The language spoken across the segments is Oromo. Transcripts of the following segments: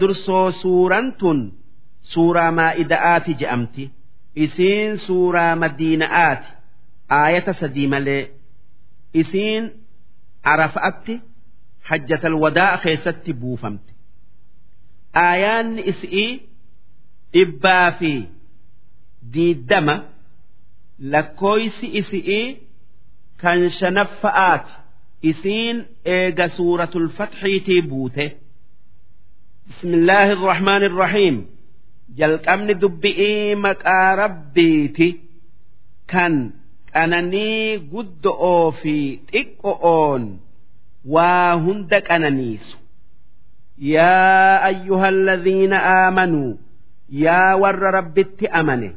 dursoo suuraan tun suuraa maa'ida'aati je'amti isiin suuraa madiina'aati aayata sadii malee isiin arafa'atti hajjatal wadaa keessatti buufamte aayaanni isii dhibbaa fi diiddama lakkooysi isii kan shanaffa'aati isiin eega suuratul fatxiitii buute bismillaahi irrahmaan irrahiim jalqabni dubbi'ii maqaa rabbiiti. Kan qananii guddo'oo fi xiqqo'oon waa hunda qananiisu. Yaa ayyuhal ladhiina aamanuu yaa warra rabbitti amane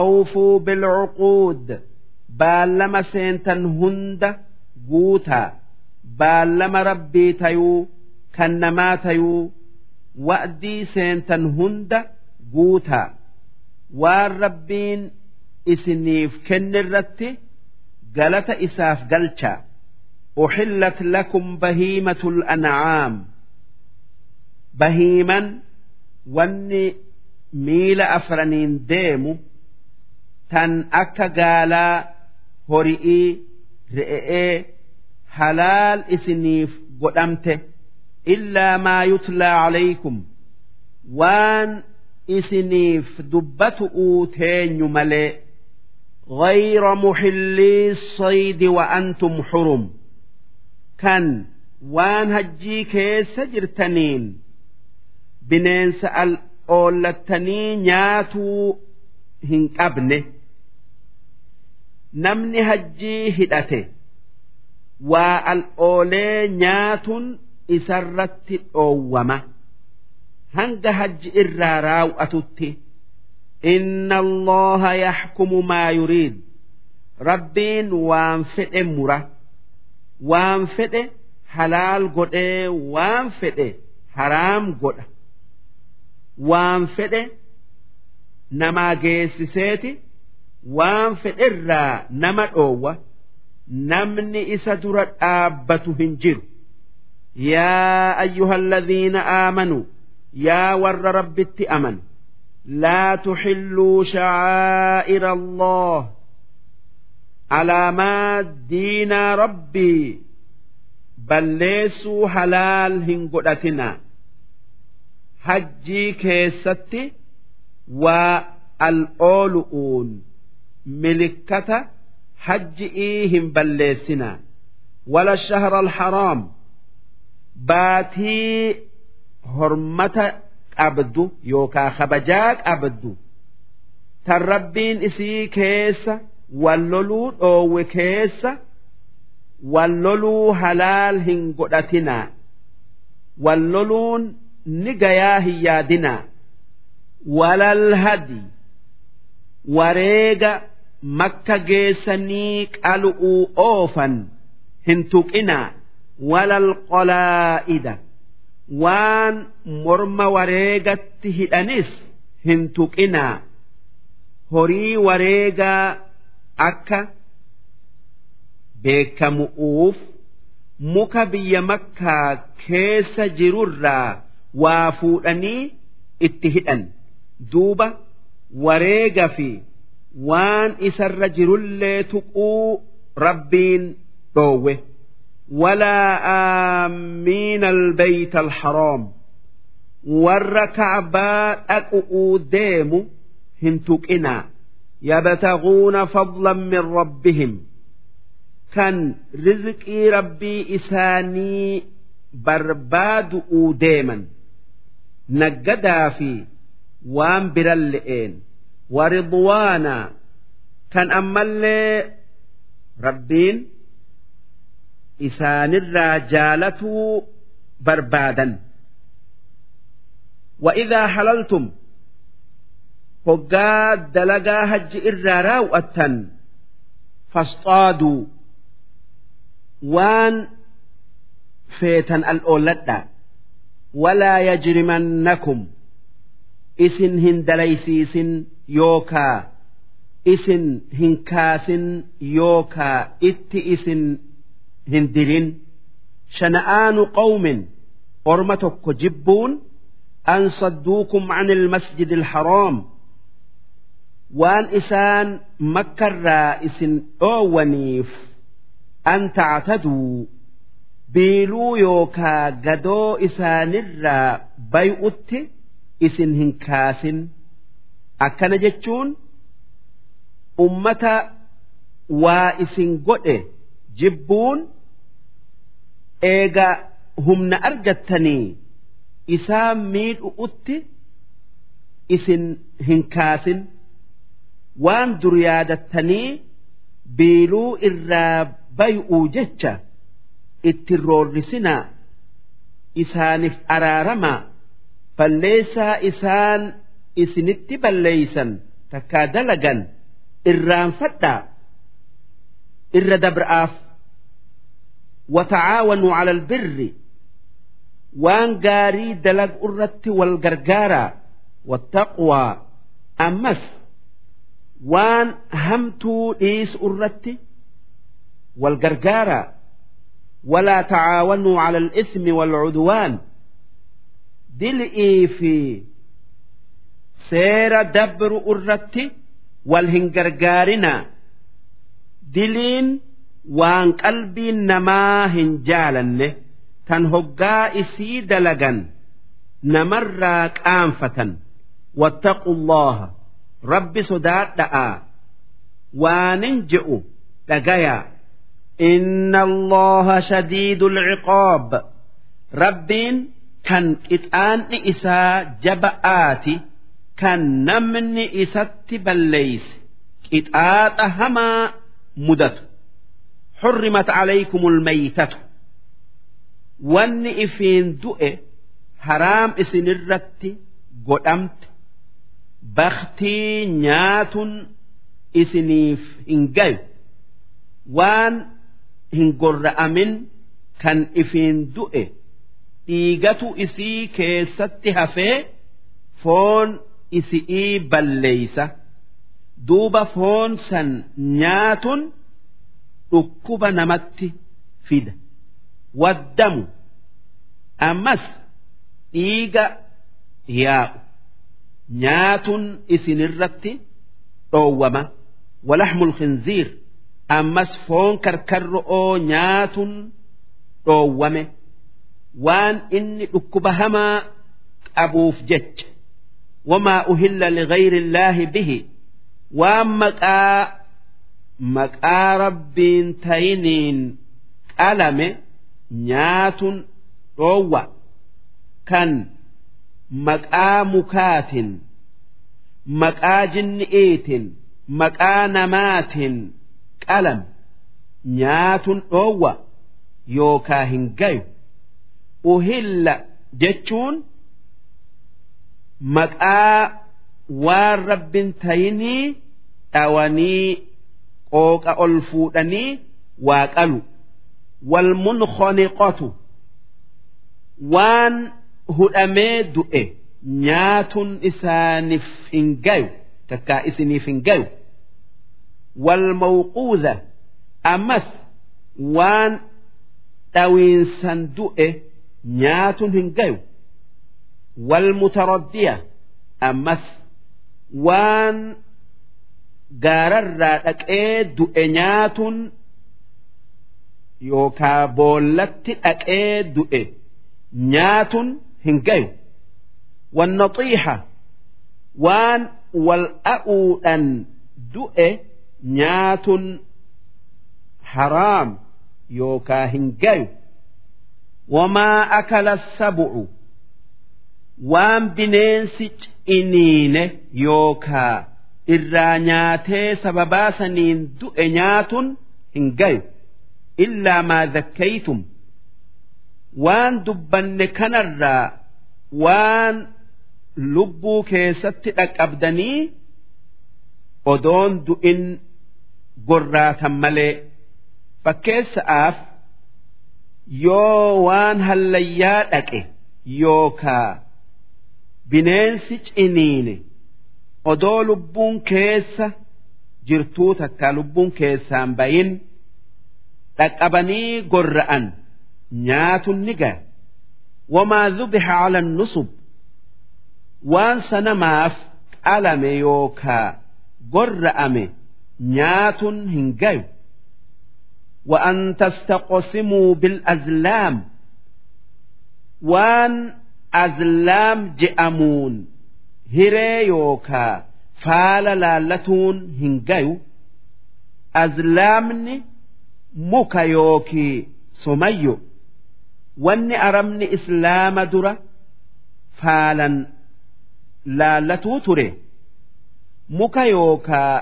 awfuu bilcuquud baallama seentan hunda guutaa baallama rabbii tayuu kan namaa tayuu wa'dii seentan hunda guutaa. Waan rabbiin isiniif kennirratti galata isaaf galchaa uxillat lakum bahiimatul an'aam. Bahiiman wanni miila afraniin deemu tan akka gaalaa hori'ii re'ee halaal isiniif godhamte illaa maa yutlaa calaykum waan isiniif dubbatu'uu teenyu malee غير محلي الصيد وأنتم حرم كان وان هجي كيس جرتنين بنين سأل أولتني نياتو هنقبنه namni hajjii hidhate waa al'oolee nyaatun isarratti dhoowwama. Hanga hajji irraa raawwatutti inna allaha yaxkumu maa yuriid. Rabbiin waan fedhe mura waan fedhe halaal godhee waan fedhe haraam godha. Waan fedhe namaa geessiseeti waan fedherraa nama dhoowwa. Namni isa dura dhaabbatu hin jiru yaa ayyuhalladhiina aamanuu yaa warra rabbitti amanu laa tuxilluu shacaa'ira allah alaamaa diinaa rabbii balleessuu halaal hin godhatinaa hajjii keessatti waa al'oolu'uun milikkata hajji'ii hin balleessinaa wala shahra alharaam baatii hormata qabdu yookaa kabajaa qabdu tan rabbiin isii keessa walloluu dhoowwe keessa walloluu halaal hin godhatinaa walloluun ni gayaa hin yaadinaa walal hadi wareega makka geessanii qalu'uu oofan hin tuqinaa walal qolaa'ida waan morma wareegatti hidhanis hin tuqinaa. Horii wareegaa akka beekamu'uuf muka biyya makkaa keessa jirurraa waa fuudhanii itti hidhan. Duuba wareega fi waan isarra jirullee tuquu rabbiin dhoowwe walaa aamiina albayta alharaam warra ka'baa dhaqu'uu deemu hin tuqinaa yabtaguuna fadlan min rabbihim kan rizqii rabbii isaanii barbaadu'uu deeman naggadaa fi waan biran le'een waridwaana kan ammallee rabbiin isaanirraa jaalatuu barbaadan وإذا حللتم hoggaa dalagaa hajji irraa raawwattan fasxaaduu waan feetan al'oolladha walaa yajrimannakum isin hin dalaysiisin yookaa isin hin kaasin yookaa itti isin hin dilin. Shana'aanu qawmin orma tokko jibbuun an sadduukum an ilmasjidi ilharaam waan isaan makkarraa isin dhoowwaniif an tactaduu biiluu yookaa gadoo isaanirraa bay'utti isin hin kaasin. Akkana jechuun ummata waa isin godhe jibbuun eega humna argattanii isaan miidhu'utti isin hin kaasin waan dur yaadattanii biiluu irraa bay'uu jecha itti roorrisinaa isaaniif araaramaa balleessaa isaan isinitti balleeysan takkaa dalagan irraan fadhaa irra dabra'aaf wata'aawanuu cala albirri waan gaarii dalagu irratti wal gargaaraa wattaqwaa ammas waan hamtuu dhiisu irratti wal gargaaraa walaa tacaawanuu cala al-ismi wal-cudwaan dil'ii fi seera dabru irratti wal hin gargaarinaa diliin waan qalbiin namaa hin jaalanne tan hoggaa isii dalagan namarraa qaanfatan wattaqu allaha rabbi sodaadha'aa waanin je'u dhagayaa inna allaha shadiidu alciqaab rabbiin kan qixaanni isaa jaba'aati kan namni isatti balleeyse qixaaxa hamaa mudatu حرمت عليكم الميتة wanni ifiin du'e haraam isinirratti godhamte baktii nyaatun isiniif hin gayu waan hin gorra'amin kan ifiin du'e dhiigatu isii keessatti hafee foon isi'ii balleeysa duuba foon san nyaatun dhukkuba namatti fida. waddamu ammas dhiiga yaa'u nyaatun isinirratti dhoowwama walaxmul khinziir ammas foon karkarro'oo nyaatun dhoowwame waan inni dhukkuba hamaa qabuuf jecha. Wamaa uhilla ligayri illaahi bihi. Waan maqaa maqaa rabbiin tayiniin qalame nyaatun dhoowwa kan maqaa mukaatin maqaa jinni'iitin maqaa namaatin qalame nyaatun dhoowwa yookaa hin gayu. Uhilla jechuun maqaa waan rabbin tayinii dhawanii qooqa ol fuudhanii waa qalu. Walmunkhoniqotu waan hudhamee du'e nyaatun isaaniif hin gayu takkaa isiniif hin gayu. Walmawquudha ammas waan dhawiinsan du'e nyaatun hin gayu. Walmutaroddiya ammas waan gaararraa dhaqee du'e nyaatun yookaa boollatti dhaqee du'e nyaatun hin gayu. Wannaxiixa waan wal a'uudhan du'e nyaatun haraam yookaa hin gayu. Wamaa akala sabu'u waan bineensi ciniine yookaa irraa nyaatee sababaa saniin du'e nyaatun hin gayu. Illaa maa dhakkaytum waan dubbanne kanarraa waan lubbuu keessatti dhaqqabdanii odoon du'in gorraatan malee fakkeessa'aaf yoo waan hallayyaa dhaqe yookaa bineensi ciniine odoo lubbuun keessa jirtuu takkaa lubbuun keessaan bayin dhaqqabanii gorra'an nyaatun ni gaya wamaa dhubixa cala nusub waan sanamaaf qalame yookaa gorra'ame nyaatun hin gayu وأن تستقسموا بالأزلام وان أزلام جأمون hiree yookaa faala laallatuun hin gayu. Azlaamni muka yookii somayyo wanni arabni islaama dura faalan laallatuu ture. Muka yookaa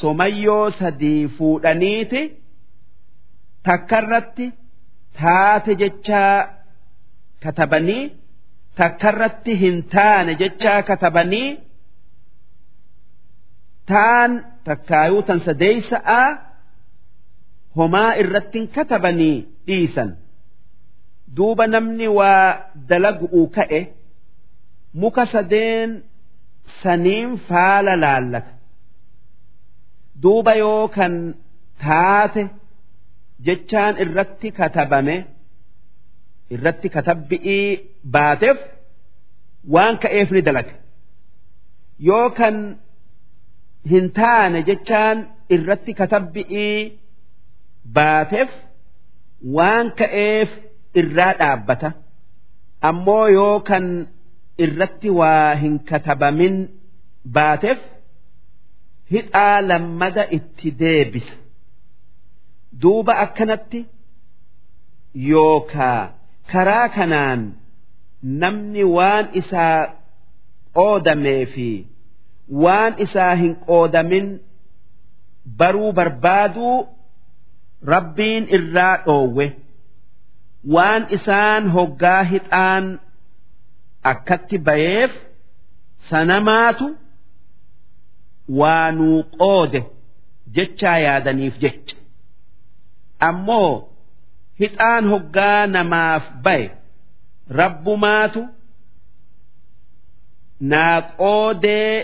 somayyoo sadii fuudhaniiti takkarratti taate jechaa katabanii takkarratti hin taane jechaa katabanii taan takkaayuu tan sadeeysa'aa homaa irrattin katabanii dhiisan. Duuba namni waa dalagu'uu ka'e muka sadeen saniin faala laallata. Duuba yoo kan taate jechaan irratti katabame irratti katabbi'ii baateef waan ka'eef ni dalaga yoo kan hin taane jechaan irratti katabbi'ii baateef waan ka'eef irraa dhaabbata. Ammoo yoo kan irratti waa hin katabamin baateef hixaa lammada itti deebisa. Duuba akkanatti yookaa karaa kanaan namni waan isaa qoodamee fi waan isaa hin qoodamin baruu barbaaduu rabbiin irraa dhoowwe. Waan isaan hoggaa hixaan akkatti bayeef sanamaatu waa nuu qoode jechaa yaadaniif jecha. Ammoo hixaan hoggaa namaaf baye rabbumaatu naa qoodee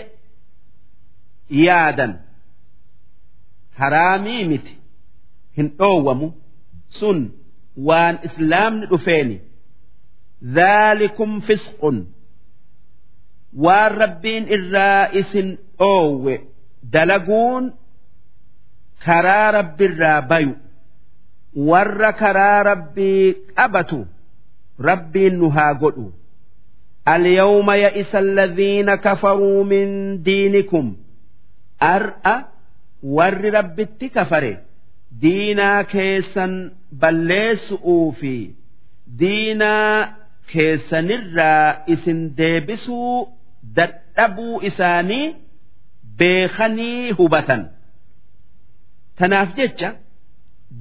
yaadan. Haraamii miti hin dhoowwamu. Sun waan islaamni dhufeeni. Dhaalikum fisqun. Waan rabbiin irraa isin dhoowwe. Dalaguun karaa rabbiirraa bayu warra karaa rabbii qabatu rabbiin nu haa godhu اليوم يئس الذين كفروا من دينكم أرأى ور ربتي كفره diinaa keessan balleessu'uu fi diinaa keessanirraa isin deebisuu dadhabuu isaanii beekanii hubatan tanaaf jecha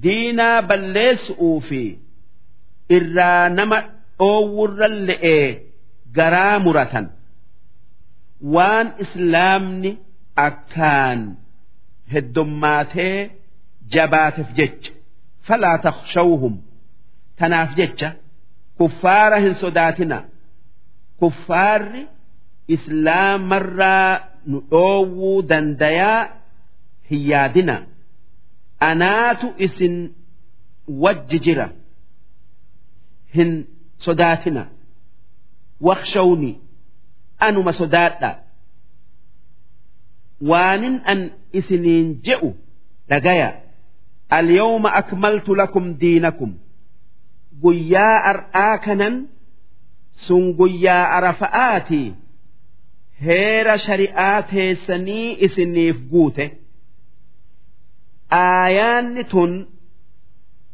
diinaa balleessu'uu fi irraa nama dhoowwurra le'ee garaa muratan. Waan islaamni akkaan heddummaatee jabaateef jecha. Falaa takhshawhum. Tanaaf jecha. Kuffaara hin sodaatina kuffaarri islaamarraa nu dhoowwuu dandayaa hin yaadina anaatu isin wajji jira. Hin sodaatina waqshawni anuma sodaadha. Waanin an isiniin je'u dhagaya. Alyawma akmaltu lakum diinakum. Guyyaa ar'aa kanan sun guyyaa arafa'aatii. Heera shari'aa teessanii isiniif guute. آيان تن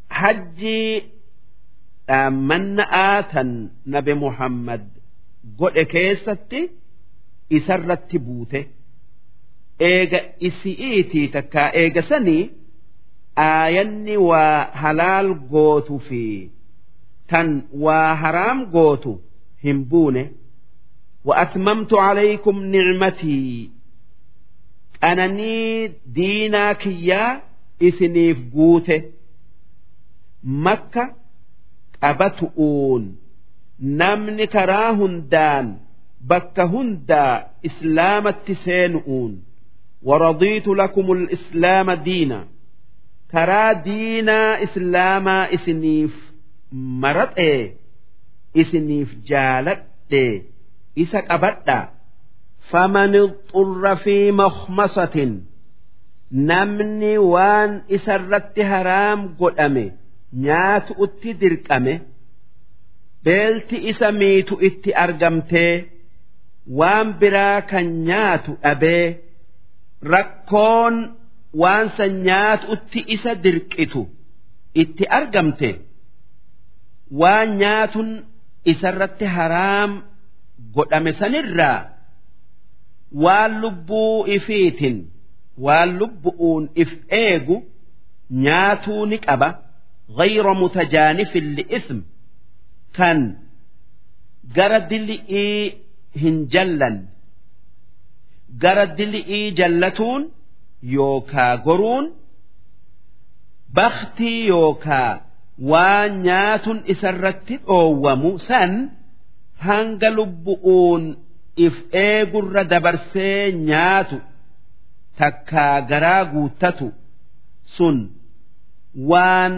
حجي من آتا نبي محمد قل كيستي إسرت بوته إيجا إسئيتي تكا إيجا سني aayanni waa halaal gootu fi tan waa haraam gootu hin buune وأتممت عليكم نعمتي أنني دينا كيا إسنيف قوته مكة أبتؤون نمن كراهندان بك هندا إسلام التسينؤون ورضيت لكم الإسلام دينا karaa diinaa islaamaa isiniif maradhe isiniif jaaladhe isa qabadha فمن اضطر في مخمصة namni waan isarratti haraam godhame nyaatu itti dirqame beelti isa miitu itti argamtee waan biraa kan nyaatu dhabee rakkoon waan san nyaatu itti isa dirqitu itti argamte waan nyaatun isarratti haraam godhame sanirraa waan lubbuu ifiitin. waan lubbu'uun if eegu nyaatuu ni qaba ghayra mutajaanifin li'ism kan gara dili'ii hin jallan gara dili'ii jallatuun yookaa goruun baktii yookaa waan nyaatun isarratti dhoowwamu san hanga lubbu'uun if eegurra dabarsee nyaatu. takkaa garaa guuttatu sun waan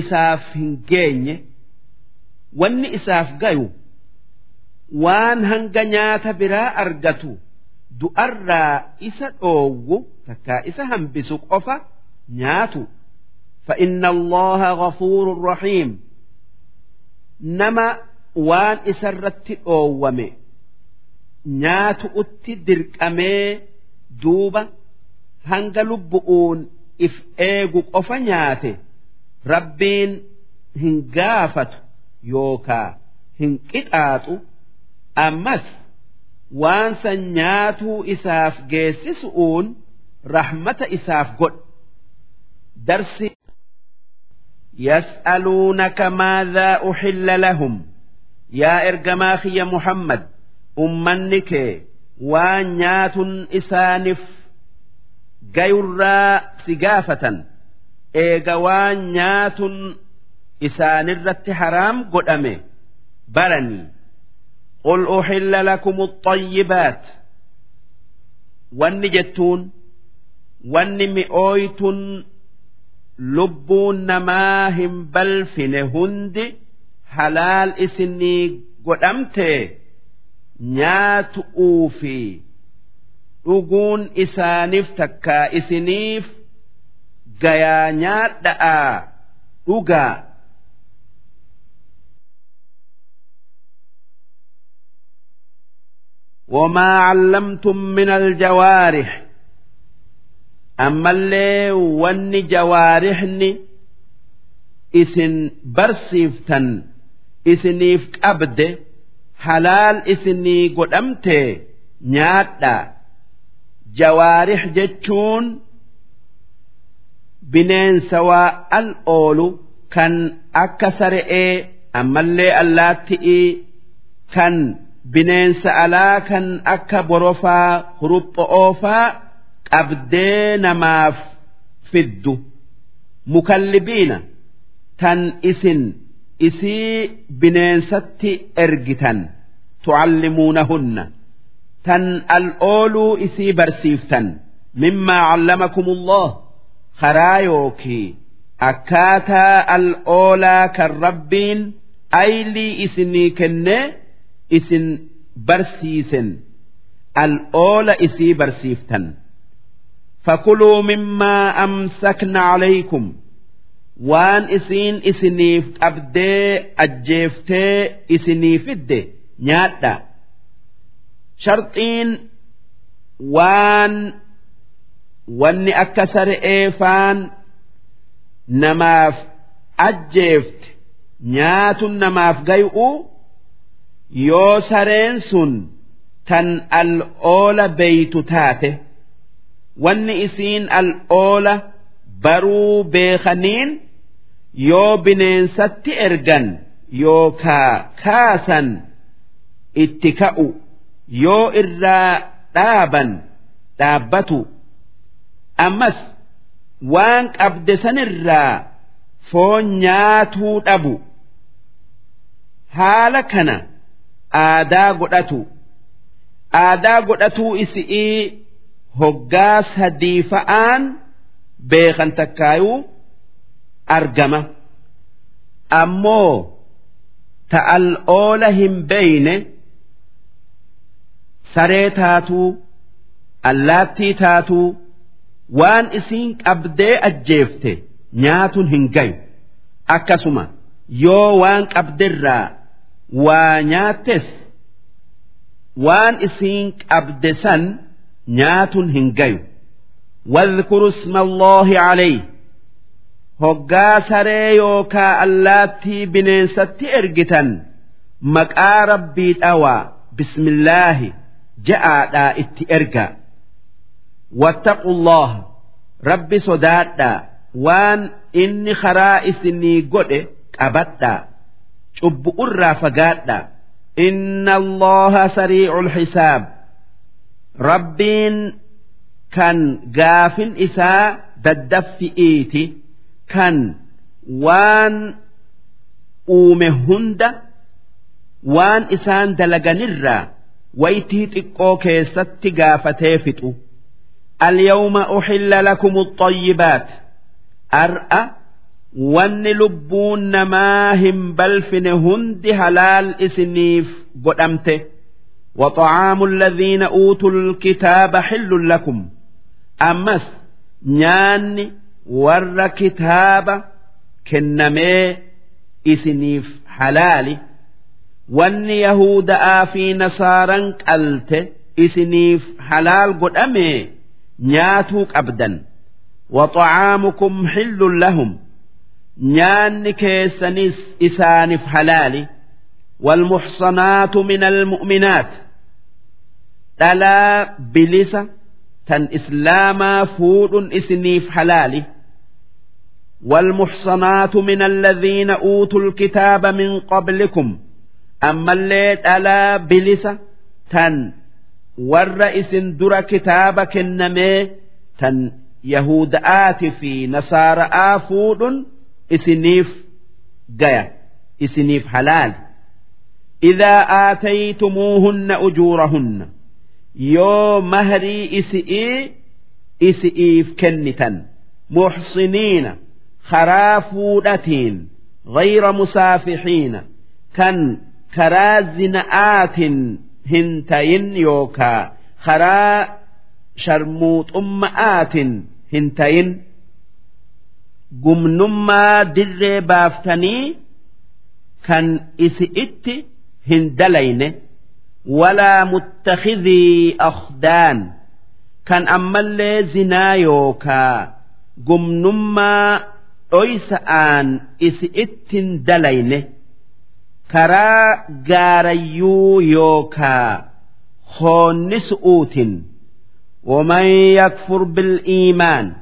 isaaf hin geenye wanni isaaf gayu waan hanga nyaata biraa argatu du'arraa isa dhoowwu takkaa isa hambisu qofa nyaatu فإن الله غفور رحيم نما وان إسرت أوومي نيات أتي درقمي دوبا hanga lubbu'uun if eegu qofa nyaate rabbiin hin gaafatu yookaa hin qixaaxu ammas waan san nyaatuu isaaf geessisu'uun rahmata isaaf godha darsi يسألونك ماذا أحل لهم يا إرجماخي يا محمد أمنك وانيات إسانف gayurraa si gaafatan eega waan nyaatun isaanirratti haraam godhame baranii qul uxilla lakumu xayyibaat wanni jettuun wanni mi'ooytun lubbuun namaa hin balfine hundi halaal isinii godhamte nyaatu'uu fi dhuguun isaaniif takkaa isiniif gayaa nyaadha'aa dhugaa وما علمتم من الجوارح أما اللي ون جوارحني إسن برسيفتن إسنيف أبد حلال إسني قدمت نياتا jawaarix jechuun bineensa waa al oolu kan akka sare'ee ammallee allaatti'ii kan bineensa alaa kan akka borofaa hurupho'oofaa qabdee namaaf fiddu mukallibiina tan isin isii bineensatti ergitan tucallimuunahunna tan al'ooluu isii barsiiftan. Mimmaa callamakumullah karaa yookii akkaataa al'oolaa kan rabbiin aylii isinii kennee isin barsiisen. Al'oola isii barsiiftan. Fakuluu mimmaa amsakna calaykum waan isiin isiniif qabdee ajjeeftee isinii fidde nyaadha sharxiin waan wanni akka sare'ee faan namaaf ajjeefte nyaatun namaaf gay'u yoo sareen sun tan al'oola beeytu taate wanni isiin al'oola baruu beekaniin yoo bineensatti ergan yookaa kaasan itti ka'u yoo irraa dhaaban dhaabbatu ammas waan qabde sanirraa foon nyaatuu dhabu haala kana aadaa godhatu. Aadaa godhatuu isi'ii hoggaa sadii fa'aan beekan takkaayuu argama. Ammoo ta'al oola hin beeyne saree taatuu allaattii taatuu waan isiin qabdee ajjeefte nyaatuun hin gayu akkasuma yoo waan qabderraa waa nyaattes waan isiin qabde san nyaatuun hin gayu واذكروا اسم الله عليه hoggaa saree yookaa allaattii bineensatti ergitan maqaa rabbii dhawaa bismillaahi Ja'aadhaa itti erga. Wattaqullaha rabbi sodaadhaa waan inni karaa isinii godhe qabadhaa cubbu'urraa fagaadhaa inna allaha sariicul xisaab. Rabbiin kan gaafin isaa daddaffi'iiti kan waan uume hunda waan isaan dalaganirraa waytii xiqqoo keessatti gaafatee fixu اليوم أحل لكم الطيبات أرأى wanni lubbuun namaa hin balfine hundi halaal isiniif godhamte وطعام الذين أوتوا الكتاب حل لكم أمس نيان ور كتاب كنمي إسنيف حلال وان يهود آفي نصارا قلت إسنيف حلال قد أمي نياتوك أبدا وطعامكم حل لهم نيان كيسنس إسانف حلالي والمحصنات من المؤمنات تلا بلسة تن إسلاما فود إسنيف حلالي والمحصنات من الذين أوتوا الكتاب من قبلكم أما اللي تلا بلسة تن ور در كتابك النمي تن يهودآت في نصارى آفود إسنيف جاية إسنيف حلال إذا آتيتموهن أجورهن يو مهري إسئي إسئيف كنتا محصنين خرافودتين غير مسافحين كان karaa zina'aatiin hin tayin yookaa karaa sharmuuxumma'aatiin hin tayin gumnummaa dirree baaftanii kan isi'itti hin dalayne walaa muttakidii akhdaan kan ammallee zinaa yookaa gumnummaa dhoysa'aan isi'ittin dalayne. كرا غاريو يوكا خونس أوت ومن يكفر بالإيمان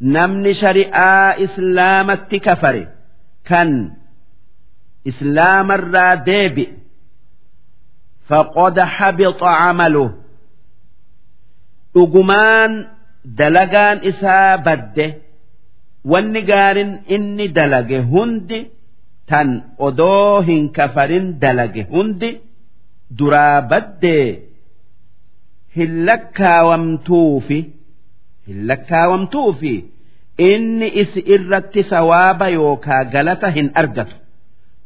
نمن شريعة إسلام كفر كان إسلام الرادب فقد حبط عمله أجمان دلقان إسا بده والنقار إني دلق هند تن أدوهن كفر دلق هند درا بده هلكا ومتوفي هلكا ومتوفي إني إس إرت سواب يوكا قلتهن أرقته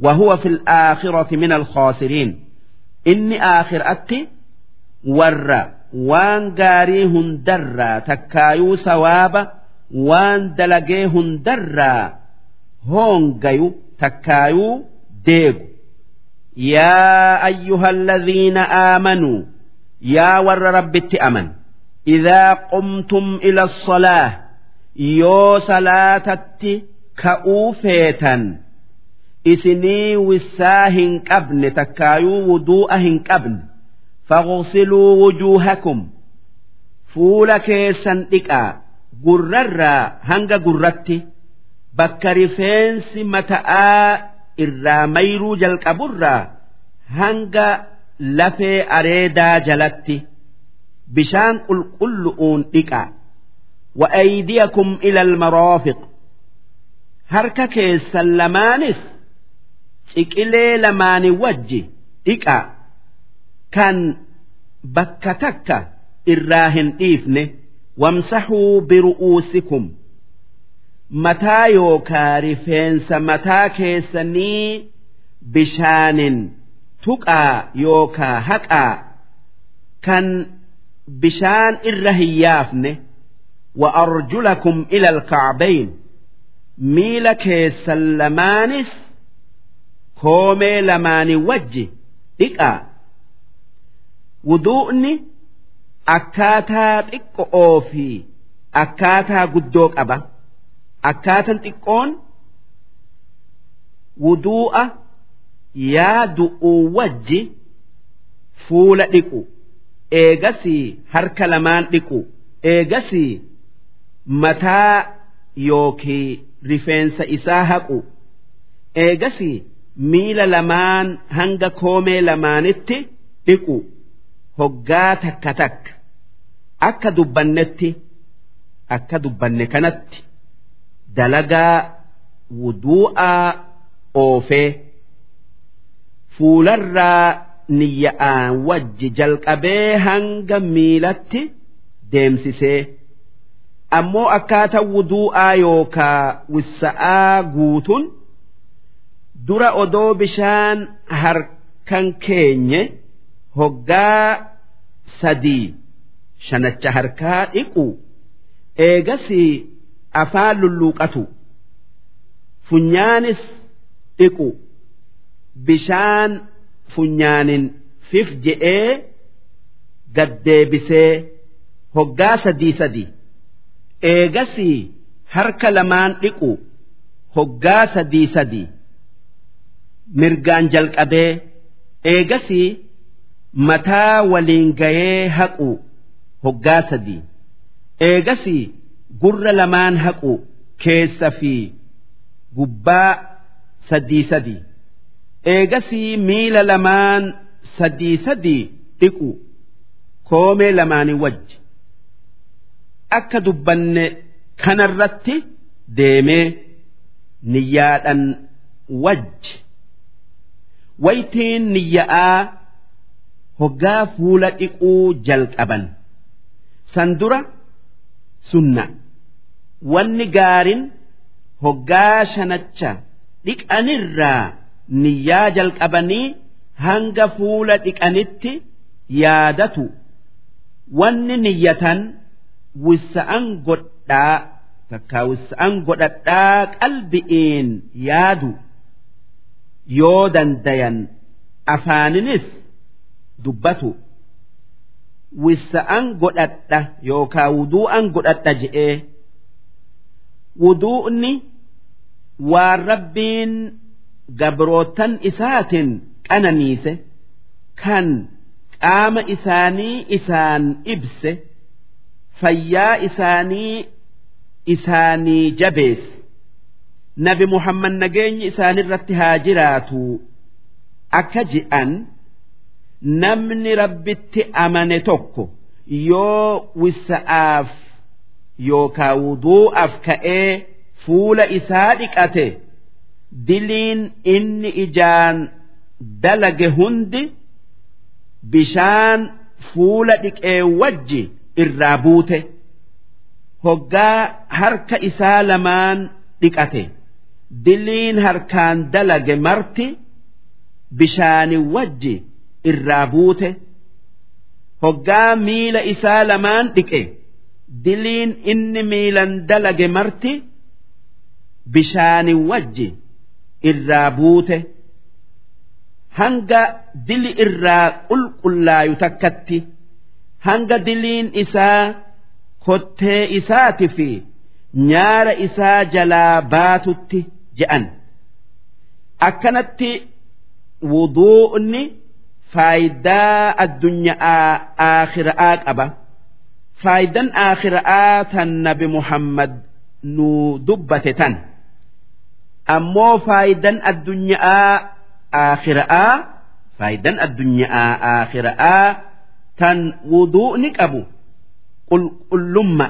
وهو في الآخرة من الخاسرين إني آخر أتي ور وان غاري هندرا تكايو سوابا وان دلقي هندرا هون takkaayuu deegu yaa ayyuhalladhiina aamanuu yaa warra rabbitti aman idhaa qumtum ila salaa yoo salaatatti ka'uu feetan isinii wissaa hin qabne takkaayuu wuduu'a hin qabne faquqsiluu wujuuhakum fuula keessan dhiqaa gurrarraa hanga gurratti. bakka rifeensi mata'aa irraa mayruu jalqaburraa hanga lafee areedaa jalatti bishaan qulqullu'uun dhiqa. Wa'aydiyakum ila almaroofiq harka keessan lamaanis ciqilee lamaani wajji dhiqa. Kan bakka takka irraa hin dhiifne wamsaxuu biru'uusikum. Mataa yookaa rifeensa mataa keessanii bishaanin tuqaa yookaa haqaa kan bishaan irra hin yaafne wa arjulakum ila alkacbayn miila keessan lamaanis koomee lamaanii wajji dhiqaa. Wuduu'ni akkaataa xiqqo'oo fi akkaataa guddoo qaba akkaataan xiqqoon wuduu'a yaadu'uu wajji fuula dhiqu. Eegasii harka lamaan dhiqu. Eegasii mataa yookii rifeensa isaa haqu. Eegasii miila lamaan hanga koomee lamaanitti dhiqu. Hoggaa takka takka. Akka dubbannetti akka dubbanne kanatti dalagaa wuduu'aa oofee fuularraa niyya'aan wajji jalqabee hanga miilatti deemsisee. Ammoo akkaataa wuduu'aa yookaa wissa'aa guutuun dura odoo bishaan harkan keenye hoggaa sadii shanacha harkaa dhiqu. Eegasii afaan lulluuqatu. Funyaanis dhiqu. Bishaan funyaanin fif je'ee gaddeebisee hoggaa sadii sadii. Eegasii harka lamaan dhiqu hoggaa sadii sadii. Mirgaan jalqabee eegasii mataa waliin gayee haqu hoggaa sadii. Eegasii gurra lamaan haqu keessa fi gubbaa sadii sadii. Eegasii miila lamaan sadii sadii dhiqu koomee lamaanii wajji. Akka dubbanne kanarratti deemee niyyaadhan wajji. Waytiin niyya'aa hoggaa fuula dhiquu jalqaban. San dura sunna wanni gaarin hoggaa shanacha dhiqanirraa niyyaa jalqabanii hanga fuula dhiqanitti yaadatu. Wanni niyyatan wissa'an godhaa takkaa wissa'an godhadhaa qalbi'iin yaadu. Yoo dandayan afaaninis dubbatu. Wissa'an godhadha yookaa wuduu'an godhadha je'ee wuduu'ni waan rabbiin gabrootan isaatiin qananiise kan qaama isaanii isaan ibse fayyaa isaanii isaanii jabeesse. Nabi muhammad nageenyi isaanirratti haa jiraatu. Akka je'an namni rabbitti amane tokko yoo wissa'aaf yookaa wuduu'aaf ka'ee fuula isaa dhiqate diliin inni ijaan dalage hundi bishaan fuula dhiqee wajji irraa buute hoggaa harka isaa lamaan dhiqate diliin harkaan dalage marti bishaani wajji irraa buute hoggaa miila isaa lamaan dhiqe diliin inni miilan dalage marti bishaani wajji irraa buute hanga dili irraa qulqullaayu takkatti hanga diliin isaa kottee isaati fi nyaara isaa jalaa baatutti je'an akkanatti wuduu'ni faayidaa addunyaa aakhira'aa qaba faayidaan aakhira'aa tan nabi muhammad nu dubbate tan. Ammoo faayidaan addunyaa aakhira'aa faayidaan addunyaa aakhira'aa tan wuduu'ni qabu. Qulqullumma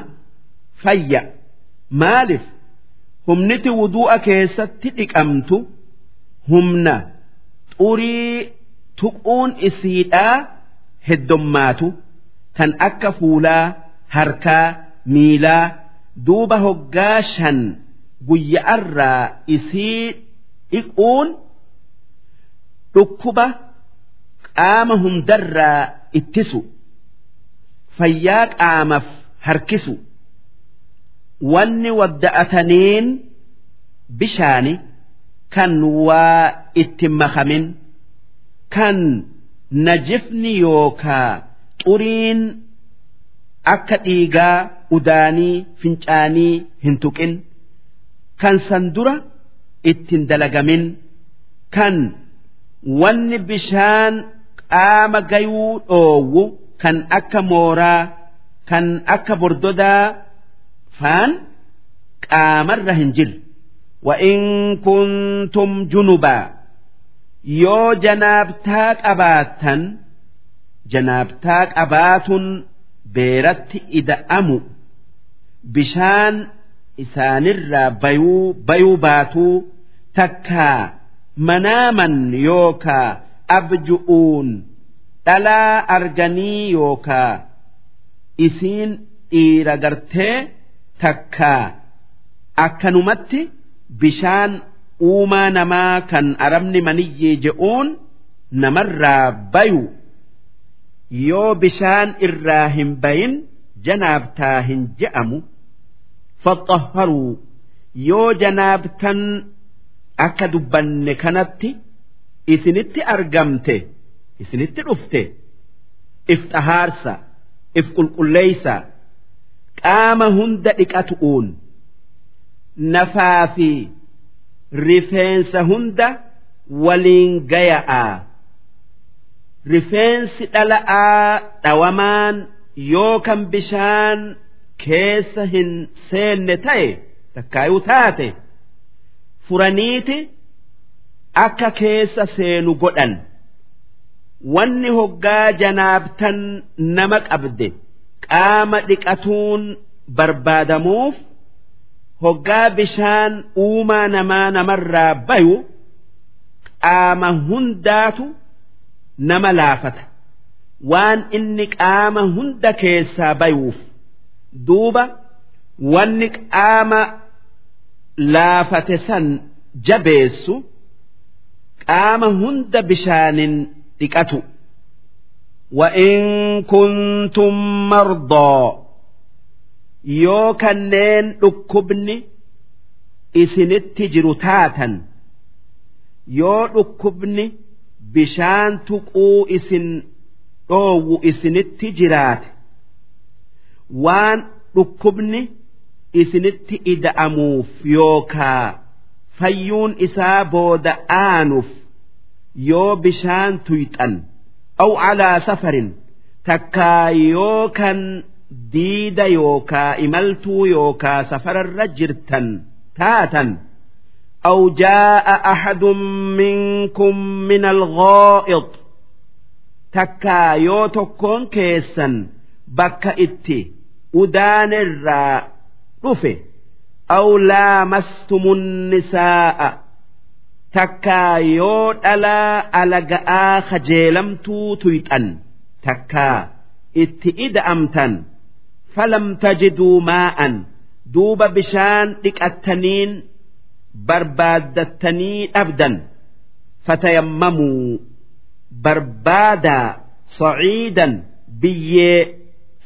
fayya maaliif humniti wuduu'a keessatti dhiqamtu humna xurii tuquun isiidhaa heddommaatu kan akka fuulaa harkaa miilaa duuba hoggaa shan guyya'arraa isii dhiquun dhukkuba qaama hundarraa ittisu. Fayyaa qaamaf harkisu. Wanni wadda'ataniin bishaani kan waa itti makamin kan najifni yookaa xuriin akka dhiigaa udaanii fincaanii hin tuqin. Kan san dura ittin dalagamin. Kan wanni bishaan qaama gayuu dhoowwu. Kan akka mooraa kan akka bordodaa faan qaamarra hin jirre wa'in kuntum junubaa. Yoo janaabtaa qabaattan janaabtaa qabaatun beeratti ida'amu bishaan isaanirraa bayuu bayuu baatuu takkaa manaaman yookaa abju'uun dhalaa arganii yookaa isiin dhiira gartee takkaa akkanumatti bishaan uumaa namaa kan arabni maniyyee je'uun namarraa bayu yoo bishaan irraa hin bayin janaabtaa hin je'amu faxaharuu yoo janaabtan akka dubbanne kanatti isinitti argamte isinitti dhufte if xahaarsa if qulqulleeysa qaama hunda dhiqatu'uun nafaa fi rifeensa hunda waliin gaya'a rifeensi dhala'aa dhawamaan yoo kan bishaan keessa hin seenne ta'e takkaayuu taate furaniiti akka keessa seenu godhan. Wanni hoggaa janaabtan nama qabde qaama dhiqatuun barbaadamuuf hoggaa bishaan uumaa namaa namarraa bayu qaama hundaatu nama laafata waan inni qaama hunda keessaa bayuuf duuba wanni qaama laafate san jabeessu qaama hunda bishaanin dhiqatu وإن كنتم مرضى yoo kanneen dhukkubni isinitti jiru taatan yoo dhukkubni bishaan tuquu isin dhoowwu isinitti jiraate. Waan dhukkubni isinitti ida'amuuf yookaa fayyuun isaa booda aanuuf yoo bishaan tuyxan aw calaa safarin takkaa yoo kan diida yookaa imaltuu yookaa safararra jirtan taatan aw jaa'a axadun minkum min alghaa'id takkaa yoo tokkoon keessan bakka itti udaanirraa dhufe aw laamastumu nisaa'a takkaa yoo dhalaa alaga'aa kajeelamtuu tuyxan takkaa itti ida'amtan falam tajiduu maa'an duuba bishaan dhiqattaniin barbaaddattanii dhabdan. Fatayammamuu. Barbaadaa saciidan biyyee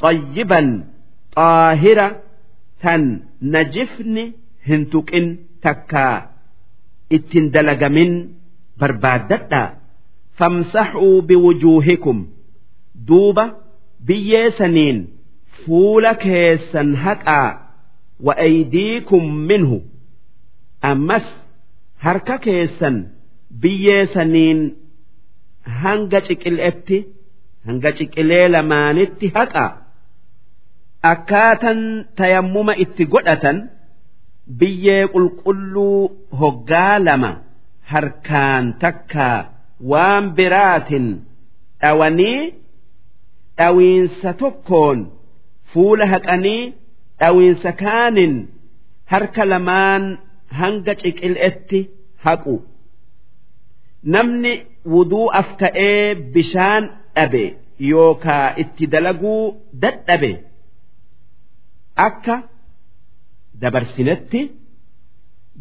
xayyiban xaahira tan najifni hin tuqin takkaa ittin dalagamin barbaaddadhaa famsaxuu biwujuuhikum. Duuba biyyee saniin fuula keessan haqaa. Wa aydiikum minhu ammas harka keessan biyyee saniin hanga ciqileetti hanga ciqilee lamaanitti haqaa akkaatan tayammuma itti godhatan biyyee qulqulluu hoggaa lama harkaan takkaa waan biraatin dhawanii dhawiinsa tokkoon fuula haqanii dhawiinsa kaanin harka lamaan hanga ciqileetti haqu. Namni wuduu af ta'ee bishaan dhabe yookaa itti dalaguu dadhabe akka dabarsinetti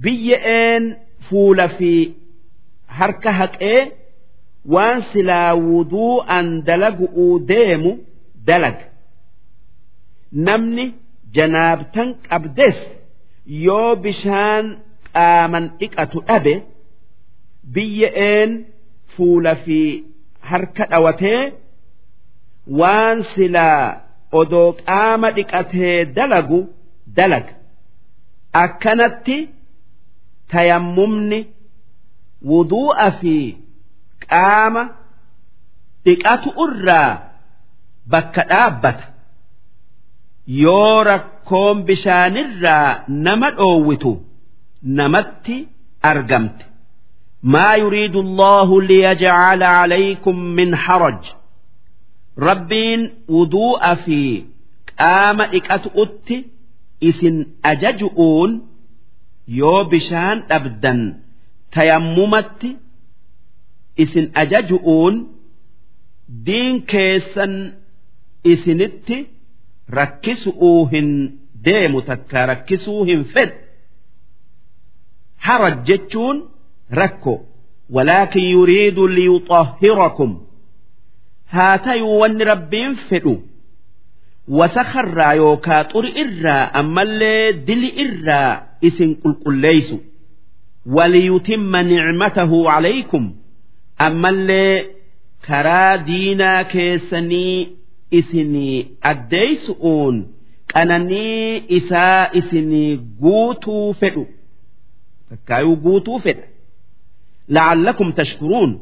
biyya'een fuula fi harka haqee waan silaa wuduu'an dalagu'uu deemu dalaga namni janaabtan qabdes yoo bishaan qaaman dhiqatu dhabe biyya'een fuula fi harka dhawatee waan silaa odoo qaama dhiqatee dalagu dalaga akkanatti tayammumni wuduu'a fi qaama dhiqatu irraa bakka dhaabbata. Yoo rakkoon bishaanirraa nama dhoowwitu namatti argamte yuriidu allahu liyajcala calaykum min haraj. Rabbiin wuduu'a fi qaama dhiqatu utti isin ajaju'uun yoo bishaan dhabdan tayammumatti isin ajaju'uun diin keessan isinitti rakkisu'uu hin deemu takka rakkisuu hin fedhu haraj jechuun rakko. Walaakin yuriidu liyuxahhirakum haa tayuu wanni rabbiin fedhu. Wasakarraa yookaa xuri irraa ammallee dili irraa isin qulqulleeysu. Waliyutimma nicmatahu calaykum ammallee karaa diinaa keessanii isinii addeeysu'uun qananii isaa isinii guutuu fedhu. Takkaayuu guutuu fedha. La'allakum tashkuruun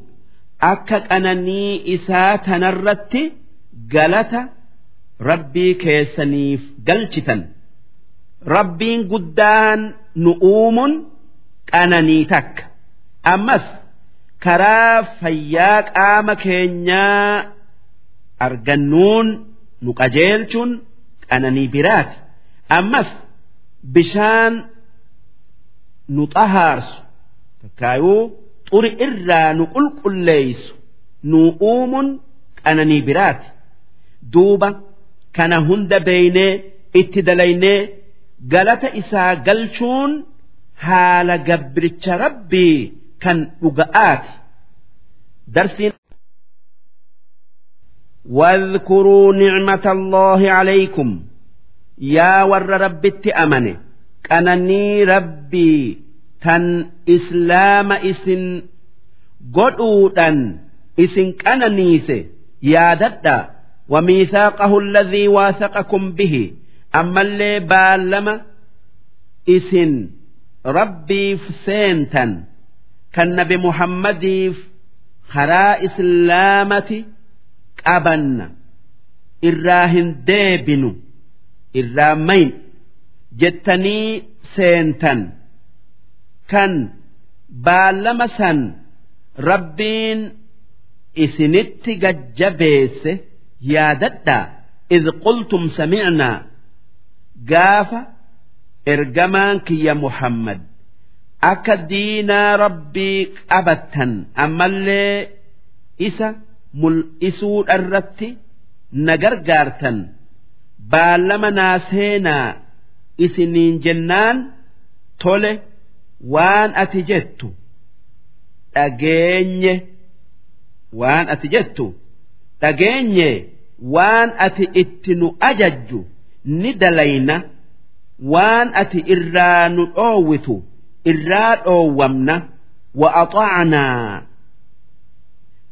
akka qananii isaa tanarratti galata rabbii keessaniif galchitan. Rabbiin guddaan nu uumuun qananii takka. Ammas karaa fayyaa qaama keenyaa argannuun nu qajeelchuun qananii biraati ammas bishaan nu xahaarsu takkaayuu xuri irraa nu qulqulleeysu nu uumuun qananii biraati. Duuba kana hunda beeynee itti dalaynee galata isaa galchuun haala gabbiricha rabbii kan dhuga'aati. Darsiin واذكروا نعمة الله عليكم يا ور ربت أمنه قنني ربي تن إسلام إسن قدودا إسن قننيس يا ددا وميثاقه الذي واثقكم به أما اللي بالما إسن ربي فسينتا كالنبي محمد خرا إسلامتي qabanna irraa hin deebinu irraa mayn jettanii seentan. Kan baalama san rabbiin isinitti gajjabeesse yaadadhaa idh qultum samicnaa gaafa ergamaan kiyya muhammad akka diinaa rabbii qabattan ammallee isa mul'isuu irratti na gargaartan. Baallama naa seenaa isiniin jennaan tole waan ati jettu dhageenye waan ati jettu dhageenye waan ati itti nu ajajju ni dalayna waan ati irraa nu dhoowwitu irraa dhoowwamna wa axaacnaa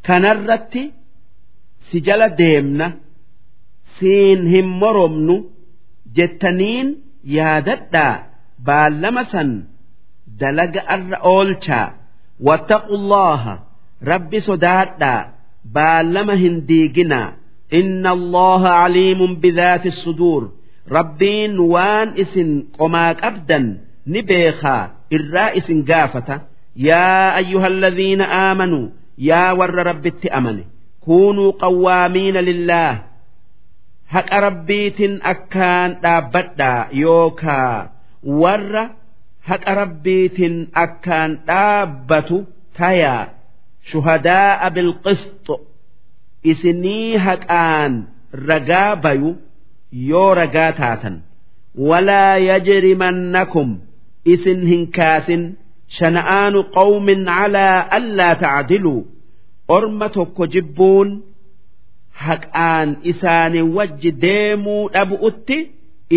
kanarratti si jala deemna siin hin moromnu jettaniin yaadadhaa. Baallama san dalaga arra oolchaa wattaqullaha rabbi sodaadhaa. Baallama hin diiginaa inna allaha caliimun bidaati suduur. Rabbiin waan isin qomaa qabdan ni beekaa. Irraa isin gaafata. Yaa ayyuha alladhiina aamanuu yaa warra rabbitti amane kuunuu qawwaamiina lillaah haqa rabbiitin akkaan dhaabbadhaa yookaa warra haqa rabbiitin akkaan dhaabbatu tayaa shuhadaa'a bilqisxu isinii haqaan ragaa bayu yoo ragaa taatan. Walaa yajrimannakum isin hin kaasin shana'aanu qawmin calaa allaa tacdiluu orma tokko jibbuun haqaan isaanii wajji deemuu dhabu'utti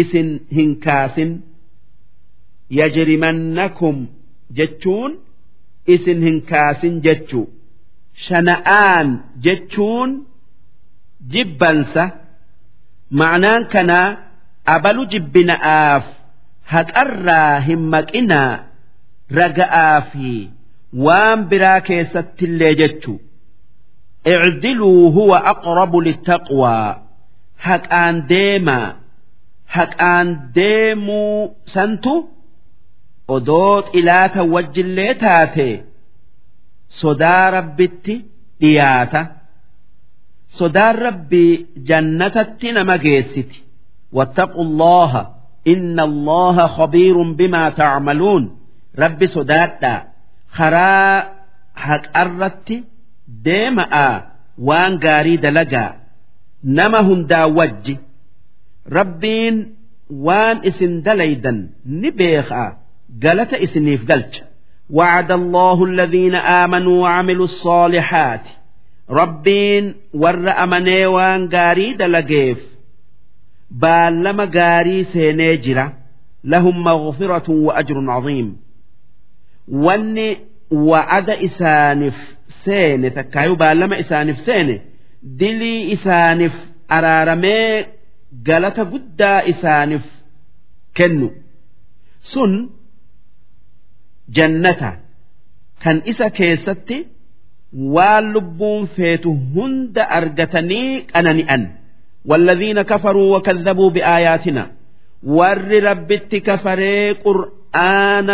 isin hin kaasin. Yajrimannakum jechuun isin hin kaasin jechuu. Shana'aan jechuun jibbansa. Ma'anaan kanaa abalu jibbina'aaf haqarraa hin maqinaa raga'aa fi waan biraa keessattillee jechu icdiluu huwa aqrabu littaqwaa haqaan deemaa haqaan deemuu santu odoo xilaata wajjillee taate sodaa rabbitti dhiyaata sodaan rabbii jannatatti nama geessiti. Wattaqu allaha inna allaha khabiirun bimaa tacmaluun رب سدادا خرا حق أردت deema'a waan gaarii dalagaa nama hundaa wajji rabbiin waan isin dalaydan ni beekaa galata isiniif galcha وعد الله الذين آمنوا وعملوا الصالحات ربين ور أمني وان غاري دلقيف بالما غاري سينيجرة لهم مغفرة وأجر عظيم واني وعد إسانف seene takkaayuu baallama isaaniif seene dilii isaaniif araaramee galata guddaa isaaniif kennu sun jannata kan isa keessatti waan lubbuun feetu hunda argatanii qanani'an والذين كفروا وكذبوا بآياتنا ور ربت كفري قرآن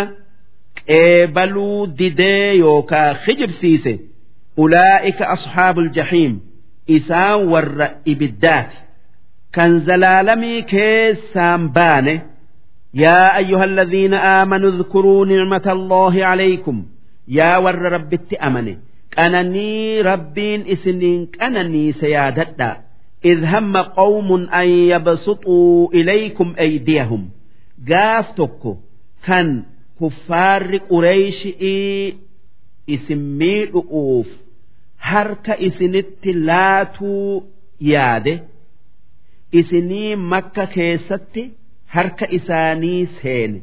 قبلوا ديدي يوكا خجب سيسي أولئك أصحاب الجحيم إسان ور إبدات كان زلالمي كيسان بانه يا أيها الذين آمنوا اذكروا نعمة الله عليكم يا ور رب أمني أنني ربين إسنين أنني سيادتا إذ هم قوم أن يبسطوا إليكم أيديهم قافتك كان kuffaarri qureeyshii isin miidhu'uuf harka isinitti laatuu yaade isinii makka keessatti harka isaanii seene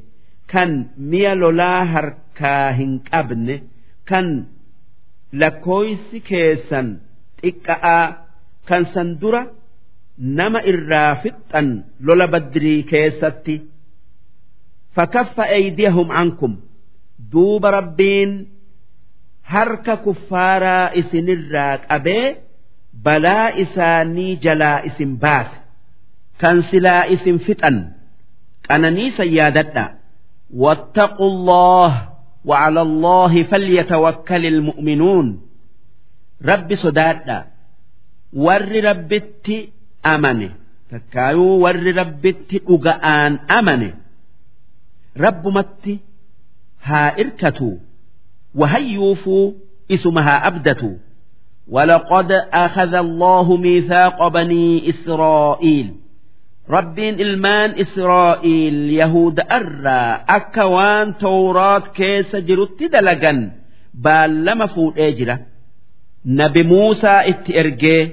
kan mi'a lolaa harkaa hin qabne kan lakkooysi keessan xiqqa'aa kan san dura nama irraa fixxan lola badrii keessatti. fakaffa eydiyahum ankum duuba rabbiin harka kuffaaraa isinirraa qabee balaa isaanii jalaa isin baase kan silaa isin fixan qananiisa yaadadha واتقوا الله وعلى الله فليتوكل المؤمنون رب صدادا ور ربت أمنه تكايو ور ربت أجآن أمنه رب متي ها إركتوا وهيوفوا اسمها أبدتوا ولقد أخذ الله ميثاق بني إسرائيل ربين إلمان إسرائيل يهود أرى أكوان توراة كيس جرت دلقا بالما فوت أجرة نبي موسى اتئرجي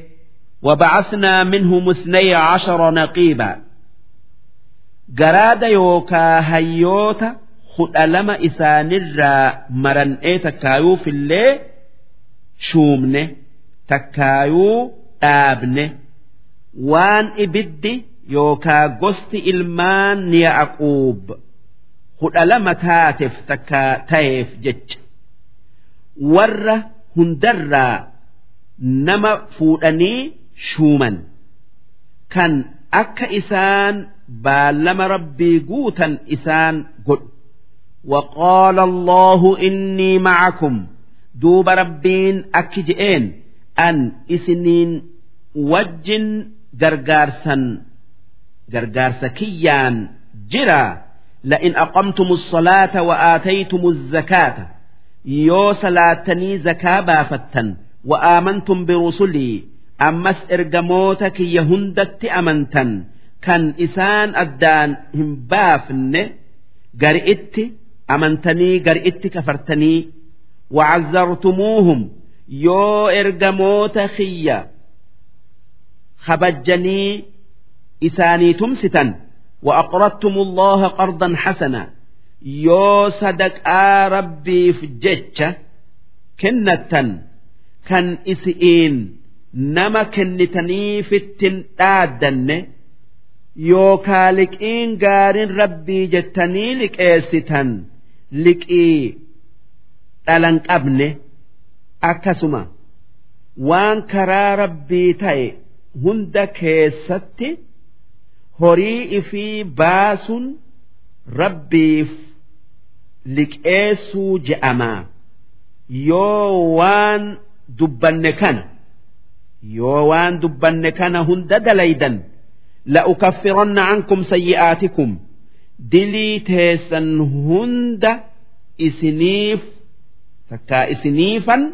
وبعثنا منهم اثني عشر نقيبا garaada yookaa hayyoota hudha lama isaanirraa maran'ee takkaayuuf illee shuumne takkaayuu dhaabne waan ibiddi yookaa gosti ilmaan ni ya'aquub hudha lama taateef takka ta'eef jecha. Warra hundarraa nama fuudhanii shuuman kan akka isaan baallama rabbii guutan isaan godhu وقال الله إني معكم دوب ربين أكجئين أن إسنين وجن gargaarsan gargaarsa kiyyaan jira لئن أقمتم الصلاة وآتيتم الزكاة yoo salaatanii zakaa baafattan وآمنتم برسلي ammas ergamoota kiyya hundatti amantan kan isaan addaan hin baafne gari itti amantanii gari itti kafartanii وعزرتموهم yoo ergamoota kiyya kabajjanii isaanii tumsitan وأقرضتم الله قرضا حسنا yoo sadaqaa rabbiif jecha kennattan kan isi'iin nama kennitaniifittin dhaaddanne yookaa liqiin gaariin rabbii jettanii liqeessitan liqii dhalan qabne akkasuma waan karaa rabbii ta'e hunda keessatti horii ifii baasuun rabbiif liqeessuu je'amaa yoo waan dubbanne kana yoo waan dubbanne kana hunda dalaydan لأكفرن عنكم سيئاتكم دلي تيسن هند إسنيف فكا إسنيفا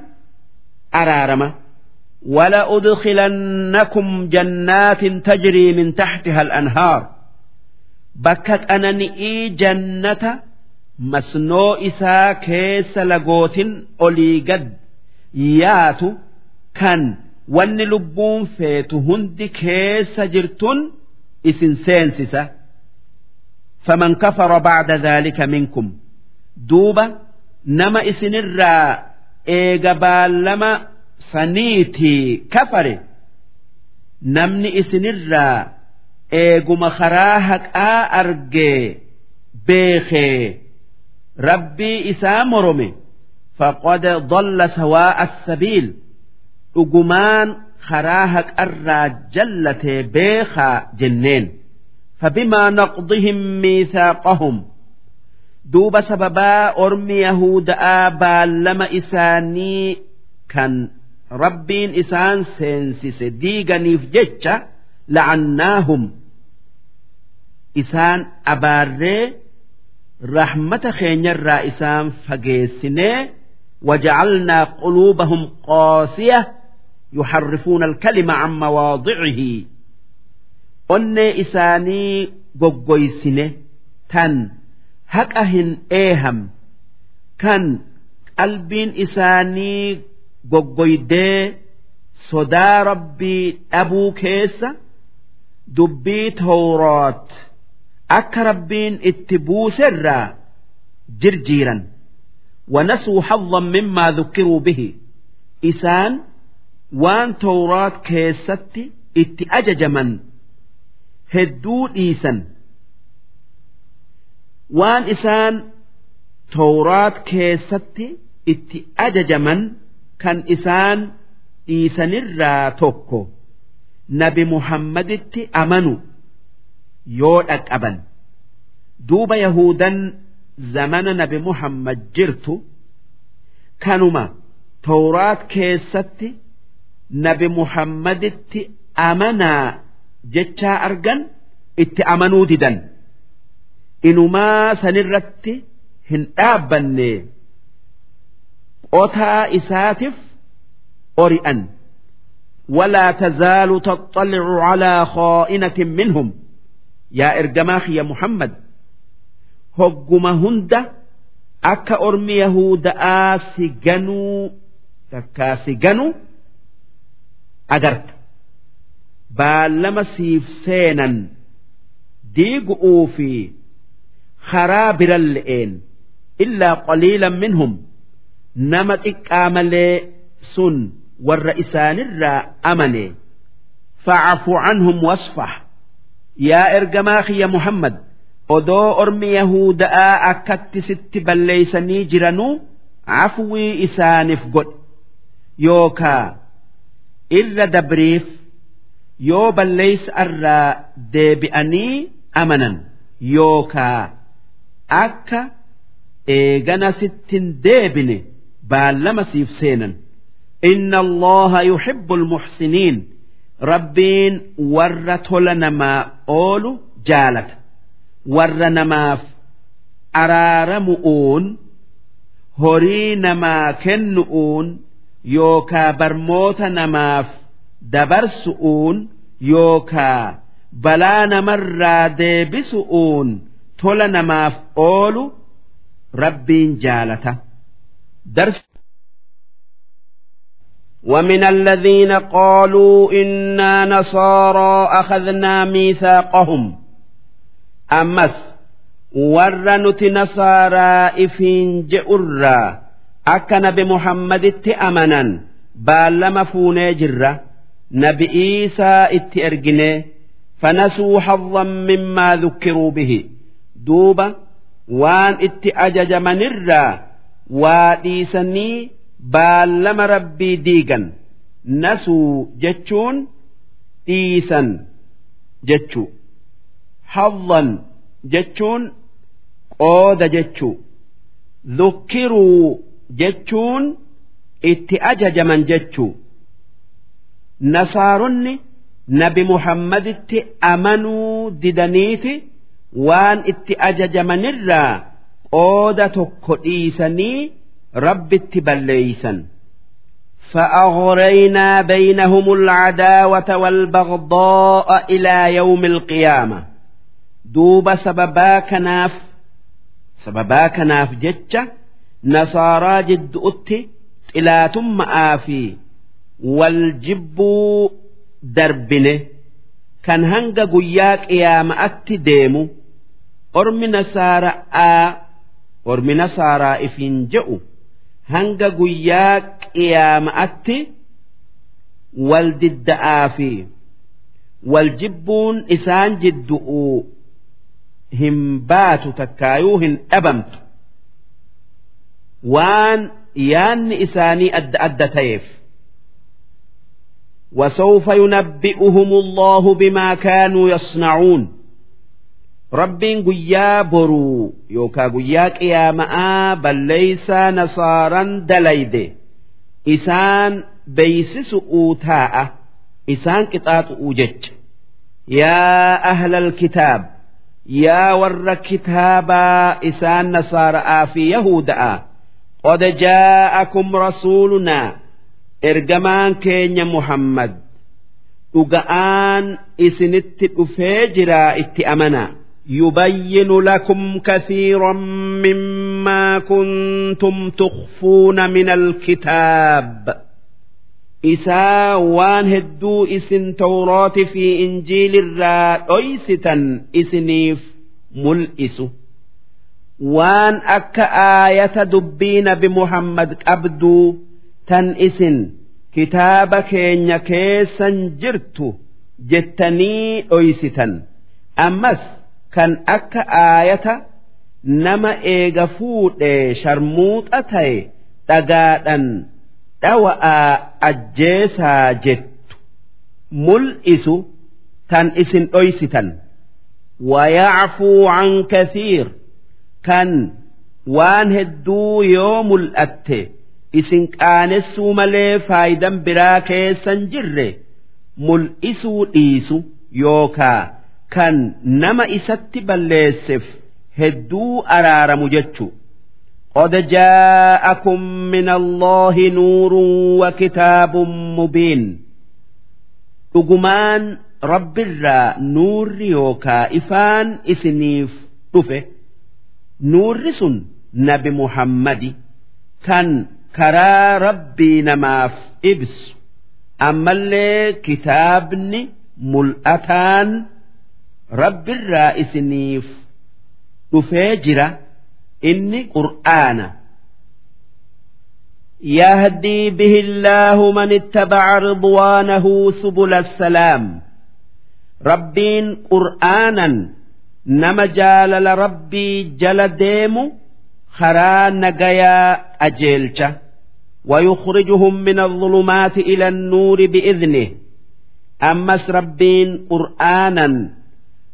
أرارما ولأدخلنكم جنات تجري من تحتها الأنهار بكت أنني جنة masnoo isaa keessa lagootin olii gad yaatu kan wanni lubbuun feetu hundi keessa jirtun isin seensisa faman kafara bacda dhaalika minkum. Duuba nama isinirraa eega baallama saniitii kafare. Namni isinirraa eeguma karaa haqaa argee beekee rabbii isaa morome faqad dalla sawaa'a sabiil. Dhugumaan karaa haqarraa jallatee beekaa jenneen fabimaa naqdihim miisaaqahum duuba sababaa ormi yahuda'aa baallama isaanii kan rabbiin isaan seensise diiganiif jecha la'annaahum isaan abaarree rahmata keenyarraa isaan fageessinee waja'alnaa quluubahum qoosiya يحرفون الكلمة عن مواضعه onnee isaanii goggoysine tan haqa hin eeham kan qalbiin isaanii goggoydee sodaa rabbii dhabuu keessa dubbii tawraat akka rabbiin itti buuserraa jirjiiran ونسوا حظا مما ذكروا به إسان waan tawraat keessatti itti ajajaman hedduu dhiisan. Waan isaan tawraat keessatti itti ajajaman kan isaan dhiisanirraa tokko nabi muhammaditti amanu yoo dhaqqaban duuba yahudan zamana nabi muhammad jirtu kanuma tawraat keessatti nabi muhammaditti amanaa jechaa argan itti amanuu didan inumaa sanirratti hin dhaabbanne qotaa isaatiif ori'an ولا تزال تطلع على خائنة منهم يا إرجماخ يا محمد هجم هند أكا أرمي يهود آسجنوا تكاسجنوا agarta. Baallama siif seenan diigu'uu fi karaa biran le'een illaa qaliilan minhum. Nama xiqqaa malee sun warra isaanirraa amane. Facafu canhum wasfah. Yaa ergamaa kiyya muhammad odoo ormi yahuda'aa akkatti sitti balleeysanii jiranuu cafwii isaaniif godhe yookaa irra dabriif yoo balleeysa irraa deebi'anii amanan yookaa akka eegana sittin deebine baallama siif seenan. Inna allaha yuhibbu almuxsiniin rabbiin warra tola namaa oolu jaalata. Warra namaaf araaramu'uun horii namaa kennu'uun yookaa barmoota namaaf dabarsu'uun yookaa balaa namarraa deebisu'uun tola namaaf oolu rabbiin jaalata. ومن الذين قالوا إنا نصارى أخذنا ميثاقهم أمس ورنت نصارى إفين جئرا akka nabi muhammaditti amanan baallama fuunee jirra. Nabi iisaa itti erginee fanasuu har'an mimmaa dhukkiruu bihi. Duuba waan itti ajajamanirraa waa dhiisanii baallama rabbii diigan. Nasuu jechuun dhiisan jechuu har'an jechuun qooda jechuu dhukkiruu jechuun itti ajajaman jechuu nasaaronni nabi muhammaditti amanuu didaniiti waan itti ajajamanirraa qooda tokko dhiisanii rabbitti balleeysan فأغرينا بينهم العداوة والبغضاء إلى يوم القيامة دوب سببا كناف سببا كناف جتة nasaaraa jidduutti xilaatummaa fi waljibbuu darbine. Kan hanga guyyaa qiyaama'atti deemu. Ormi nasaara'aa ormi nasaaraa ifiin je'u. Hanga guyyaa qiyaama'atti waldidda'aa fi waljibbuun isaan jiddu'u hin baatu takkaayuu hin dhabamtu. waan yaanni isaanii adda adda ta'eef وسوف ينبئهم الله بما كانوا يصنعون rabbiin guyyaa boruu yookaa guyyaa qiyaama'aa balleeysaa nasaaran dalayde isaan beeysisu'uu taa'a isaan qixaaxu'uu jecha yaa ahlal kitaab yaa warra kitaabaa isaan nasaara'aa fi yahuda'a qad jaa'akum rasuulunaa ergamaan keenya muhammad dhuga'aan isinitti dhufee jiraa itti amanaa يبين لكم كثيرا مما كنتم تخفون من الكتاب إسا وان هدو إسن توراة في إنجيل الرا أيستا إسنيف ملئس وان أك آية دبين بمحمد أبدو تن إسن كتاب كين كيسا جرت جتني أيستا أمس kan akka aayata nama eega fuudhee sharmuuxa ta'e dhagaadhan dhawa'aa ajjeesaa jettu mul'isu tan isin dhoysitan wayacfuu can kathiir kan waan hedduu yoo mul'atte isin qaanessuu malee faayidan biraa keessan jirre mul'isuu dhiisu yookaa kan nama isatti balleesseef hedduu araaramu jechu قد جاءكم من الله نور وكتاب مبين dhugumaan rabbirraa nuurri yookaa ifaan isiniif dhufe nuurri sun nabi muhammadi kan karaa rabbii namaaf ibsu ammallee kitaabni mul'ataan rabbirraa isiniif dhufee jira inni qur'aana يهدي به الله من اتبع رضوانه سبل السلام ربين قرآنا نما جال ربي جل ديم خرا نجيا أجيلش ويخرجهم من الظلمات إلى النور بإذنه أمس ربين قرآنا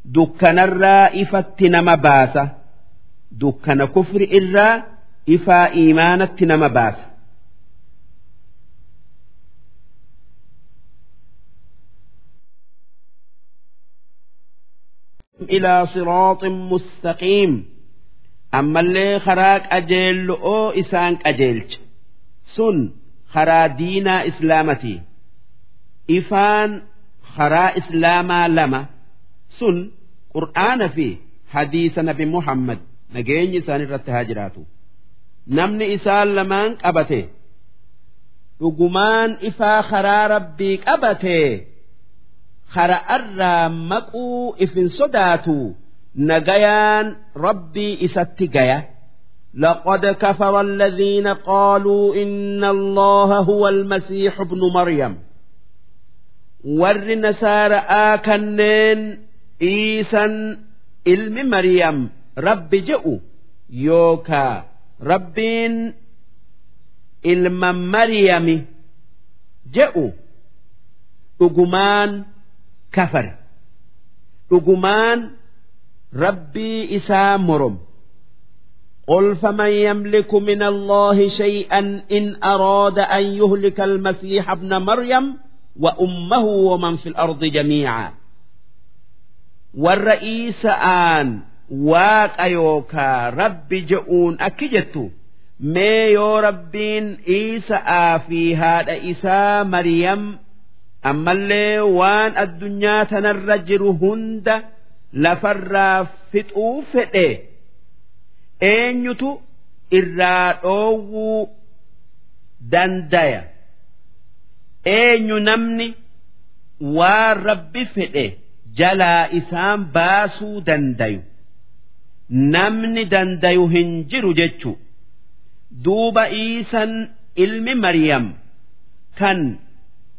دكان الرائفة نما باسة دكان كفر إرا إفا إيمانة نما باسة إلى صراط مستقيم أما اللي خراك أجيل أو إسانك أجيلش سن خرا دينا إسلامتي إفان خرا إسلاما لما سن قرآن في حديث نبي محمد نجيني سان الرتهاجراتو نمني إسان لمان قبته dhugumaan ifaa karaa rabbii qabatee hara'arraa maquu ifin sodaatu nagayaan rabbii isatti gaya. لقد كفر الذين قالوا إن الله هو المسيح ابن مريم warri nasaaraa kanneen iisan ilmi Maryam rabbi je'u yookaa rabbiin ilma Maryami je'u dhugumaan kafare dhugumaan rabbii isaa morom قل فمن يملك من الله شيئا إن أراد أن يهلك المسيح ابن مريم وأمه ومن في الأرض جميعا والرئيس آن واق أيوكا رب جؤون أكجتو mee yoo rabbiin Iisaa fi haadha isaa Maryam ammallee waan addunyaa tanarra jiru hunda lafarraa fixuu fedhe. Eenyutu irraa dhoowwuu dandaya eenyu namni waan rabbi fedhe jalaa isaan baasuu dandayu? Namni dandayu hin jiru jechu. Duuba iisan ilmi maryam kan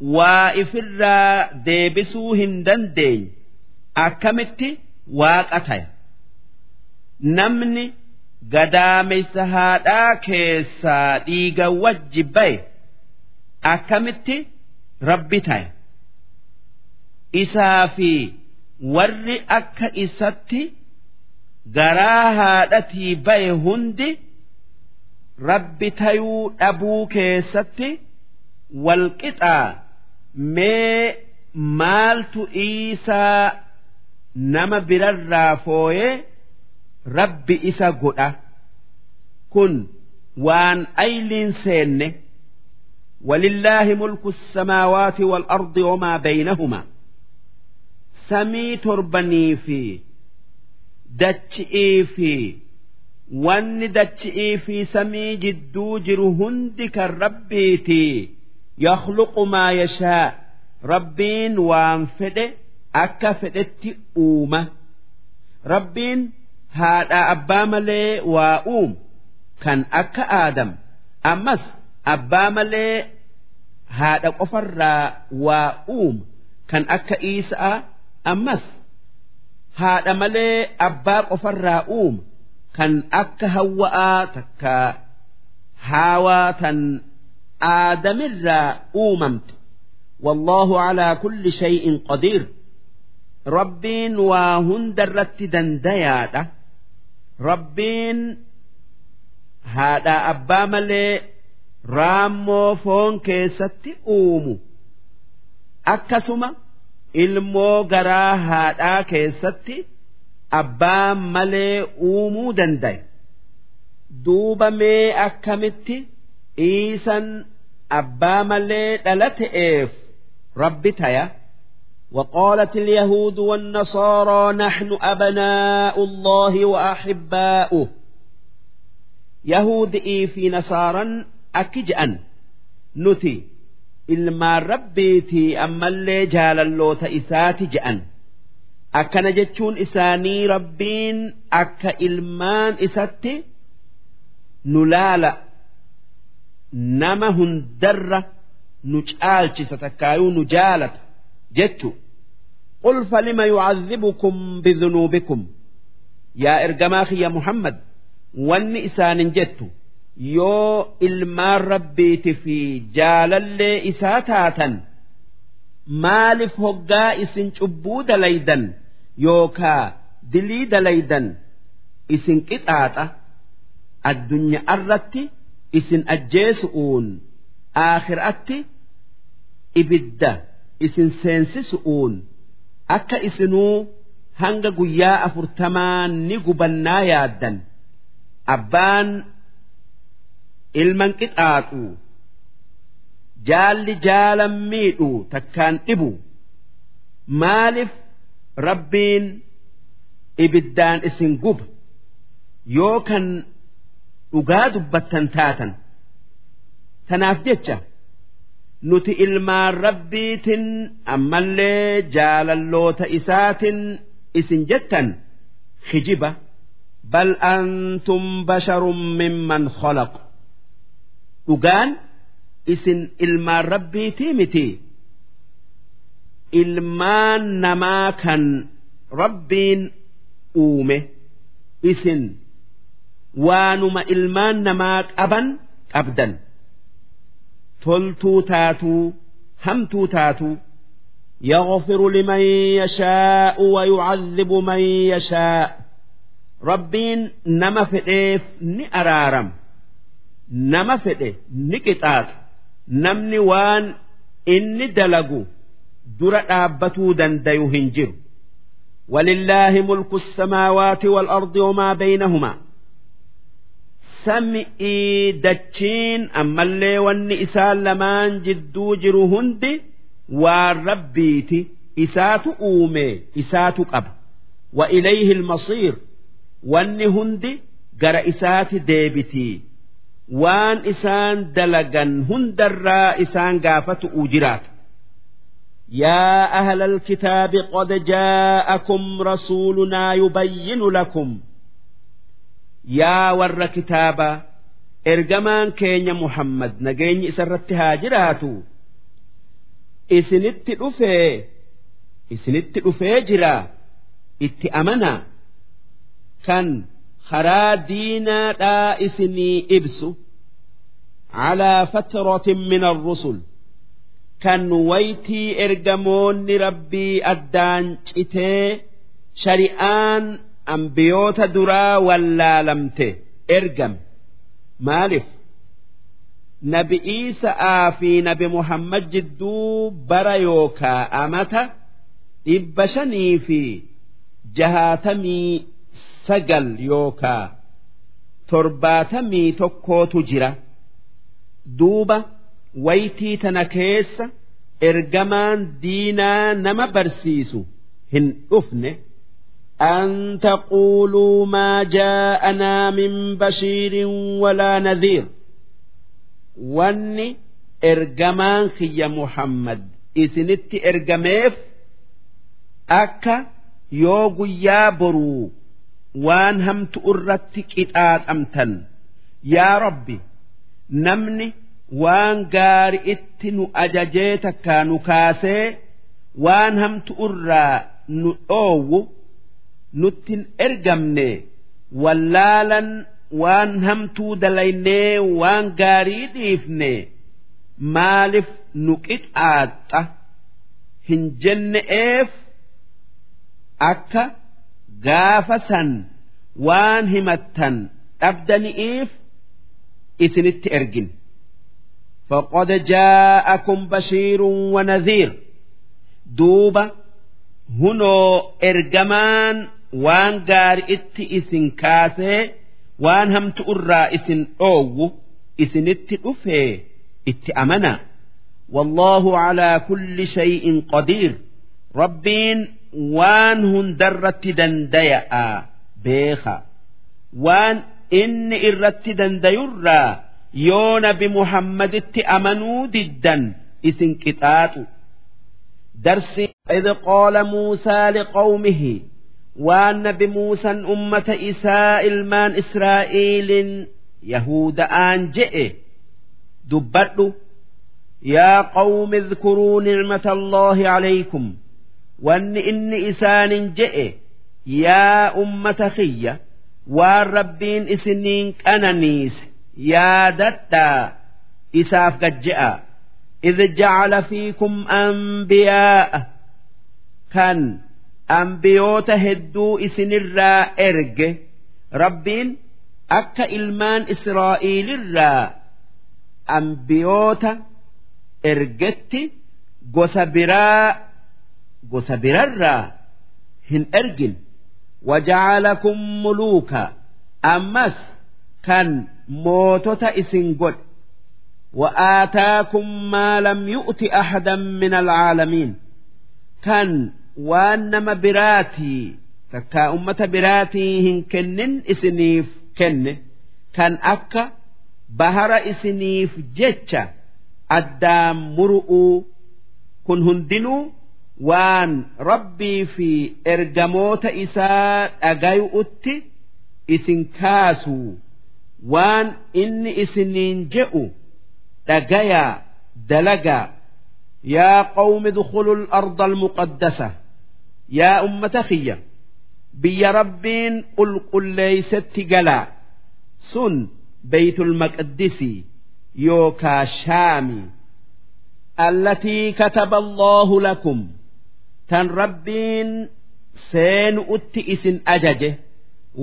waa ifirraa deebisuu hin dandeenye akkamitti waaqa taya namni gadaameysa haadhaa keessaa dhiiga wajji baye akkamitti rabbi taya isaa fi warri akka isatti garaa haadhatii baye hundi rabbi tayuu dhabuu keessatti walqixaa mee maaltu isaa nama birarraa fooyee rabbi isa godha kun waan ayliin seenne ولله ملك السماوات والأرض وما بينهما سمي تربني في دتشئي في wanni dachi'ii fi samii jidduu jiru hundi kan rabbiiti yakhluqu maa yashaa rabbiin waan fedhe akka fedhetti uuma rabbiin haadha abbaa malee waa uumu kan akka aadam ammas abbaa malee haadha qofarraa waa uumu kan akka iisaa ammas haadha malee abbaa qofarraa uuma kan akka hawwa'aa takka haawaa tan aadamirraa uumamte wallahu calaa kulli shay'in qadiir rabbiin waa hunda irratti dandayaadha rabbiin haadhaa abbaa malee raammoo foon keessatti uumu akkasuma ilmoo garaa haadhaa keessatti abbaa malee uumuu danda'e duuba mee akkamitti iisan abbaa malee dhala ta'eef rabbi taya وقالت اليهود والنصارى نحن أبناء الله وأحباؤه يهود في نصارى أكجأن نتي ilmaan rabbiitii ammallee jaalalloota isaati je'an akkana jechuun isaanii rabbiin akka ilmaan isatti nu laala nama hundarra nu caalchisa takkaayuu nu jaalata jechu qul falima yucadhibukum bidunuubikum yaa ergamaa kiyya muhammad wanni isaanin jettu yoo ilmaan rabbiiti fi jaalallee isaa taatan maaliif hoggaa isin cubbuu dalaydan yookaa dilii dalaydan isin qixaaxa addunyaa irratti isin ajjeesu'uun aakhiraatti ibidda isin seensisu'uun akka isinuu hanga guyyaa afurtamaa ni gubannaa yaaddan. Abbaan ilman qixaaxu jaalli jaalan miidhu takkaan dhibu. Maaliif rabbiin ibiddaan isin guba yoo kan dhugaa dubbattan taatan. Tanaaf jecha nuti ilmaan rabbiitin ammallee jaalalloota isaatin isin jettan hijiba bal antum basharun mimman khalaq. Dhugaan isin ilmaan rabbiitii miti. Ilmaan namaa kan rabbiin uume isin waanuma ilmaan namaa qaban qabdan toltuu taatuu hamtuu taatuu يغفر لمن يشاء ويعذب من يشاء ربين نما فديف ني أرارم نما فدي ني قطاط نمني وان إني دلقو در آبتو دنديو هنجر ولله ملك السماوات والأرض وما بينهما sam'ii dachiin ammallee wanni isaan lamaan jidduu jiru hundi waan rabbiiti isaatu uume isaatu qaba wa ilayhi ilmasiir wanni hundi gara isaati deebitii waan isaan dalagan hundarraa isaan gaafatu jiraata يا أهل الكتاب قد جاءكم رسولنا يبين لكم yaa warra kitaabaa ergamaan keenya muhammad nageenyi isarratti haa jiraatu. Isinitti dhufee isinitti dhufee jira itti amanaa kan karaa diinaadhaa isinii ibsu calaa fatratin min arrusul kan waytii ergamoonni rabbii addaan citee shari'aan ambiyoota duraa wallaalamte. Ergame maaliif nabi Iisa'aa fi nabi Muhammad jidduu bara yookaa amata dhibba shanii fi jahaatamii sagal yookaa torbaatamii tokkootu jira. Duuba waytii tana keessa ergamaan diinaa nama barsiisu hin dhufne. أن تقولوا ما جاءنا من بشير ولا نذير واني إرجمان خي محمد إسنت إرجميف أكا يوغو يابرو وان هم تؤرت كتات أمتن يا ربي نمني وان قار اتنو أججيتك كانوا كاسي وان هم تؤرى نؤوو nuttin ergamne wallaalan waan hamtuu dalaynee waan gaarii dhiifne maaliif nu qixaaxa hin jenne'eef akka gaafa san waan himattan dhabdani'iif isinitti ergin فقد جاءكم بشير ونذير دوبة هنو إرجمان waan gaari'itti isin kaasee waan hamtu irraa isin dhoowwu isinitti dhufee itti amana والله على كل شيء قدير ربين وان هندرت دنديا بيخا وان إن إرت دنديرا يون بمحمد اتأمنوا ضدا إسن كتات درس إذ قال موسى لقومه waan nabi Muusaan ummata isaa ilmaan Israa'eeliin Yahuda'aan je'e dubbadhu yaa qawmi dhkuruu nicmata Allaahi alaykum. Wanni inni isaanin je'e yaa ummata kiyya waan rabbiin isiniin qananiise yaadadhaa isaaf gajje'a idh jacala fiikum anbiyaa'a. Kan ambiyoota hedduu isinirraa erge rabbiin akka ilmaan israa'iilirraa ambiyoota ergetti gosa biraa gosa birarraa hin ergin. Waja'alakum muluuka. Ammas kan mootota isin godhe. Wa'aataakum maa lam yu'ti ahadan min alcaalamiin kan waan nama biraatii takkaa ummata biraatii hin kennin isiniif kenne kan akka bahara isiniif jecha addaan muru'uu kun hundinuu waan rabbii fi ergamoota isaa dhagayu'utti isin kaasuu waan inni isiniin je'u dhagayaa dalagaa yaa qawmi dkhuluu al-arda al-muqaddasa yaa ummata kiyya biyya rabbiin qulqulleeysetti galaa sun beeytul maqdisii yookaa shaami. Allatii kataba allaahu lakum. Tan rabbiin seenu'utti isin ajaje.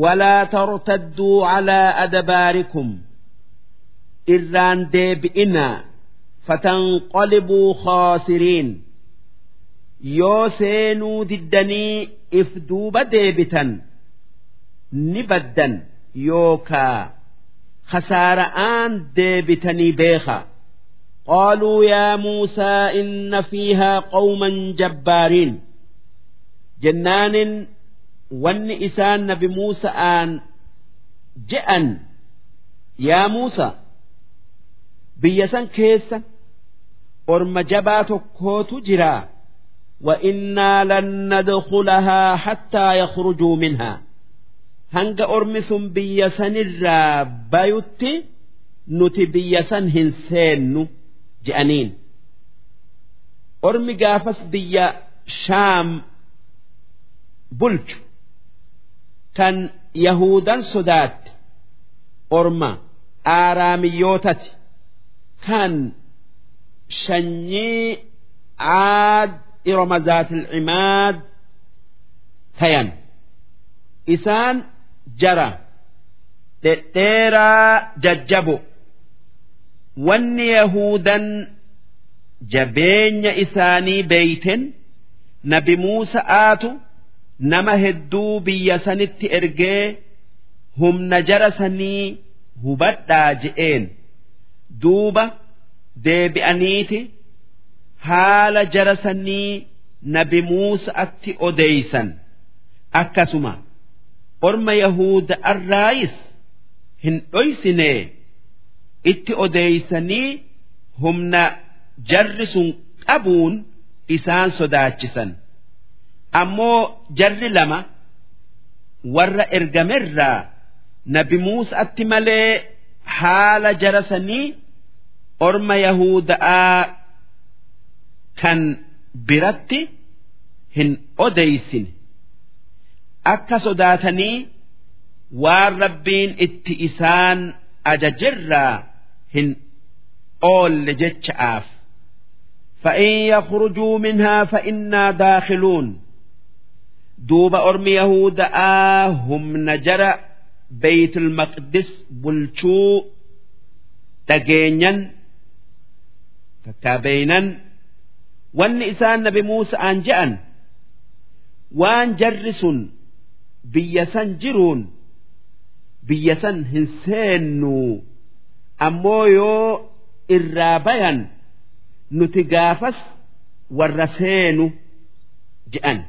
Walaa tartadduu calaa adabaarikum. Irraan deebi'inaa. Fatanqalibuu khaasiriin yoo seenuu diddanii if duuba deebitan ni baddan yookaa khasaara'aan deebitanii beeka قالوا يا موسى إن فيها قوما جبارين جنان ون إسان نبي موسى آن جأن يا موسى بيسان كيسا أرم جبات كوت جرا وإنا لن ندخلها حتى يخرجوا منها هنگ أرمسم بيسان الرابيت نتي بيسان هنسين je'aniin ormi gaafas biyya shaam bulchu kan yahudan sodaatte orma aaraamiyyootati kan shanyii caad iroma zaatil cimaad tayan isaan jara dhedheeraa jajjabo wanni yahudan jabeenya isaanii beeyten nabi muusa'aatu nama hedduu biyya sanitti ergee humna jara sanii hubadhaa je'een duuba deebi'aniiti haala jara sanii nabi muusa'atti odeeysan akkasuma orma yahuda arraayis hin dhoysinee itti odeeysanii humna jarri sun qabuun isaan sodaachisan. Ammoo jarri lama warra ergamerraa nabi muusa'atti malee haala jara sanii orma yahuda'aa kan biratti hin odeeysine akka sodaatanii waan rabbiin itti isaan ajajerraa hin oolle jecha'aaf فإن يخرجوا منها فإنا داخلون دوب أرمي يهود هم نجر بيت المقدس بلشو تجينيا تتابينا والنسان نبي موسى أنجأن وان جرس بيسن جرون بيسن هنسينو ammoo yoo irraa bayan nuti gaafas warra seenu je'an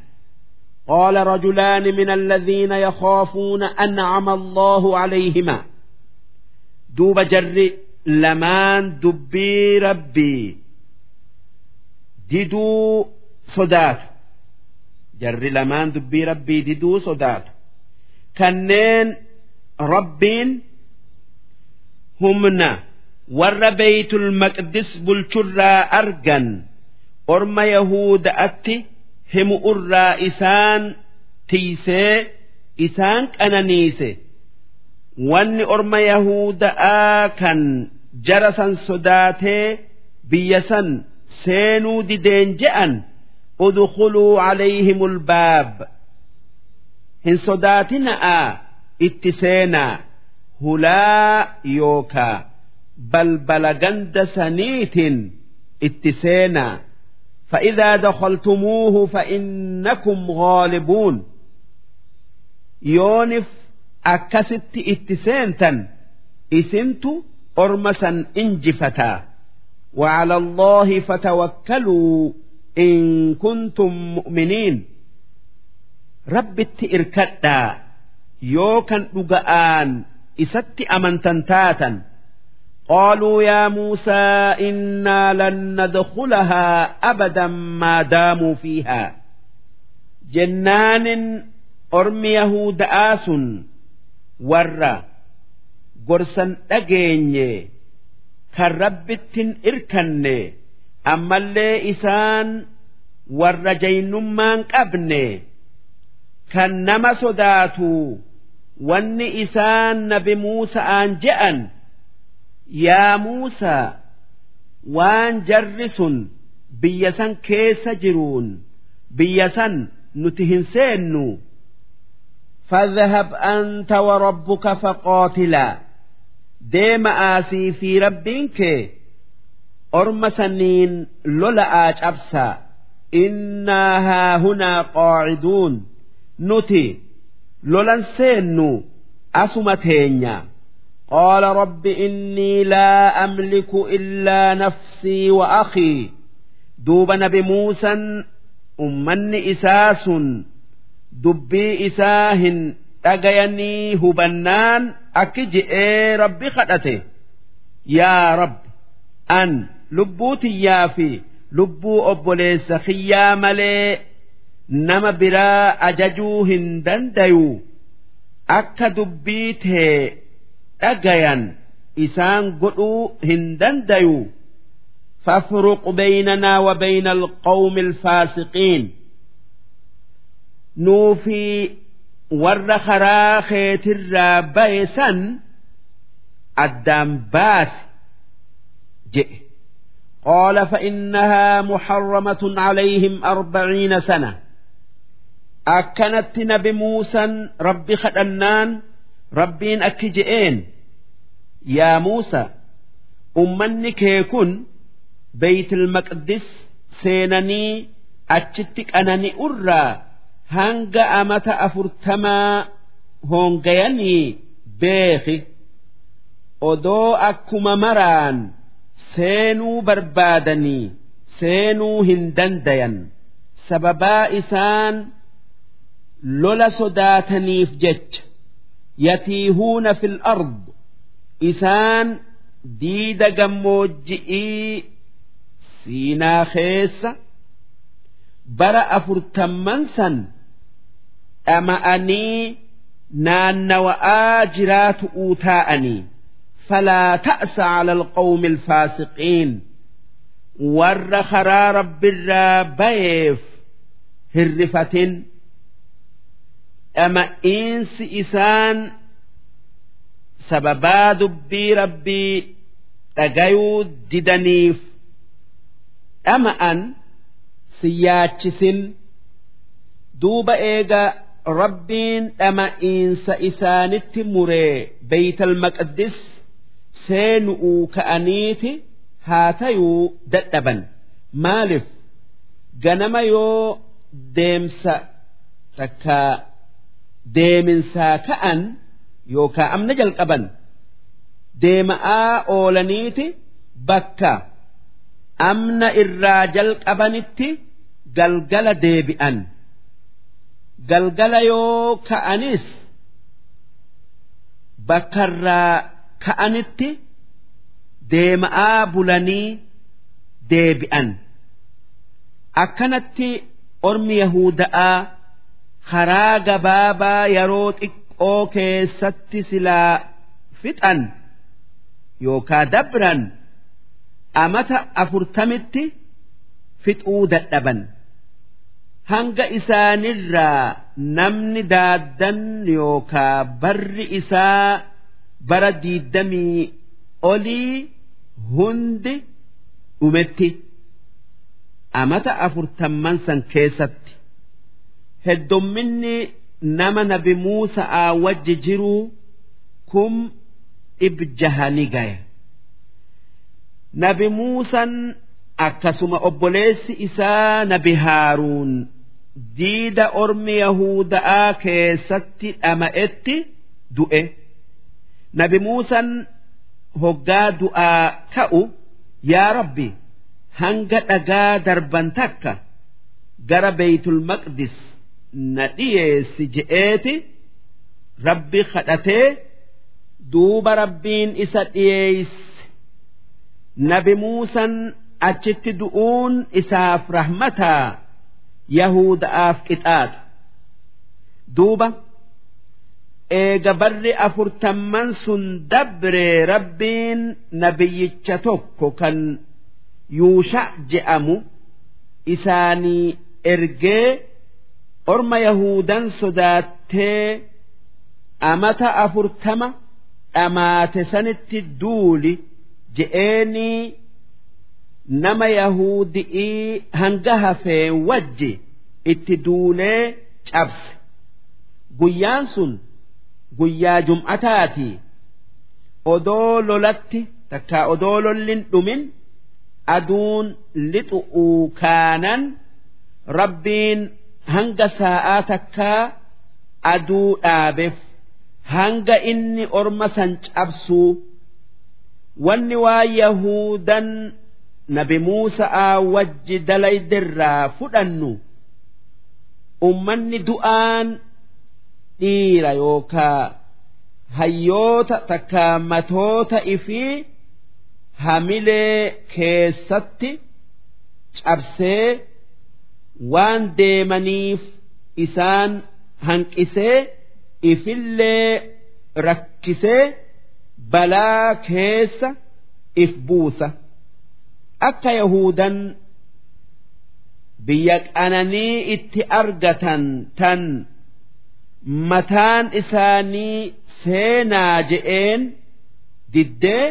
قال رجلان من الذين يخافون أنعم الله عليهما دوب جر لمان دبي ربي diduu sodaatu jarri lamaan dubbii rabbii diduu sodaatu kanneen rabbiin humna warra beeytul maqdis bulchurraa argan orma yahuuda'atti himu irraa isaan tiisee isaan qananiise wanni orma yahuuda'aa kan jara san sodaatee biyya san seenuu dideen je'an udkhuluu calayhimul baab hin sodaatina'a itti seenaa hulaa yookaa balbala ganda saniitin itti seenaa فإذا دخلتموه فإنكم غالبون يونف أكست اتسينتا إسنت أرمسا إنجفتا وعلى الله فتوكلوا إن كنتم مؤمنين رب التئركتا يوكا لقآن isatti amantan taatan قالوا يا موسى إنا لن ندخلها أبدا ما داموا فيها جنان أرم يهود آس ور قرسا أجيني كالربت إركن أما اللي إسان ور جينمان قبن كنما صداتو wanni isaan nabi Muusa'aan je'an yaa Muusaa waan jarri sun biyya san keessa jiruun biyya san nuti hin seennu فاذهب أنت وربك فقاتلا deema'aasii fi rabbiin kee orma saniin lola'aa cabsaa innaa haa hunaa qaaciduun. Nuti lolan seennu asuma teenya. Qaala rabbi innii laa amliku illaa nafsii wa akii duuba nabi muusan ummanni isaa sun dubbii isaa hin dhagayanii hubannaan akki je'ee rabbi kadhate yaa rabbi an lubbuu tiyyaa fi lubbuu obboleessa kiyyaa malee nama biraa ajajuu hin dandayu akka dubbii tee dhagayan isaan godhuu hin dandayu فافرق بيننا وبين القوم الفاسقين نوفي ور خراخيت الرابيسا الدام باس جئ قال فإنها محرمة عليهم أربعين سنة akkanatti nabi muusan rabbi kadhannaan rabbiin akki je'een yaa muusa ummanni kee kun beeytil maqdis seenanii achitti qanani irraa hanga amata afurtamaa hoongayanii beeki odoo akkuma maraan seenuu barbaadanii seenuu hin dandayan. Sababaa isaan lola sodaataniif jecha. Yatiihuuna fil ard. Isaan diida gammoojji'ii siinaa keessa bara afurtamman san dhama'anii naannawa'aa jiraatu'uu taa'anii falaa ta'sa ala alqawmi alfaasiqiin warra karaa rabbirraa bayeef hirrifatin dhama'iinsi isaan sababaa dubbii rabbii dhagayuu didaniif dhama'an si yaachisin duuba eega rabbiin dhama'iinsa isaanitti muree beeytal maqdis seenu'uu ka'aniiti haa tayuu dadhaban. Maaliif? Ganama yoo deemsa takkaa deeminsaa ka'an yookaan amna jalqaban deema'aa oolaniiti bakka amna irraa jalqabanitti galgala deebi'an galgala yoo ka'anis bakkarraa ka'anitti deema'aa bulanii deebi'an. Akkanatti ormi yahuda'aa karaa gabaabaa yeroo xiqqoo keessatti silaa fixan yookaa dabran amata afurtamitti fixuu dadhaban hanga isaanirraa namni daaddan yookaa barri isaa bara diiddamii olii hundi dhumetti amata afurtamman san keessatti heddumminni nama nabi Muusa'aa wajji jiruu kum ibjaha ni gaya. Nabi Muusan akkasuma obboleessi isaa nabi Haaruun diida ormi Yahuda'aa keessatti dhama'etti du'e. Nabi Muusan hoggaa du'aa ka'u yaa Rabbi hanga dhagaa darban takka gara Beeytul Maqdis na dhiyeessi je'eeti rabbi kadhatee duuba rabbiin isa dhiyeesse nabi muusan achitti du'uun isaaf rahmataa yahuda'aaf qixaaxa duuba eega barri afurtamman sun dabree rabbiin nabiyyicha tokko kan yuusha je'amu isaanii ergee orma yahudan sodaattee amata afurtama dhamaate sanitti duuli je'eenii nama yahudi'ii hanga hafee wajji itti duulee cabse. Guyyaan sun guyyaa jum'ataati. Odoo lolatti takkaa odoo lollin dhumin aduun lixu'uu kaanan rabbiin hanga saa'aa takkaa aduu dhaabeef. Hanga inni orma san cabsuu. Wanni waa yahudan nabi Muusa'aa wajji dalaydirraa fudhannu ummanni du'aan dhiira yookaa hayyoota takkaa matoota ifii hamilee keessatti cabsee waan deemaniif isaan hanqisee ifillee rakkisee balaa keessa if buusa akka yahudan biyya qananii itti argatan tan mataan isaanii seenaa je'een diddee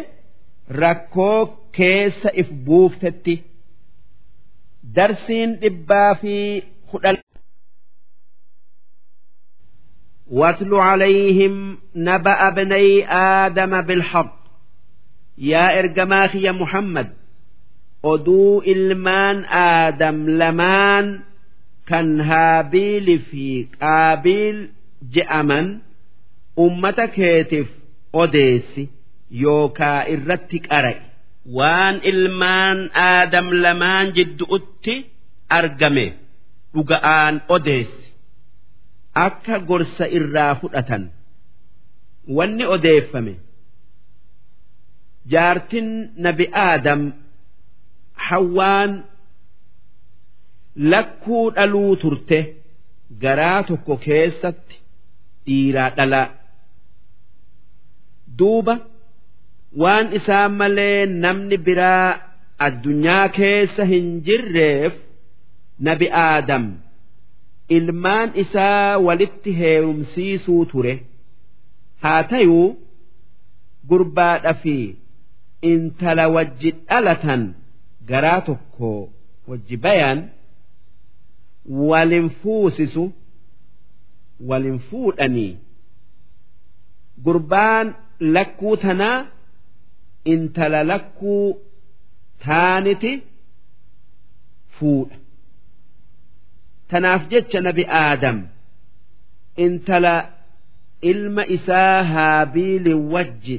rakkoo keessa if buuftetti darsiin dhibbaa fi kudha واتل عليهم نبأ ابني آدم بالحق يا إرجماخ يا محمد oduu ilmaan aadam lamaan kan haabiili fi qaabiil je'aman ummata keetiif odeessi yookaa irratti qara'e waan ilmaan aadam lamaan jidduutti argame dhuga'aan odeessi akka gorsa irraa fudhatan wanni odeeffame jaartin nabi aadam hawwaan lakkuu dhaluu turte garaa tokko keessatti dhiiraa dhalaa duuba waan isaan malee namni biraa addunyaa keessa hin jirreef nabi aadam ilmaan isaa walitti heerumsiisuu ture. Haa tayuu gurbaadha fi intala wajji dhalatan garaa tokko wajji bayan walin fuusisu walin fuudhanii gurbaan lakkuu tanaa intala lakkuu taaniti fuudha. Tanaaf jecha nabi aadam intala ilma isaa haabiili wajji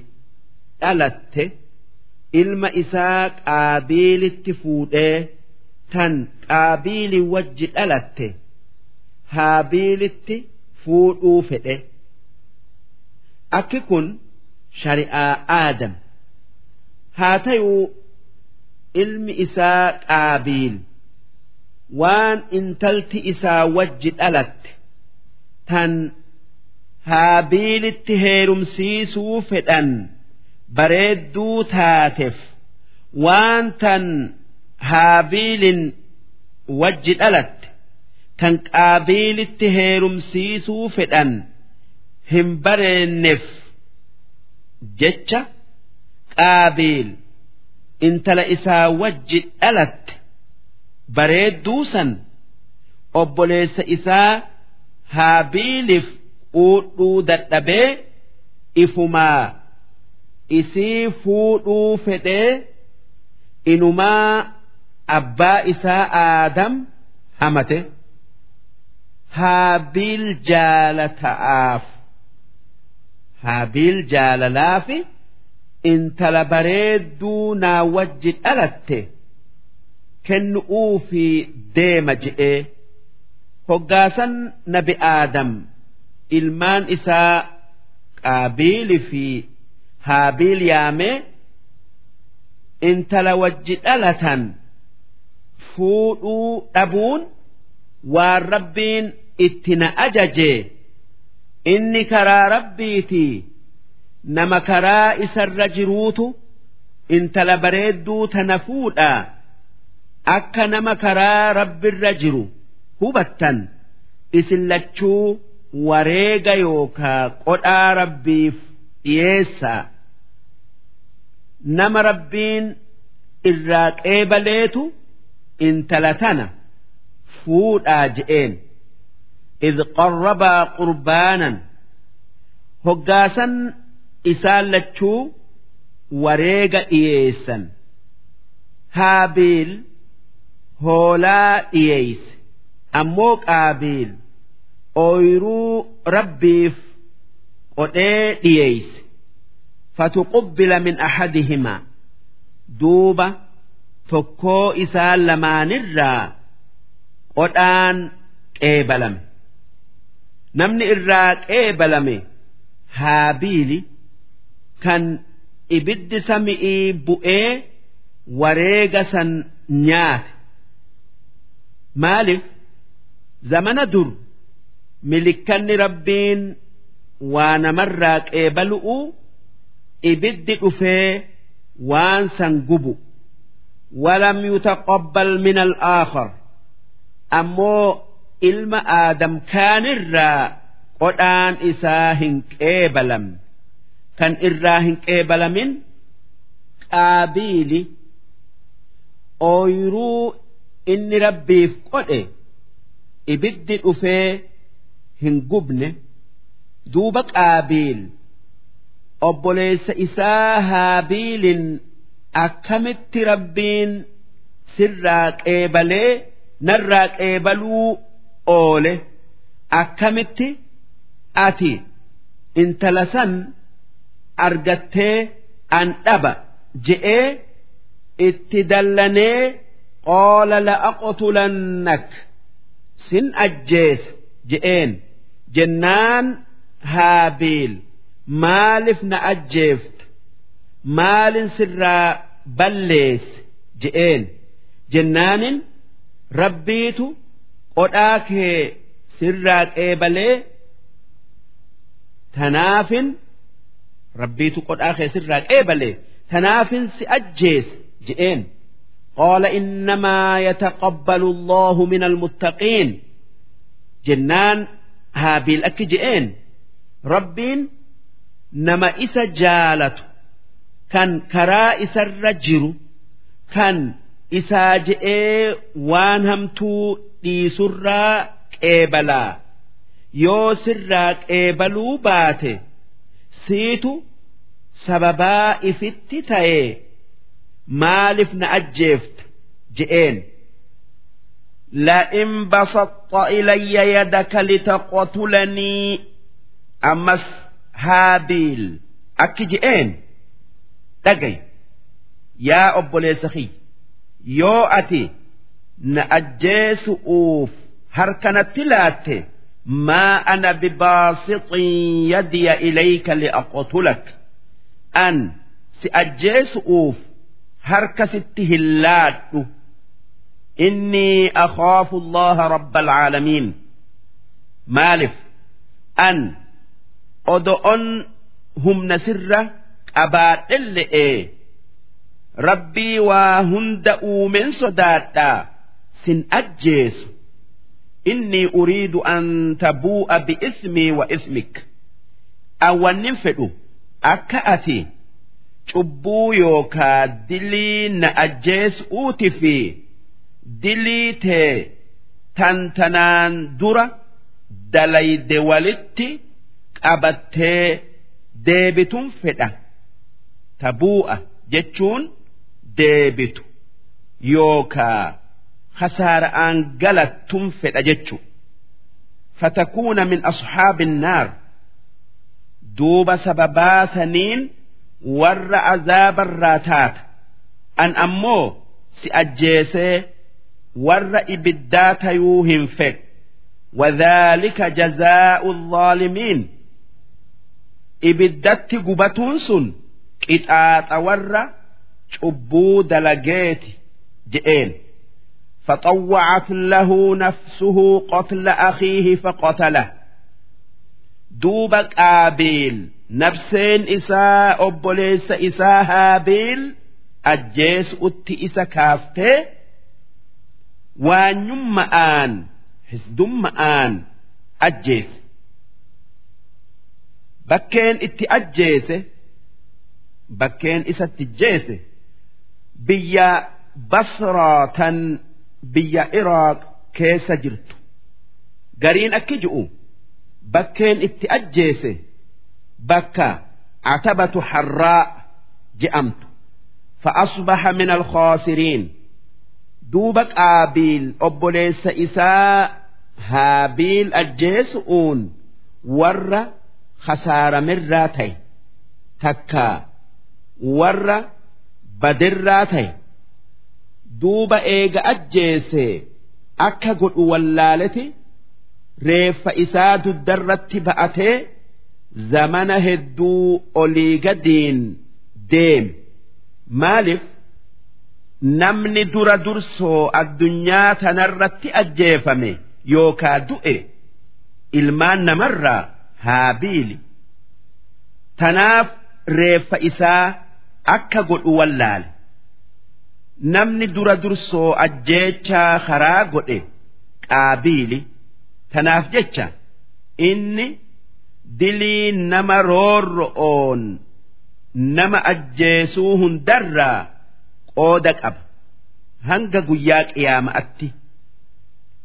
dhalatte ilma isaa qaabiilitti fuudhee tan qaabiili wajji dhalatte haabiilitti fuudhuu fedhe. Akki kun shari'aa aadam. Haa tayuu ilmi isaa qaabiil waan intalti isaa wajji dhalatte tan haabiilitti heerumsiisuu fedhan bareedduu taateef waan tan haabiilin wajji dhalatte tan qaabiilitti heerumsiisuu fedhan hin bareenneef jecha qaabiil intala isaa wajji dhalatte bareedduu san obboleessa isaa haabiiliif fuudhuu dadhabee ifumaa isii fuudhuu fedhee inumaa abbaa isaa aadam hamate haabiil jaalata'aaf haabiil jaalalaafi intala bareedduu naa wajji dhalatte kennu'uu fi deema jedhee hoggaasan nabi aadam ilmaan isaa qaabiili fi haabiil yaamee intala wajji dhalatan fuudhuu dhabuun waan rabbiin itti na ajaje. Inni karaa rabbiitii nama karaa isarra jiruutu intala bareedduu tana fuudhaa akka nama karaa rabbirra jiru hubattan isin lachuu wareega yookaa qodhaa rabbiif dhiyeessaa nama rabbiin irraa qeebaleetu intala tana fuudhaa je'een إذ قربا قربانا hoggaasan isaan lachuu wareega dhiyeessan haabiil hoolaa dhiyeeyse ammoo qaabiil ooyruu rabbiif qodhee dhiyeeyse Fatuqubbila min ahadihimaa duuba tokkoo isaan lamaanirraa qodhaan qeebalame namni irraa qeebalame haabiili kan ibiddi sami'ii bu'ee wareega san nyaate. Maaliif? Zamana dur. Milikkanni rabbiin waa namarraa qeebalu'u ibiddi dhufee waan san gubu. Walam yutaqabbal min al-aakhar ammoo ilma aadam kaanirraa qodhaan isaa hin qeebalamne kan irraa hin qeebalamin qaabiili ooyruu inni rabbiif qodhe ibiddi dhufee hin gubne duuba qaabiil obboleessa isaa haabiilin akkamitti rabbiin sirraa qeebalee narraa qeebaluu oole? Akkamitti? Ati intala san argattee an dhaba je'ee itti dallanee qaala la'aqtulannak sin ajjeesa je'een jennaan haabiil maaliif na ajjeefta maalin sirraa balleesse? Je'een. Jennaanin rabbiitu qodhaa kee sirraa qeebalee tanaafin rabbiitu qodhaa kee sirraa qeebalee tanaafin si ajjeese je'een. Innamaa yataqabbalu allahu min almuttaqiin jennaan haabiil akki je'een. Rabbiin nama isa jaalatu kan karaa isarra jiru kan isaa je'ee waan hamtuu dhiisurraa qeebalaa yoo sirraa qeebaluu baate siitu sababaa ifitti ta'e maaliif na ajjeefta je'een لئن بسطت إلي يدك لتقتلني أمس haabiil akki je'een dhagay yaa obboleessa kiyya yoo ati. Na ajjeesu'uuf harkanatti laatte maa ana bibaasixin yadiya ilayka liaqtulak an si ajjeesu'uuf harkasitti hin laadhu innii akhaafu allaha rabba alcaalamiin maaliif. An odo'on humna sirra qabaadhelle'ee rabbii waa hunda uumen sodaadhaa sin ajjeesu. Innii uriidu an tabuu'a bi'ismii wa ismik awwannin fedhu akka ati cubbuu yookaa dilii na ajjeesuuti fi dilii tee tantanaan dura dalayde walitti qabattee deebitun fedha tabuu'a jechuun deebitu yookaa khasaara'aan galattun fedha jechu fatakuuna min asxaabi naar duuba sababaa saniin warra azaabarraa taata an ammoo si ajjeesee warra ibiddaa tayuu hin fedhu وذلك جزاء الظالمين ibiddatti gubatuun sun qixaaxa warra cubbuu dalageeti je'een فطوعت له نفسه قتل أخيه فقتله دوب قابيل نفسين إساء أبوليس إساء هابيل أجيس أتي إسا كافته وانيم آن حسدم آن أجيس بكين اتي أجيس بكين إسا تجيس بيا بصرة biyya Iraaq keessa jirtu gariin akki ji'u bakkeen itti ajjeese bakka catabatu harraa je'amtu فأصبح من الخاسرين دوب قابيل أبوليس إساء هابيل أجيسؤون ور hasaaramirraa ta'e takka warra badirraa ta'e duuba eega ajjeese akka godhu wallaaleti reeffa isaa duddarratti ba'atee zamana hedduu olii gadiin deeme maaliif namni dura dursoo addunyaa tanarratti ajjeefame yookaa du'e ilmaan namarraa. haabiili tanaaf reeffa isaa akka godhu wallaale namni dura dursoo ajjeechaa karaa godhe qaabiili tanaaf jecha inni dilii nama roorro'oon nama ajjeesuu hundarraa qooda qaba hanga guyyaa qiyaama'atti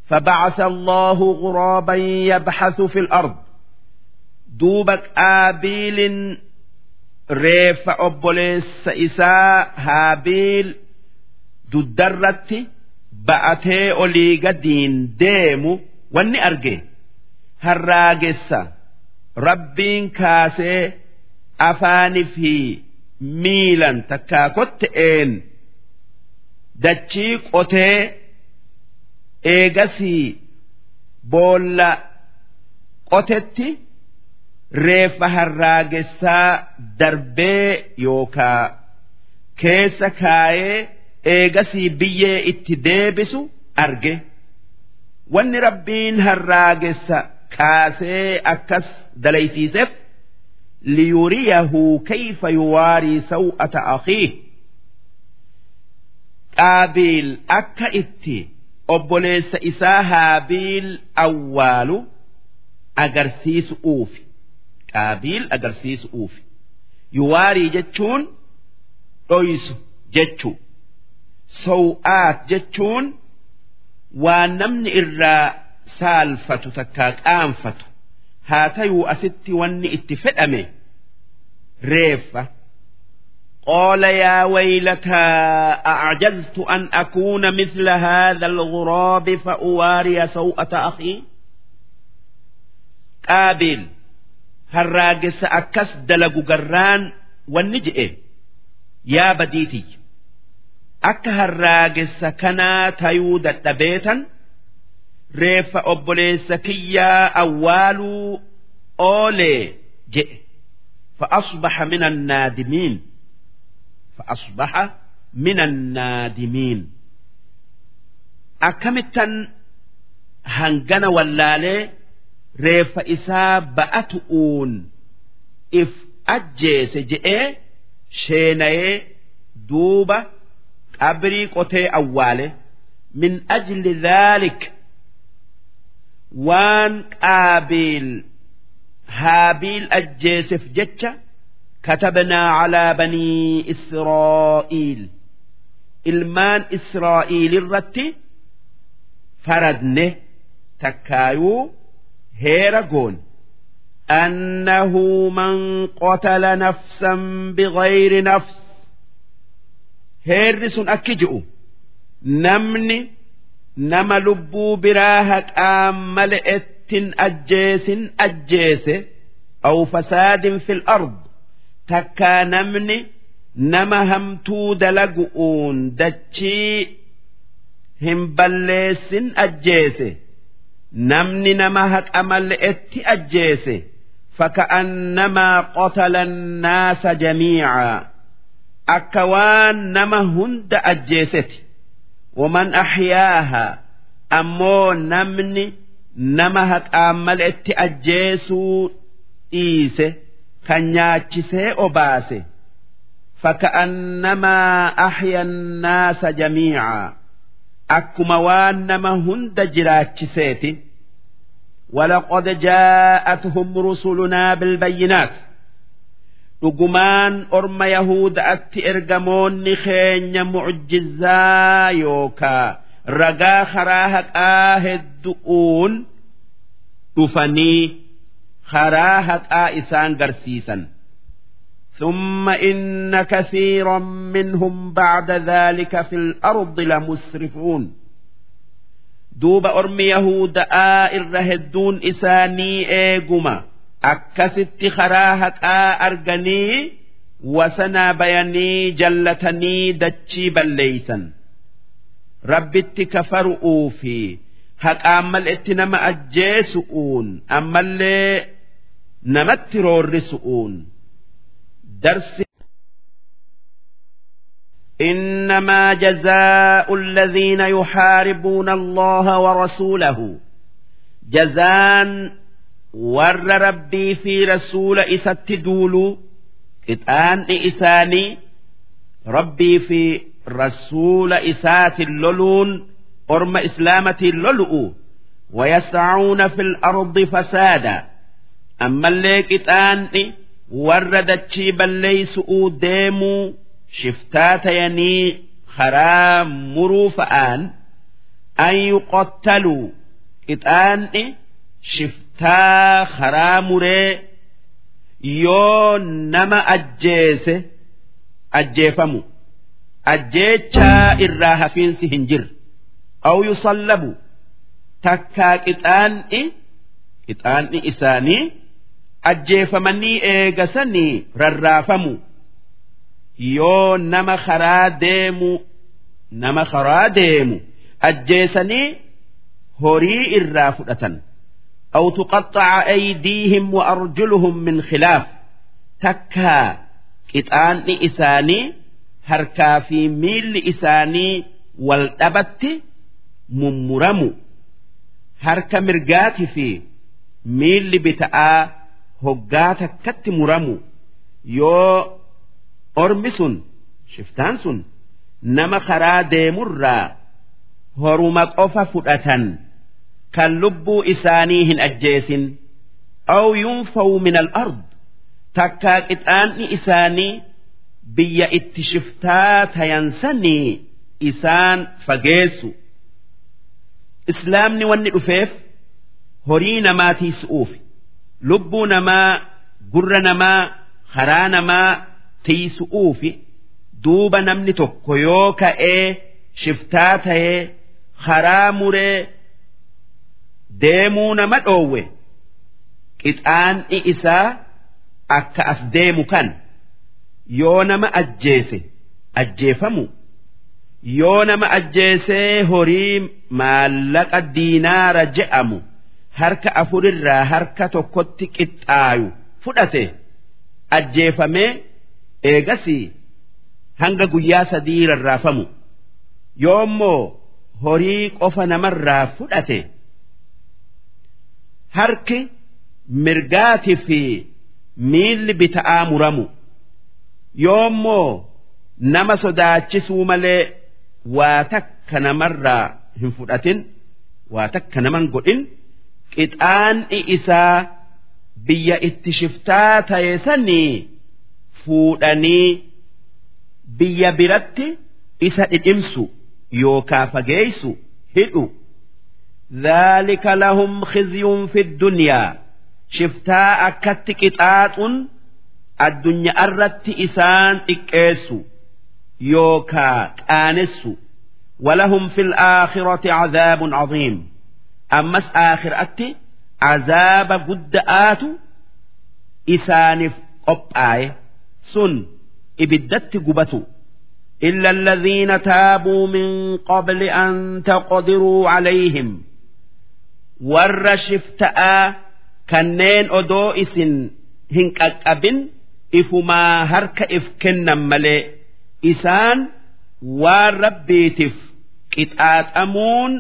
فبعث الله غرابا يبحث في الأرض duuba qaabiilin reeffa obboleessa isaa haabiil duddarratti ba'atee olii gadiin deemu wanni arge harraagessa rabbiin kaasee afaanii fi miilan takkaa kotta'een dachii qotee eegasii boolla qotetti. Reeffa harraagessaa darbee yookaa keessa kaayee eegasii biyyee itti deebisu arge. Wanni rabbiin harraagessa kaasee akkas dalaysiiseef liyuriyahu kayfa yuwaarii saw'ata akhiih? Qaabiil akka itti obboleessa isaa haabiil awwaalu agarsiisu uufi qaabiil agarsiisu uufi yuwaarii jechuun dhoysu jechuu saw'aat jechuun waan namni irraa saalfatu takkaa qaanfatu haa tayuu asitti wanni itti fedhame reeffa قال يا ويلتى أعجزت أن أكون مثل هذا الغراب فأواري سوءة أخي قابل هراجس أكس دلق قران والنجئ يا بديتي akka harraagessa kanaa tayuu dadhabeetan reeffa obboleessa kiyyaa awwaaluu oolee jedhe فأصبح من النادمين فأصبح من النادمين أكمتا هنجنا واللالي reeffa isaa ba'atu'uun if ajjeese je'ee sheenayee duuba qabrii qotee awwaale min ajli dhaalik waan qaabiil haabiil ajjeesef jecha katabnaa calaa banii israa'iil. Ilmaan israa'iil irratti faradne takkaayuu heera goon أنه من قتل نفسا بغير نفس heerri sun akki ji'u namni nama lubbuu biraa haqaan male'ettin ajjeesin ajjeese aw fasaadin fil ard takkaa namni nama hamtuu dalagu'uun dachii hin balleessin ajjeese namni nama haqa malle'etti ajjeese? Faka'annamaa qotala naasa jamiicaa akka waan nama hunda ajjeeseti. Waman axyaaha ammoo namni nama haqaan mal'etti ajjeesuu dhiise kan nyaachisee obaase? Faka'annamaa axya naasa jamiicaa جميعا أكما وانما هند جراتشسيتي ولقد جاءتهم رسلنا بالبينات dhugumaan orma yahuda'atti ergamoonni keenya mucjizaa yookaa ragaa karaa haqaa heddu'uun dhufanii karaa haqaa isaan garsiisan ثم إن كثيرا منهم بعد ذلك في الأرض لمسرفون دوب أرمي يهود آئر هدون إساني إيقما akkasitti karaa haqaa arganii wasanaa bayanii jallatanii dachii balleeysan rabbitti kafaru'uu fi haqaan mal'etti nama ajjeesu'uun ammallee namatti roorrisu'uun darsi إنما جزاء الذين يحاربون الله ورسوله جزان warra rabbii fi rasuula isatti duulu qixaanni isaanii rabbii fi rasuula isaatiin loluun orma islaamatiin lolu'u ويسعون في الأرض فسادا أما اللي قطاني warra dachii balleeysu'uu deemuu shiftaa tayanii karaa muruu fa'aan an yuqottaluu qixaanni shiftaa karaa muree yoo nama ajjeese ajjeefamu. Ajjeechaa irraa hafiinsi hin jir. Aw yusallabu takkaa qixaanni qixaanni isaanii ajjeefamanii eegasanii rarraafamu yoo nama karaa deemu nama karaa deemu ajjeesanii horii irraa fudhatan. أو تقطع أيديهم وأرجلهم من خلاف تكا قطان إساني هركا في ميل إساني والأبت ممرم هركا مرقات في ميل بتاء hoggaa takkatti muramu. Yoo ormi sun shiftaan sun nama karaa deemurraa horuma qofa fudhatan. Kan lubbuu isaanii hin ajjeesin. Aw yunfawu min al-ard takkaa qixaanni isaanii biyya itti shiftaa tayansanii isaan fageessu. Islaamni wanni dhufeef horii namaatii su'uufi lubbuu namaa gurra namaa karaa namaa tiisuuf duuba namni tokko yoo ka'ee shiftaa ta'ee karaa muree deemuu nama dhoowwe. Qixaanni isaa akka as deemu kan yoo nama ajjeese ajjeefamu. Yoo nama ajjeesee horii maallaqa diinaara je'amu harka afurirraa harka tokkotti qixxaayu fudhate ajjeefamee eegasii hanga guyyaa sadii rarraafamu yoommoo horii qofa namarraa fudhate. harki mirgaati fi miilli bita'aa muramu yoommoo nama sodaachisuu malee waa takka namarraa hin fudhatin waa takka naman godhin qixaan'i isaa biyya itti shiftaa ta'e sanii fuudhanii biyya biratti isa dhidhimsu yookaa fageeysu hidhu. Dhaalika lahum khizyuun fi dunyaa shiftaa akkatti qixaaxun addunyaa irratti isaan xiqqeessu yookaa qaanessu. Walahum fil aakhirati cazaabun caziim أمس آخر أتي عذاب قدآت إسانف قبآي سن إبدت قبتو إلا الذين تابوا من قبل أن تقدروا عليهم warra shifta'aa kanneen odoo isin hin qaqqabin ifumaa harka if kennan malee isaan waan rabbiitiif qixaaxamuun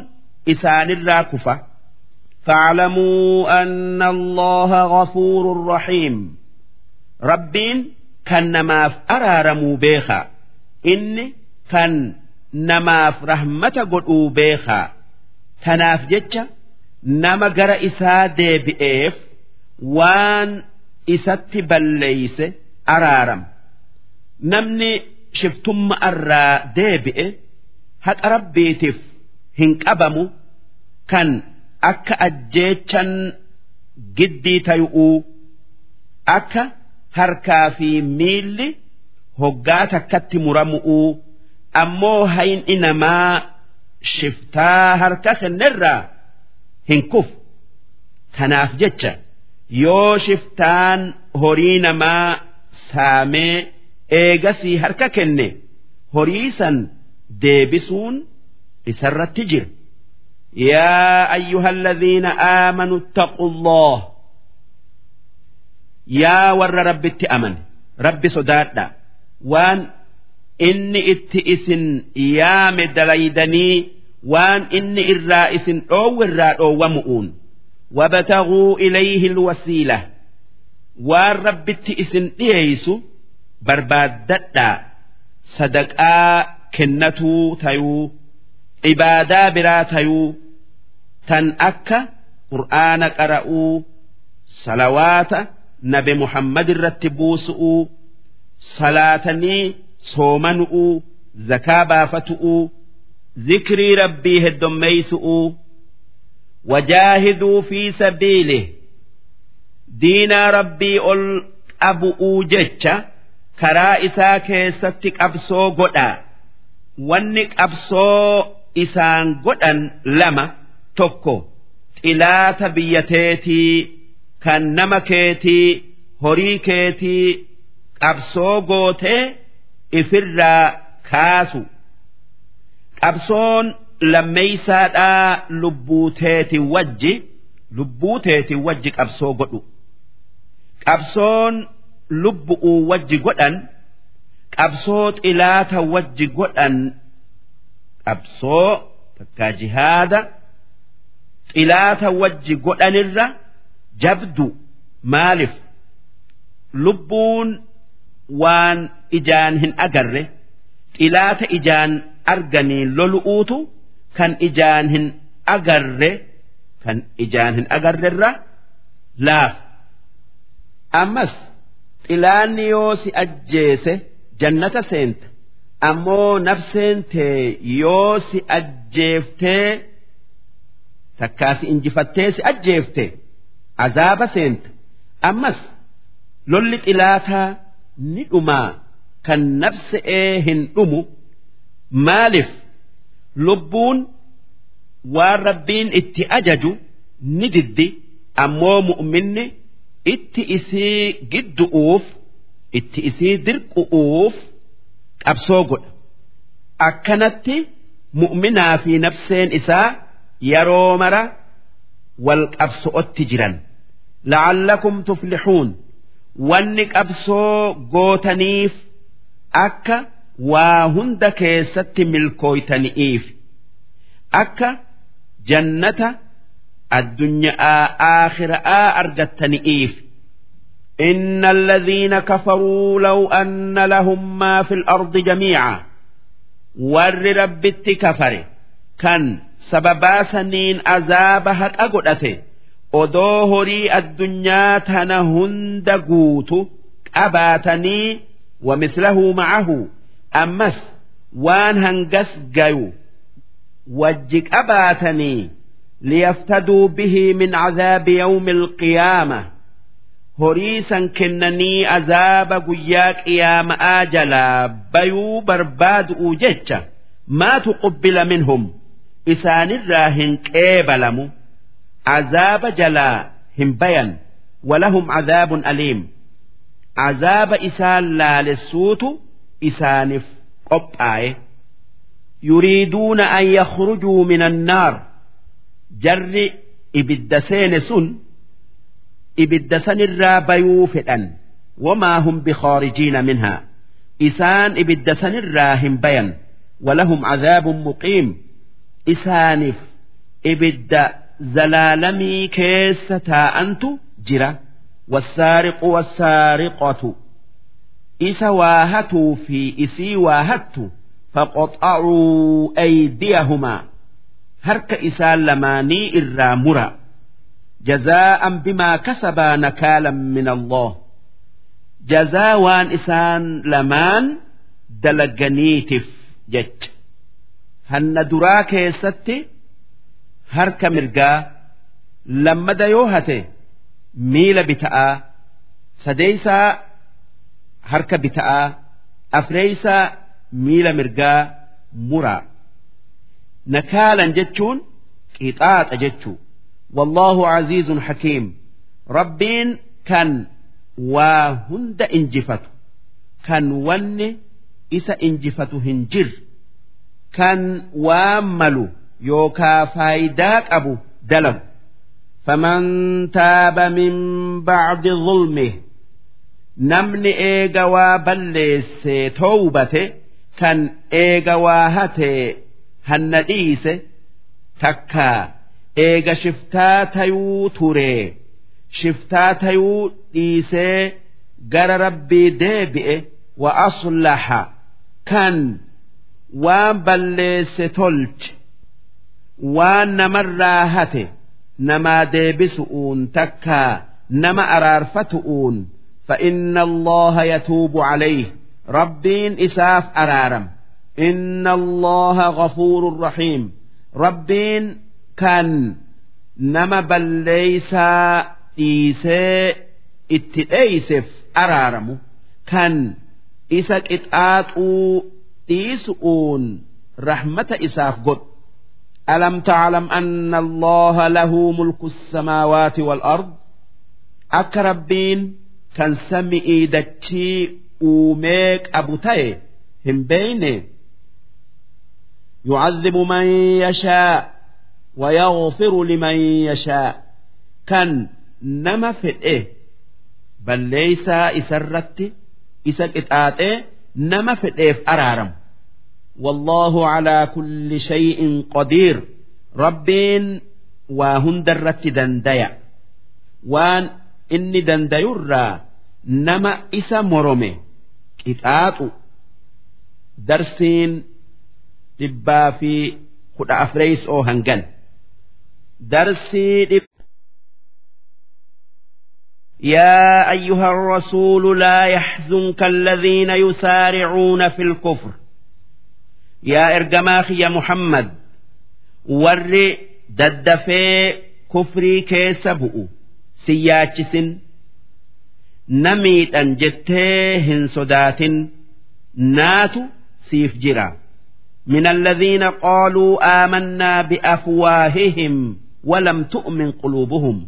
isaanirraa kufa. Faalamuu anna allaha ghafuurun rahiim. Rabbiin kan namaaf araaramuu beekaa. Inni kan namaaf rahmata godhuu beekaa. Tanaaf jecha nama gara isaa deebi'eef waan isatti balleeyse araaram namni shiftumma irraa deebi'e haqa rabbiitiif hin qabamu kan akka ajjeechan giddii tayu'uu akka harkaa fi miilli hoggaa takkatti muramu'uu ammoo hayni namaa shiftaa harka kennerraa hin kufu. Tanaaf jecha yoo shiftaan horii namaa saamee eegasii harka kenne horii san deebisuun isarratti jira yaa ayyuhalladhiina aamanu taqullah yaa warra rabbitti amane rabbi sodaadha waan inni itti isin yaame dalaydanii waan inni irraa isin dhoowwe irraa dhoowwamu'uun wabtaguu ilayhi lwasiila waan rabbitti isin dhiyeeysu barbaaddadhaa sadaqaa kennatuu tayuu ibaadaa biraa tayuu tan akka qur'aana qara'uu salawaata nabi muhammad irratti buusu'uu salaatanii soomanu'uu zakaa baafatu'uu zikrii rabbii heddommeeysu'uu wajaahiduu fi sabiile diinaa rabbii ol qabu'uu jecha karaa isaa keessatti qabsoo godhaa wanni qabsoo isaan godhan lama tokko. Xilaata biyyateetii kan nama keetii horii keetii qabsoo gootee ifirraa kaasu. Qabsoon lammeeysaadhaa lubbuuteeti wajji lubbuuteeti wajji qabsoo godhu. Qabsoon lubbu'uu wajji godhan qabsoo xilaata wajji godhan qabsoo takkaa jihaada xilaata wajji godhanirra jabdu maaliif lubbuun waan ijaan hin agarre xilaata ijaan arganii lolu'uutu kan ijaan hin agarre kan ijaan hin agarrerra laaf? Ammas xilaanni yoo si ajjeese jannata seenta ammoo nafseen tee yoo si ajjeeftee takkaa si injifattee si ajjeefte azaaba seenta. Ammas lolli xilaataa ni dhumaa kan nafse'ee hin dhumu. Maaliif? Lubbuun waan rabbiin itti ajaju ni diddi. Ammoo mu'minni itti isii giddu'uuf itti isii dirqu'uuf qabsoo godha akkanatti mu'minaa fi nafseen isaa yeroo mara wal qabso'otti jiran. La'allakum tuflixuun wanni qabsoo gootaniif akka waa hunda keessatti milkooytani'iif akka jannata addunyaa aakhira'aa argattani'iif إن الذين كفروا لو أن لهم ما في الأرض جميعا warri rabbitti kafare kan sababaa saniin azaaba haqa godhate odoo horii addunyaa tana hunda guutu qabaatanii wamislahu ma'ahu ammas waan hangas gayu wajji qabaatanii liyaftaduu bihi min cadaabi yawmi alqiyaama horii san kennanii azaaba guyyaa qiyaama'aa jalaa bayuu barbaadu'u jecha maatu qubbila minhum. Isaanirraa hin qeebalamu. Azaaba jalaa hin bayan. Walahum azaabun aliim. Azaaba isaan laalessuutu isaaniif qophaa'e. Yuriiduuna an yakhurujuu min annaar jarri ibidda seene sun ibidda sanirraa bayuu fedhan. Wamaa hum bikhaarijiina minhaa. Isaan ibidda sanirraa hin bayan. Walahum cazaabun muqiim. Isaaniif ibidda zalaalamii keessa taa'antu jira. Wassaariqu wassaariqatu. Isa waa hatuu fi isii waa hattu faqoxa'uu aydiyahumaa. Harka isaan lamaanii irraa mura. jazaa'an bimaa kasabaa nakaalan min Allah. Jazaa waan isaan lamaan dalaganiitiif jecha. Hanna duraa keessatti harka mirgaa lammada yoo hate miila bita'aa sadeeysaa harka bita'aa afreeysaa miila mirgaa muraa. Nakaalan jechuun qixaaxa jechuudha. wallaahu aziizun hakiim rabbiin kan waa hunda injifatu kan wanni isa injifatu hin jirre kan waan malu yookaa faayidaa qabu dalagu فمن تاب من بعد ظلمه نمني إيغا وبلس توبته كان إيغا واهته هنديس تكا إيغا شفتا تيو توري شفتا تيو ديسي غر ربي ديبئ وأصلح كان وان بلس تلج وان نمراهته namaa deebisu'uun takkaa nama araarfatu'uun فإن الله يتوب عليه ربين إساف أرارم إن الله غفور رحيم ربين كان نما بليسا إيسي اتئيسف أرارم كان إسك إتآتو إيسؤون رحمة إساف قد ألم تعلم أن الله له ملك السماوات والأرض أكربين كان سمئي دتشي أوميك أبو تاي هم بيني يعذب من يشاء ويغفر لمن يشاء كان نما في إيه بل ليس إسرت إسك إتآتي نما في إيه أرارم والله على كل شيء قدير ربين وهندرت دنديا وان إني دنديرا نما إسا مرمي إتآتو درسين dhibbaa fi kudha afreeys oo hangan darsii dhib يا أيها الرسول لا يحزنك الذين يسارعون في الكفر يا إرجماخ يا محمد ور ددفي كفري كيسبؤ سياتشس نميت أن جتهن صدات ناتو سيف جرا من الذين قالوا آمنا بأفواههم ولم تؤمن قلوبهم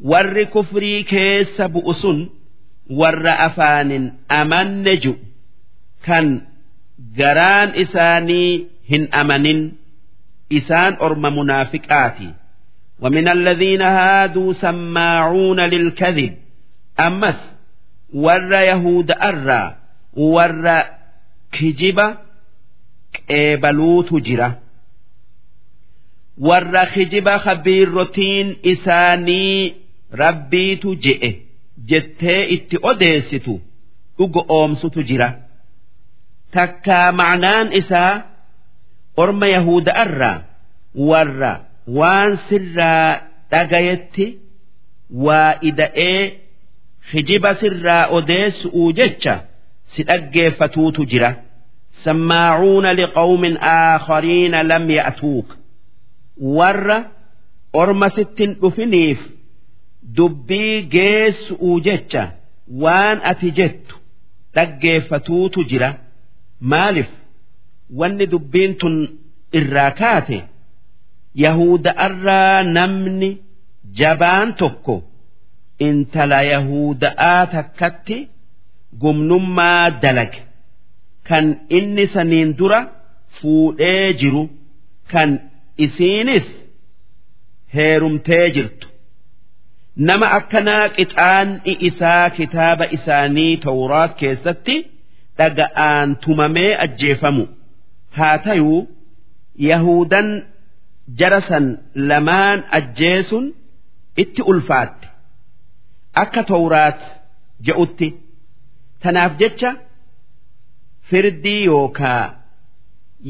ور كفري كيس بؤس ور أفان أمن نجو كان جران إساني هن أمن إسان أرم منافقاتي ومن الذين هادوا سماعون للكذب أمس ور يهود أرى ور كجبه qeebaluutu jira warra kijiba habiirrotiin isaanii rabbiitu je'e jettee itti odeessitu dhugo oomsutu jira. Takkaa macnaan isaa orma yahuda'arraa warra waan sirraa dhagayetti waa ida'ee hijiba sirraa odeessu'uu jecha si dhaggeeffatuutu jira. Sammaacuuna liqawmin aakhariina lam ya'tuuka warra orma sittin dhufiniif dubbii geessu'uu jecha waan ati jettu dhaggeeffatuutu jira. Maaliif? Wanni dubbiin tun irraa kaate yahuda'arraa namni jabaan tokko intala yahuda'aa takkatti gumnummaa dalage. Kan inni saniin dura fuudhee jiru kan isiinis heerumtee jirtu. Nama akkanaa qixaan'i isaa kitaaba isaanii tawraat keessatti dhaga'aan tumamee ajjeefamu. Haa tayuu yahudan jarasan lamaan ajjeesun itti ulfaatte. Akka tawraat je'utti tanaaf jecha firdii yookaa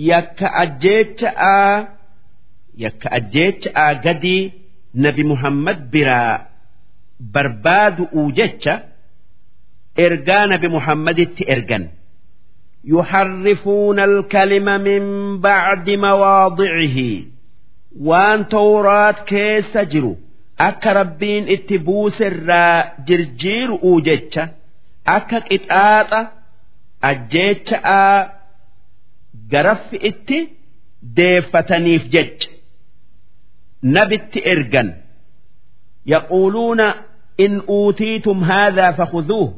yakka ajjeecha'aa yakka ajjeecha'aa gadii nabi muhammad biraa barbaadu'uu jecha ergaa nabi muhammaditti ergan يحرفون الكلم من بعد مواضعه waan tawraat keessa jiru akka rabbiin itti buuserraa jirjiiru'uu jecha akka qixaaxa ajjeecha'aa garaffi itti deeffataniif jecha nabitti ergan. Yaquuluuna in uutiitum haadhaa fakhuduuh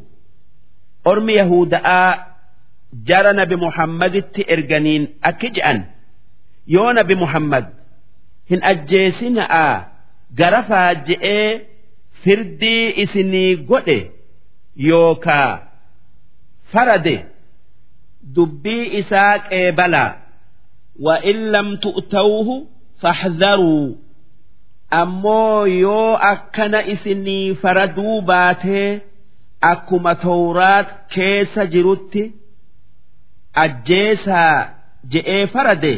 ormi yahuda'aa jara nabi muhammaditti erganiin akki je'an yoo nabi muhammad hin ajjeesina'a gara faaji'ee firdii isinii godhe yookaa farade dubbii isaa qeebalaa wa in lam tu'tawuhu faxdaruu. ammoo yoo akkana isinii faraduu baatee akkuma tawraat keessa jirutti ajjeesaa je'ee farade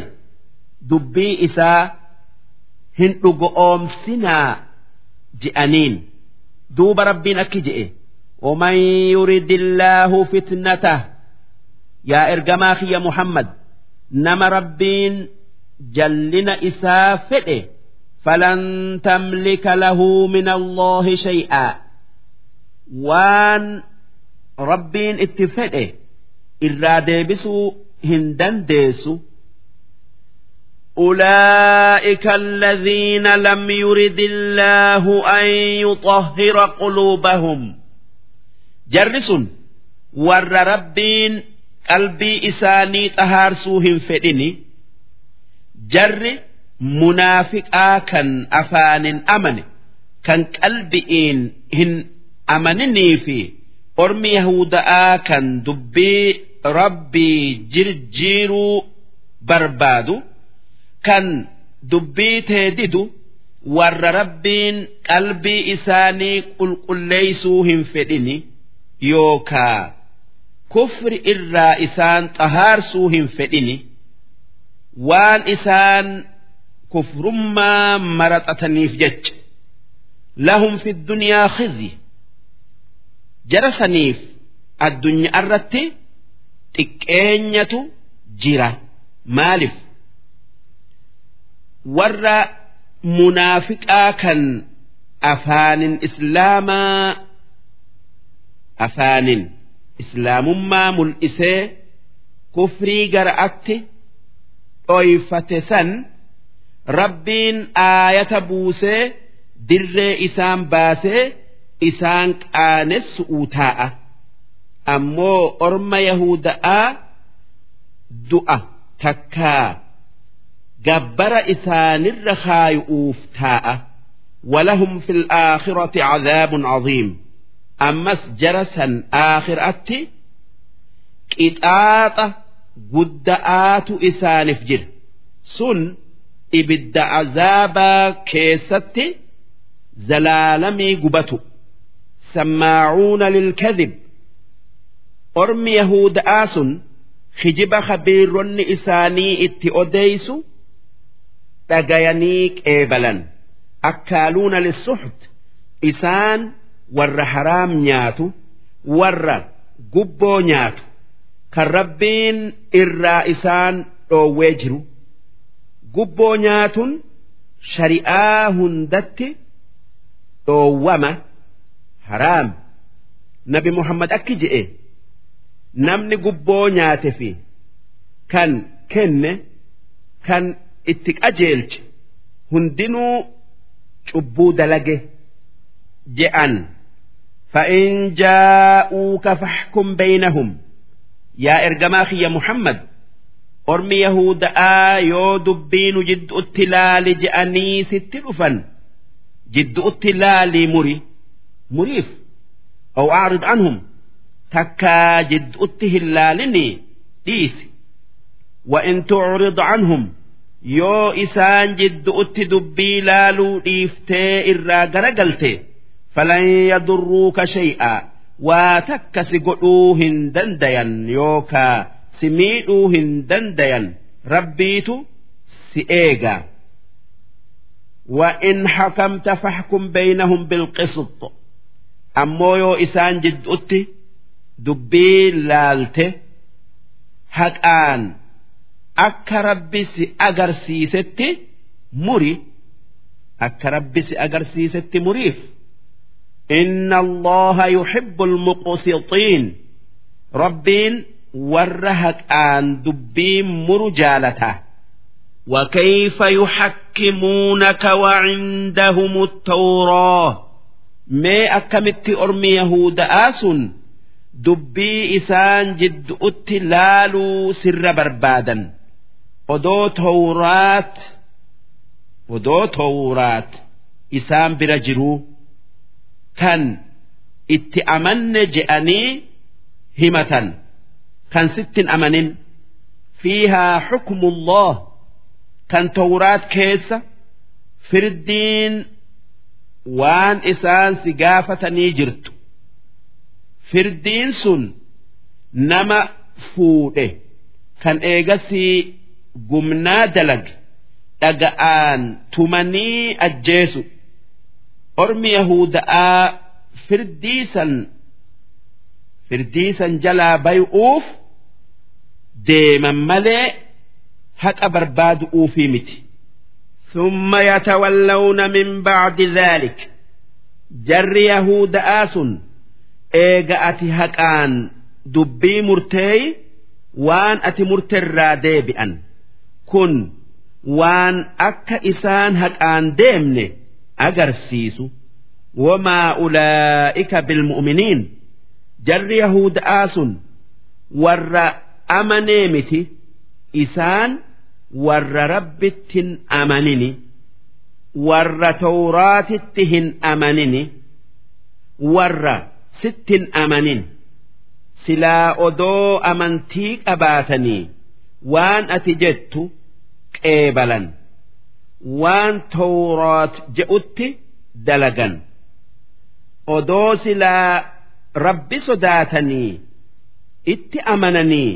dubbii isaa hin dhugoomsinaa je'aniin duuba rabbiin akki je'e ومن يرد الله فتنته yaa ergamaa kiyya muhammad nama rabbiin jallina isaa fedhe فلن تملك له من الله شيئا waan rabbiin itti fedhe irraa deebisuu hin dandeessu أولئك الذين لم يرد الله أن يطهر قلوبهم jarri sun warra rabbiin qalbii isaanii xahaarsuu hin fedhini jarri munaafiqaa kan afaanin amane kan qalbi'iin hin amaninii fi ormi yahuda'aa kan dubbii rabbii jirjiiruu barbaadu kan dubbii teedidu warra rabbiin qalbii isaanii qulqulleeysuu hin fedhini yookaa kufri irraa isaan xahaarsuu hin fedhini waan isaan kufrummaa maraxataniif jecha. Lahum fi dunyaa khizi. Jara saniif addunyaa irratti xiqqeenyatu jira. Maalif warra munaafiqaa kan afaanin islaamaa afaanin islaamummaa mul'isee kufrii gara'atti dhoyfate san rabbiin aayata buusee dirree isaan baasee isaan qaanessu'uu taa'a. Ammoo orma yahuda'aa du'a takkaa gabbara isaanirra kaayu'uuf taa'a. Walahum fil aakhirati cadaabun cadiim. Ammas jara san aakhiratti qixaaxa gudda'aatu isaanif jira. Sun ibidda azaabaa keessatti zalaalamii gubatu sammaacuuna lilkadib ormi yahuda'aa sun kijiba kabiironni isaanii itti odeeysu dhagayanii qeebalan akkaaluuna lissuxt isaan warra haraam nyaatu warra gubboo nyaatu kan rabbiin irraa isaan dhoowwee jiru gubboo nyaatun shari'aa hundatti dhoowwama haraam. Nabi muhammad akki je'e. Namni gubboo nyaate fi kan kenne kan itti qajeelche hundinuu cubbuu dalage je'an. Fa'in jaa'uuka faxkum baynahum. Yaa ergamaa kiyya muhammad ormi yahuda'aa yoo dubbiinu jidduutti laali je'anii sitti dhufan jidduutti laalii muri muriif aw aarid anhum takkaa jidduutti hin laalinii dhiisi وإن تعرض عنهم yoo isaan jidduutti dubbii laaluu dhiiftee irraa garagalte falan yadurruuka shay'a waa takka si godhuu hin dandayan yookaa si miidhuu hin dandayan rabbiitu si eega وإن حكمت فاحكم بينهم بالقسط ammoo yoo isaan jidduutti dubbii laalte haqaan akka rabbi si agarsiisetti muri akka rabbi si agarsiisetti muriif inna allaha yuhibbu almuqsixiin rabbiin warra haqaan dubbii muru jaalata وكيف يحكمونك وعندهم التوراة ما أكمت أرمي يهود آسن دبي إسان جد أتلالوا سر بربادا odoo tawraat odoo tawraat isaan bira jiruu kan itti amanne je'anii himatan Kan sittin amanin. Fiihaa xukmullah kan tawraat keessa firdiin waan isaan si gaafatanii jirtu. Firdiin sun nama fuudhe kan eegasii gumnaa dalage dhaga'aan tumanii ajjeesu. Ormi yahuda'aa firdiisan firdiisan jalaa bay'uuf deeman malee haqa barbaadu'uufii miti. ثم يتولون من بعد ذلك جر يهود آس إيجأت هكان دبي مرتي وان أتي مرتر ديبئا kun waan akka isaan haqaan deemne agarsiisu wamaa ulaa'ika bilmu'miniin jarri yahuda'aa sun warra amanee miti isaan warra rabbittin amanini warra tawraatitti hin amanini warra sittin amanin silaa odoo amantii qabaatanii waan ati jettu qeebalan waan tawraat je'utti dalagan. Odoo silaa rabbi sodaatanii itti amananii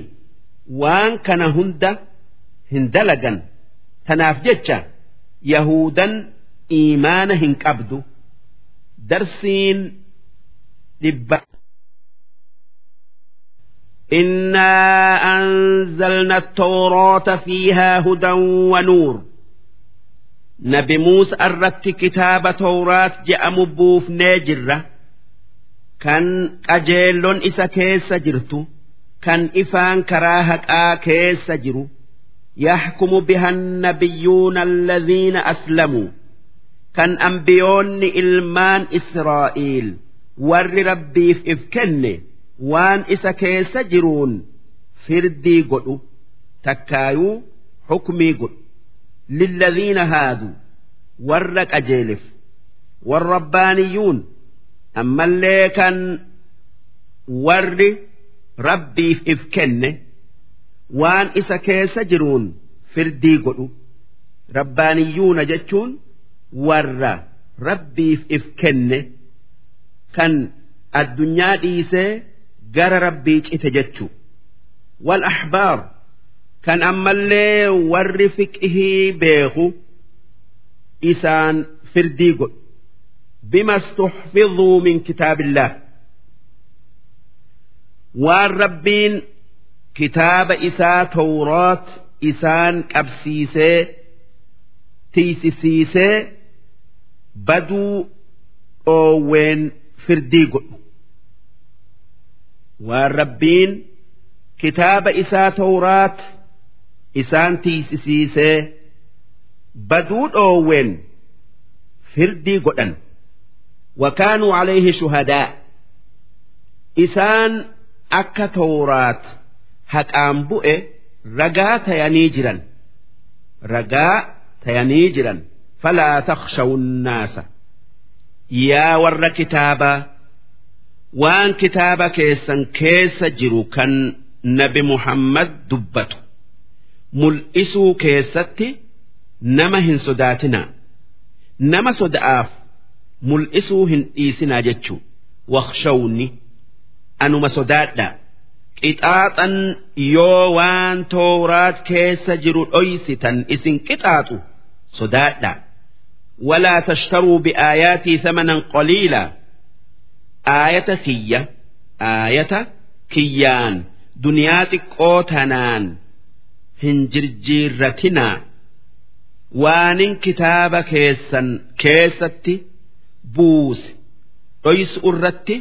waan kana hunda hin dalagan tanaaf jecha yahudan iimaana hin qabdu darsiin dhibba إنا أنزلنا التوراة فيها هدى ونور نبي موسى أردت كتاب توراة جاء مبوف ناجرة كان أجيلون إسا كيس جرتو كان إفان كراهك آ كيس جرو يحكم بها النبيون الذين أسلموا كان أنبيون إلمان إسرائيل ور ربي في إفكني waan isa keessa jiruun firdii godhu takkaayuu hukmii godhu lilladhiina haadu warra qajeelif warrabbaaniyyuun ammallee kan warri rabbiif if kenne waan isa keessa jiruun firdii godhu rabbaaniyyuuna jechuun warra rabbiif if kenne kan addunyaa dhiisee gara rabbii cite jechuu wal ahbaar kan ammallee warri fiqihii beeku isaan firdii godhu. Bima stuxfiduu min kitaabillah waan rabbiin kitaaba isaa tawraat isaan qabsiisee tiisisiisee baduu dhoowween firdii godhu. Waan rabbiin kitaaba isaa tawraat isaan tiisisiisee baduu dhoowween firdii godhan. Wakaanuu calayhi shuhadaa. Isaan akka tawraat haqaan bu'e ragaa tayanii jiran. Ragaa tayanii jiran. Falaa takshawu nnaasa yaa warra kitaabaa waan kitaaba keessan keessa jiru kan nabi Muhammad dubbatu mul'isuu keessatti nama hin sodaatinaa. Nama soda'aaf mul'isuu hin dhiisinaa jechuu. Waqshawni anuma sodaadha. Qixaaxan yoo waan tooraat keessa jiru dhoysitan isin qixaaxu sodaadha. Walaa tashtaruu biaayaatii thamanan qaliilaa aayata kiyya aayata kiyyaan duniyaa xiqqoo tanaan hin jirjiirratinaa. Waanin kitaaba keessan keessatti buuse dhoysu irratti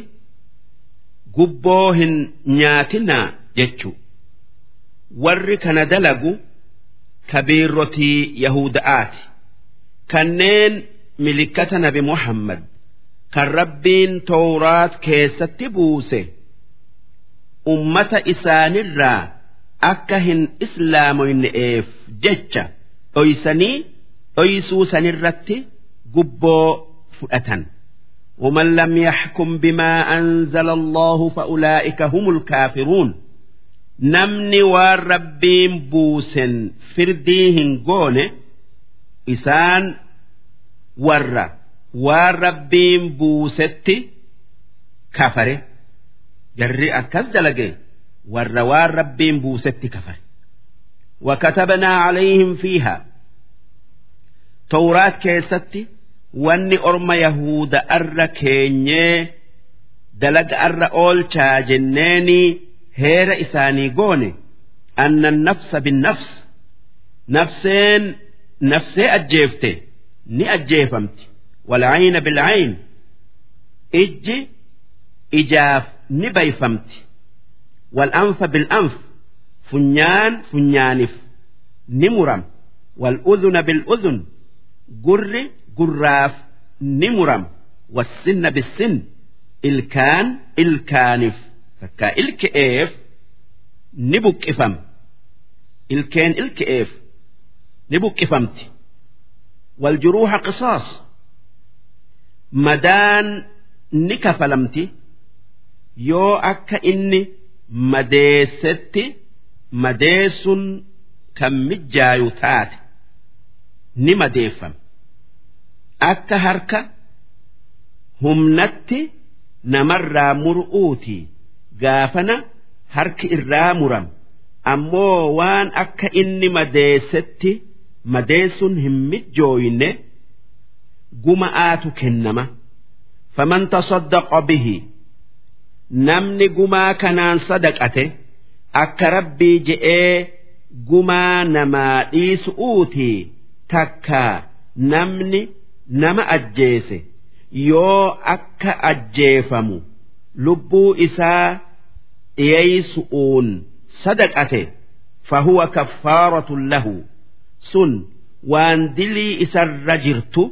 gubboo hin nyaatinaa jechu. Warri kana dalagu kabiirrotii yahuda'aati kanneen milikkata nabi muhammad kan rabbiin tooraat keessatti buuse ummata isaanirraa akka hin islaamoyne'eef jecha dhoysanii dhoysuu sanirratti gubboo fudhatan ومن لم يحكم بما أنزل الله فأولئك هم الكافرون نمني والربين بوسن فرديهن قونه إسان ور والربين بوستي كفره جري أكز دلقي ور والربين بوستي كفره وكتبنا عليهم فيها توراة كيستي wanni orma yahuda arra keenyee dalaga arra oolchaa jenneeni heera isaanii goone? Anna nafsa binnafs nafseen nafsee ajjeefte ni ajjeefamti. Walcayna bilcayn ijji ijaaf ni bayfamti. Walanfa bilanf funyaan funyaanif. Ni muram. Waludhuna biludhun gurri gurraaf ni muram. Wassinna bissin. Ilkaan ilkaanif. Takkaa ilke'eef ni buqqifam. Ilkeen ilke'eef ni buqqifamti. Waljuruuha qisaas. Madaan ni kafalamti. Yoo akka inni madeessetti madeessun kan mijjaayu taate ni madeeffama akka harka humnatti namarraa mur'uuti gaafana harki irraa muram. Ammoo waan akka inni madeessetti madeessun hin mijjooyne guma'aatu kennama. Faman tasaddaqa bihi. Namni gumaa kanaan sadaqate akka rabbii je'ee gumaa namaa dhiisu'uuti. Takkaa namni nama ajjeese yoo akka ajjeefamu lubbuu isaa dhiyeeysu'uun sadaqate fahuwa kaffaaratun lahu. Sun waan dilii isarra jirtu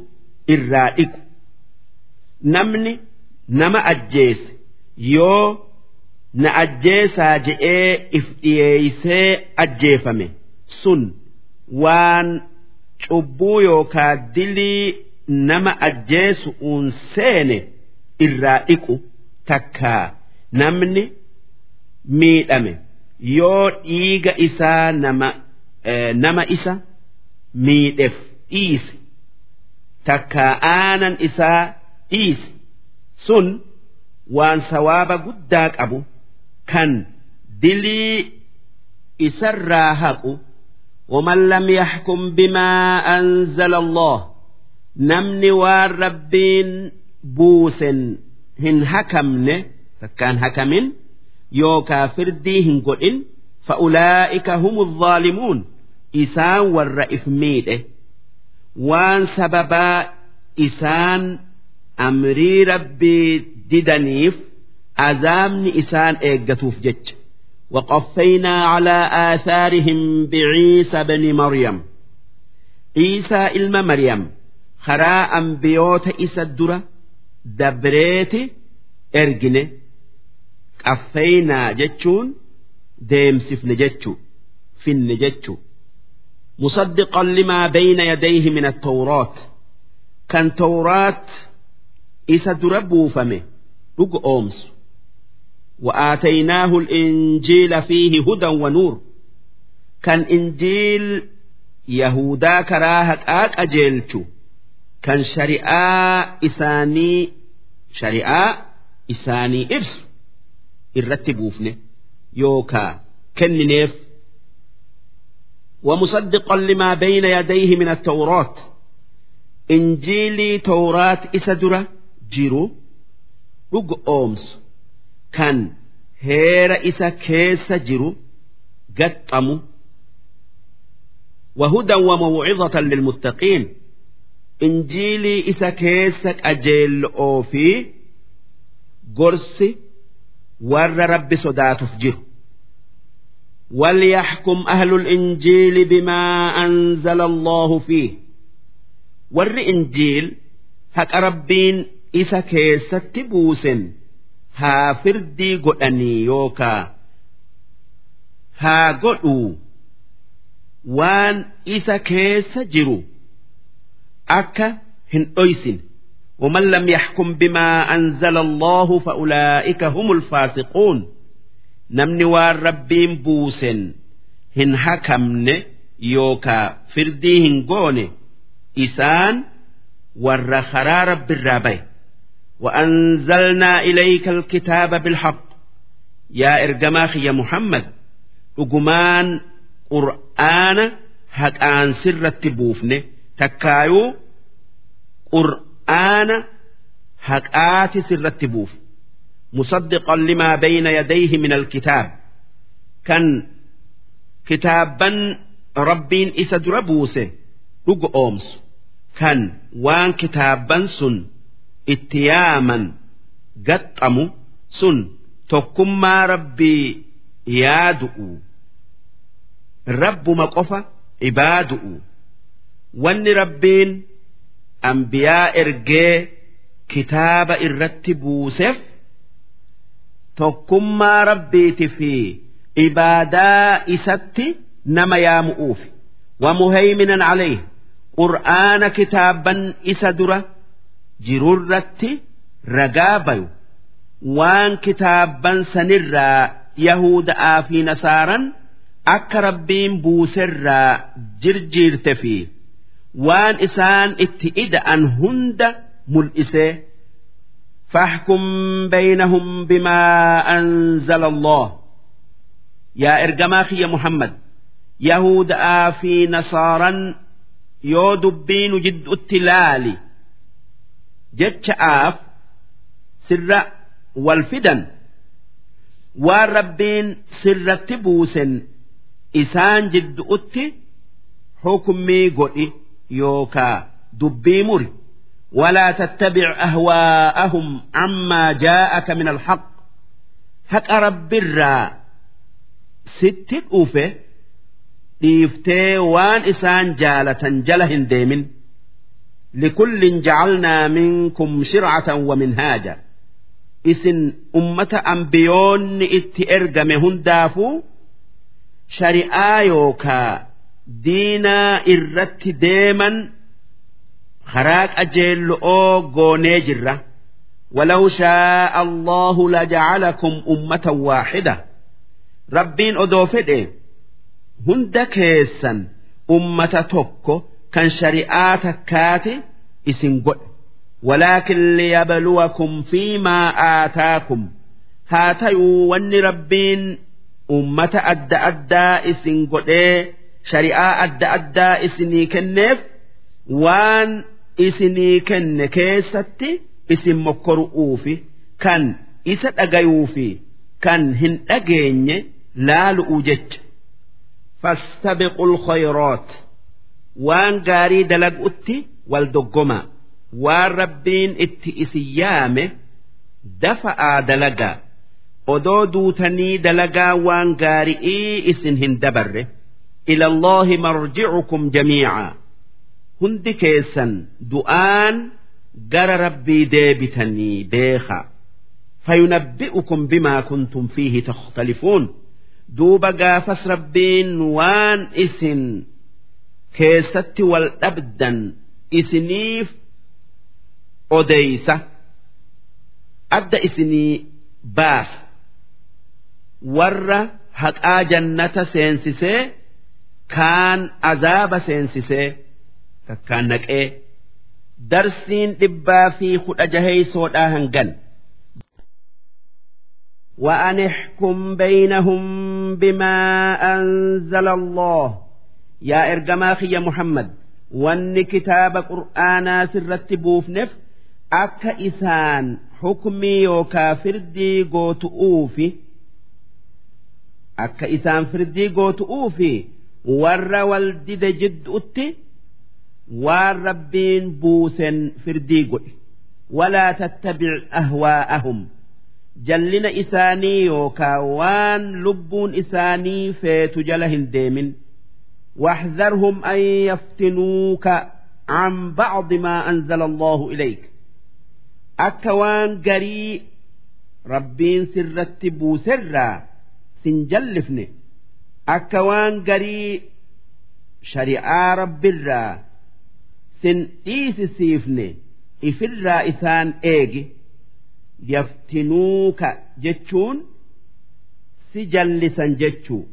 irraa dhiqu. Namni nama ajjeese yoo na ajjeesaa je'ee if dhiyeeysee ajjeefame sun waan cubbuu yookaa dilii nama ajjeesu'uun seene irraa dhiqu takkaa namni miidhame yoo dhiiga isaa nama nama isa miidheef dhiise takkaa aanan isaa dhiise sun waan sawaaba guddaa qabu kan dilii isarraa haqu ومن لم يحكم بما أنزل الله نمني والربين بوس هن حكمن فكان حكم يوكا فردي هن قلن فأولئك هم الظالمون إسان والرئف ميده وان سببا إسان أمري ربي ددنيف أزامني إسان إيقتوف جج وقفينا على آثارهم بعيسى بن مريم عيسى إلما مريم خراء أنبيوت إسى الدرة دبريت إرجنة قفينا جتشون ديمسفن جتشو فن جتشو مصدقا لما بين يديه من التوراة كان توراة إسى درة بوفمه رق أومس وآتيناه الإنجيل فيه هدى ونور كان إنجيل يهودا كراهة آك أجيلتو كان شريعة إساني شريعة إساني إبس الرتبوفني يوكا كننيف ومصدقا لما بين يديه من التوراة إنجيلي توراة إسدرة جيرو رق أومس كان هير إسا كيس جيرو قطمو وهدى وموعظة للمتقين إنجيلي إسا كيس أجيل أوفي قرسي ور رب صداتف جيرو وليحكم أهل الإنجيل بما أنزل الله فيه ور إنجيل هك ربين إسا كيست بوسن ها فردي قدني يوكا ها قدو وان إسا كيس جرو أكا هن أيسن ومن لم يحكم بما أنزل الله فأولئك هم الفاسقون namni waan rabbiin buusen hin hakamne yookaa firdii hin goone isaan warra karaa rabbiirraa baye وأنزلنا إليك الكتاب بالحق يا إرجماخ يا محمد أجمان قرآن هكان سر التبوفن تكايو qur'aana haqaati sirratti buuf musaddiqan limaa bayna yadayhi min alkitaab. Kan kitaabban rabbiin isa dura buuse dhugu oomsu. Kan waan kitaabban sun itti yaaman gaxxamu sun tokkummaa rabbii yaadu'u. Rabbuma qofa ibaadu'u. Wanni rabbiin anbiyaa ergee kitaaba irratti buuseef tokkummaa rabbiiti fi ibaadaa isatti nama yaamu'uuf wamuhayminan alayhi qur'aana kitaaban isa dura jirurratti ragaa bayu. Waan kitaaban sanirraa yahuda'aa fi nasaaran akka rabbiin buuserraa jirjiirte fi waan isaan itti ida'an hunda mul'isee fahkum baynahum bimaa anzala allah yaa ergamaa kiyya muhammad yahuda'aa fi nasaaran yoo dubbiinu jidduutti laali jecha'aaf sirra wal fidan waan rabbiin sirratti buusen isaan jidduutti hukumii godhi. يوكا دبي مري ولا تتبع أهواءهم عما جاءك من الحق هك رب الرا ست أوفه dhiiftee waan isaan jaalatan jala hin deemin likullin jacalnaa minkum shircatan wa minhaaja isin ummata ambiyoonni itti ergame hundaafuu shari'aa yookaa diinaa irratti deeman karaa qajeello'oo goonee jirra ولو شاء الله لجعلكم أمة واحدة ربين أدوفده hunda keessan ummata tokko kan shari'aa takkaate isin godhe walaakin liyabluwakum fiimaa aataakum haa ta'uu wanni rabbiin ummata adda addaa isin godhee shari'aa adda addaa isinii kenneef waan isinii kenne keessatti isin mokkoru'uufi kan isa dhagayuufi kan hin dhageenye laalu'uu jecha فاستبقوا الخيرات وان غاري دلق اتي والدقما وان ربين اتي اسيامه دفع دلقا odoo duutanii dalagaa waan gaari'ii isin hin dabarre Ila allahi marji'ukum jamiica hundi keessan du'aan gara rabbii deebitanii beeka fayunabbi'ukum bimaa kuntum fiihi takhtalifuun duuba gaafas rabbiin waan isin keessatti wal dhabdan isiniif odeysa adda isinii baasa warra haqaa jannata seensisee kaan azaaba seensisee takkaan naqee darsiin dhibbaa fi kudha jaheeysoodhaa hangan. وأن احكم بينهم بما أنزل الله يا إرجماخي يا محمد وأن كتاب قرآنا سرت بوفنف أكا إسان حكمي يوكا فردي قوت أوفي أكا إسان فردي قوت أوفي ور والدد جد أتي والربين بوسن فردي قل ولا تتبع أهواءهم jallina isaanii yookaa waan lubbuun isaanii feetu jala hin deemin واحذرهم أن يفتنوك عن بعض ما أنزل الله إليك أكوان قري ربين سرت بوسرا سنجلفني akka waan garii shari'aa rabbiirraa sin dhiisisiifne ifirraa isaan eegi yaftinuuka jechuun si jallisan jechuu.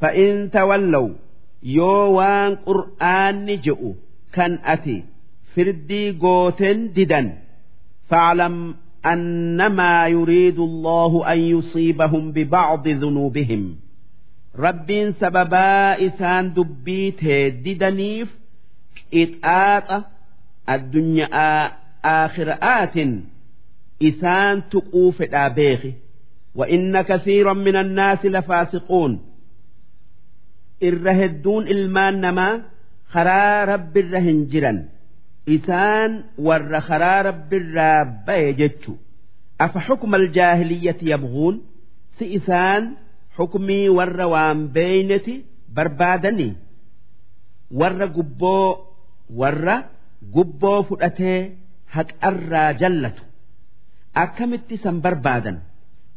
Fa'in tawallaw yoo waan qur'aanni je'u kan ati firdii gooten didan fa'alam annamaa yuriidu allahu an yusiibahum bibacdi dunuubihim ربين سببا إسان دبيت ددنيف إتآت الدنيا آخرآت isaan tuquu fedhaa beeki وإن كثيرا من الناس لفاسقون irra hedduun ilmaan namaa karaa rabbiirra hin jiran isaan warra karaa rabbiirraa baye jechu afa xukma aljaahiliyyati yabguun si isaan xukmii warra waan beeyneti barbaadanii warra gubboo warra gubboo fudhatee haqarraa jallatu akkamitti san barbaadan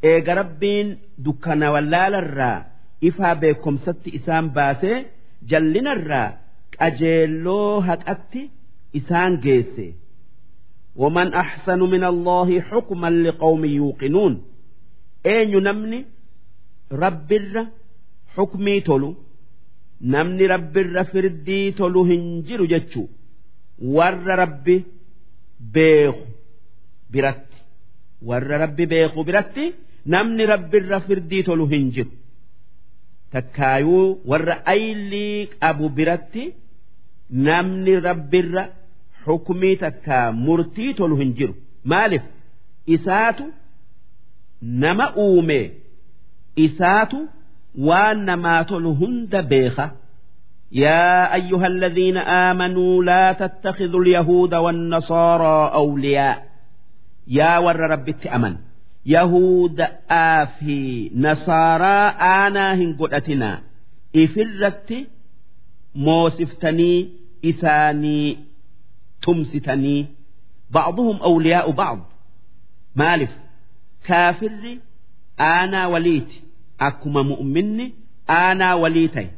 eega rabbiin dukkana wallaalarraa ifaa beekomsatti isaan baasee jallinarraa qajeelloo haqatti isaan geesse ومن أحسن من الله حكما لقوم يوقنون أين نمني rabbirra xukmii tolu namni rabbirra firdii tolu hin jiru jechuu. Warra rabbi beeku biratti. Warra rabbi beeku biratti namni rabbirra firdii tolu hin jiru. Takkaayuu warra aylii qabu biratti namni rabbirra xukumii takkaa murtii tolu hin jiru. Maalif isaatu nama uumee. isaatu waan namaa tolu hunda beeka يا أيها الذين آمنوا لا تتخذوا اليهود والنصارى أولياء yaa warra rabbitti aman yahudaa fi nasaaraa aanaa hin godhatinaa ifirratti moosiftanii isaanii tumsitanii ba'duhum awliyaa'u ba'd maalif kaafirri aanaa waliiti akkuma mu'minni aanaa walii ta'e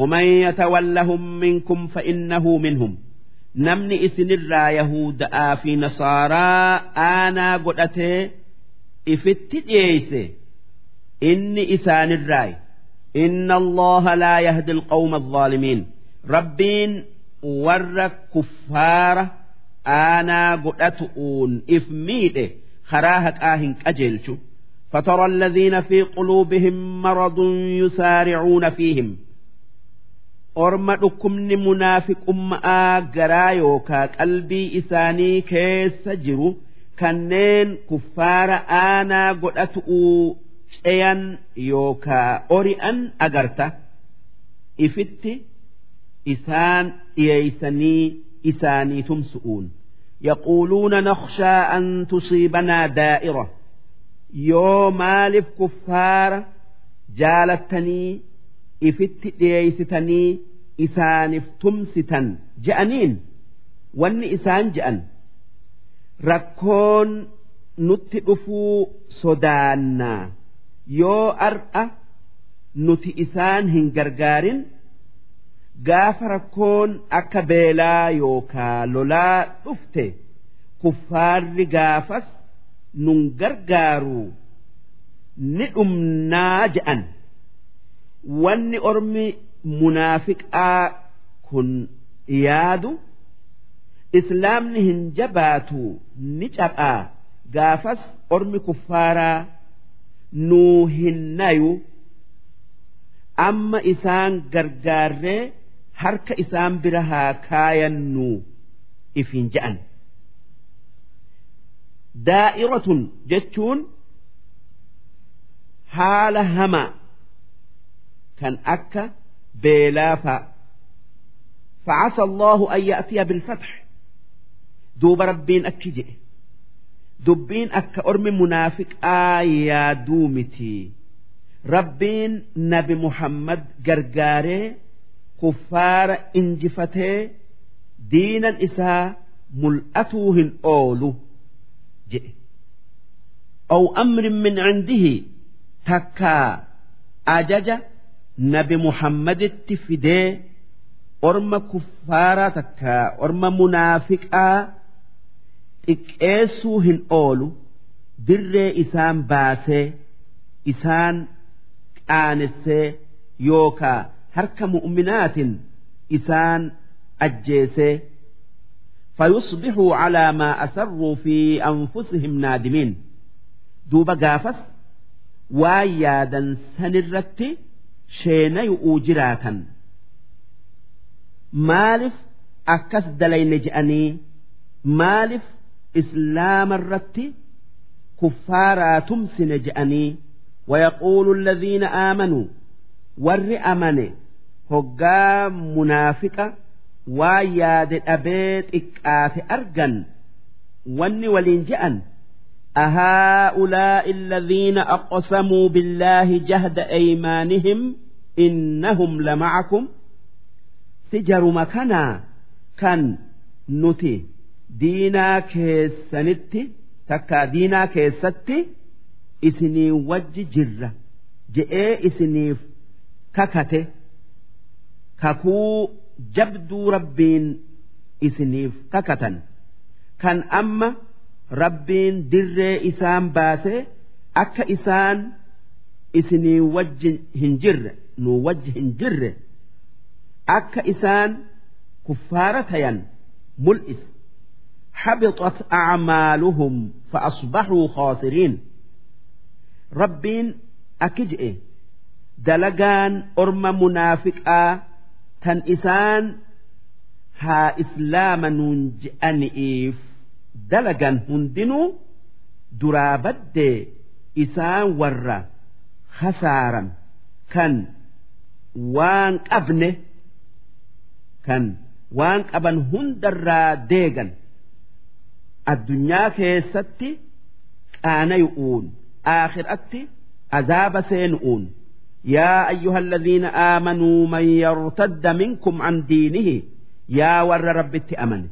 ومن يتولهم منكم فإنه منهم namni isinirraa yahudaa fi nasaaraa aanaa godhatee ifitti dhiyeeyse inni isaanirraayi inna allaha laa yahdi alqawma alzaalimiin rabbiin warra kuffaara aanaa godhatu'uun if miidhe karaa haqaa hin qajeelchu فترى الذين في قلوبهم مرض يسارعون فيهم orma dhukkubni munaafiqummaa garaa yookaa qalbii isaanii keessa jiru kanneen kuffaara aanaa godhatu'uu ceyan yookaa ori'an agarta ifitti isaan dhiyeeysanii isaanii tumsu'uun yaquuluuna nakhshaa an tusiibanaa daa'ira yoo maaliif kuffaara jaalattanii ifitti dhiyeeysitanii isaaniif tumsitan je'aniin? Wanni isaan je'an rakkoon nutti dhufuu sodaannaa. Yoo ar'a nuti isaan hin gargaarin gaafa rakkoon akka beelaa yookaa lolaa dhufte kuffaarri gaafas nun gargaaru ni dhumnaa je'an wanni ormi munaafiqaa kun yaadu islaamni hin jabaatu ni cabaa. Gaafas ormi kuffaaraa nuu hin nayu. Amma isaan gargaarree harka isaan bira haa kaayannu ifin je'an daa'iratun jechuun haala hamaa kan akka beelaa fa'a فعسى الله أن يأتي بالفتح دوب ربين أكجئ دبين أك أرم منافق آيا دومتي ربين نبي محمد قرقاري كفار انجفتي دينا إساء ملأتوهن أولو جئ أو أمر من عنده تكا أجج نبي محمد التفدي orma kuffaaraa takka orma munaafiqaa xiqqeessuu hin oolu dirree isaan baasee isaan qaanessee yookaa harka mu'minaatiin isaan ajjeesee فيصبحوا على ما أسروا في أنفسهم نادمين دوب قافس ويادا سنرت شين يؤجراتا maaliif akkas dalayne je'anii maaliif islaama irratti kuffaaraa tumsine je'anii ويقول الذين آمنوا ور أمن هقا منافقة وياد أبيت إكآف أرجن وني ولين جأن أهؤلاء الذين أقسموا بالله جهد أيمانهم إنهم لمعكم si jaruma kanaa kan nuti diinaa keessanitti takka diinaa keessatti isinii wajji jirra je'ee isiniif kakate kakuu jabduu rabbiin isiniif kakatan kan amma rabbiin dirree isaan baase akka isaan isinii wajji hin jirre nu wajji hin jirre. akka isaan kuffaara tayan mul'isa حبطت أعمالهم فأصبحوا خاسرين ربين أكجئ دلقان أرم منافقا tan isaan haa islaamanuun je'ani'iif dalagan hundinuu duraa baddee isaan warra khasaaran kan waan qabne kan waan qaban hundarraa deegan addunyaa keessatti qaanayu'uun aakhiratti azaaba seenu'uun. yaa ayyuha alladhiina aamanuu man yartadda minkum an diinihi yaa warra rabbitti amane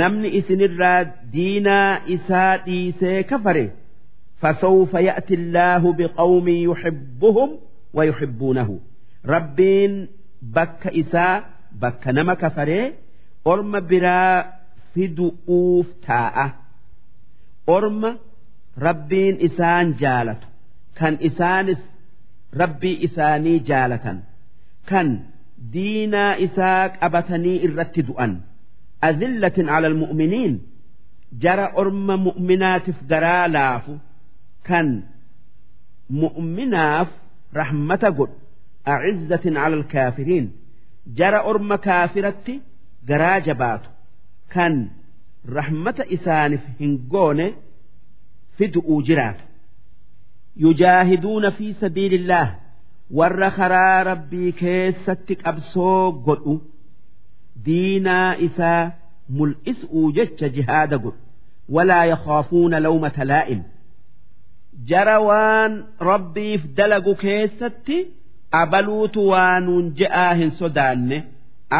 namni isinirraa diinaa isaa dhiisee kafare فسوف يأتي الله بقوم يحبهم ويحبونه ربين بك إساء bakka nama kafaree orma biraa fidu'uuf taa'a orma rabbiin isaan jaalatu kan isaanis rabbii isaanii jaalatan. Kan diinaa isaa qabatanii irratti du'an. Azillatin ala almu'miniin. Jara orma mu'minaatiif garaa laafu. Kan mu'minaaf rahmata godhu. A'izzatin ala alkaafiriin. Jara orma kaafiratti garaa jabaatu. Kan rahmata isaaniif hin goone fidu'uu jiraata yujaahiduuna fi sabiilillaah warra karaa rabbii keessatti qabsoo godhu diinaa isaa mul'isuu jecha jihaada godhu. Walaa yakhaafuuna lawmata laa'im jara waan rabbiif dalagu keessatti abaluutu waanuun je'aa hin sodaanne.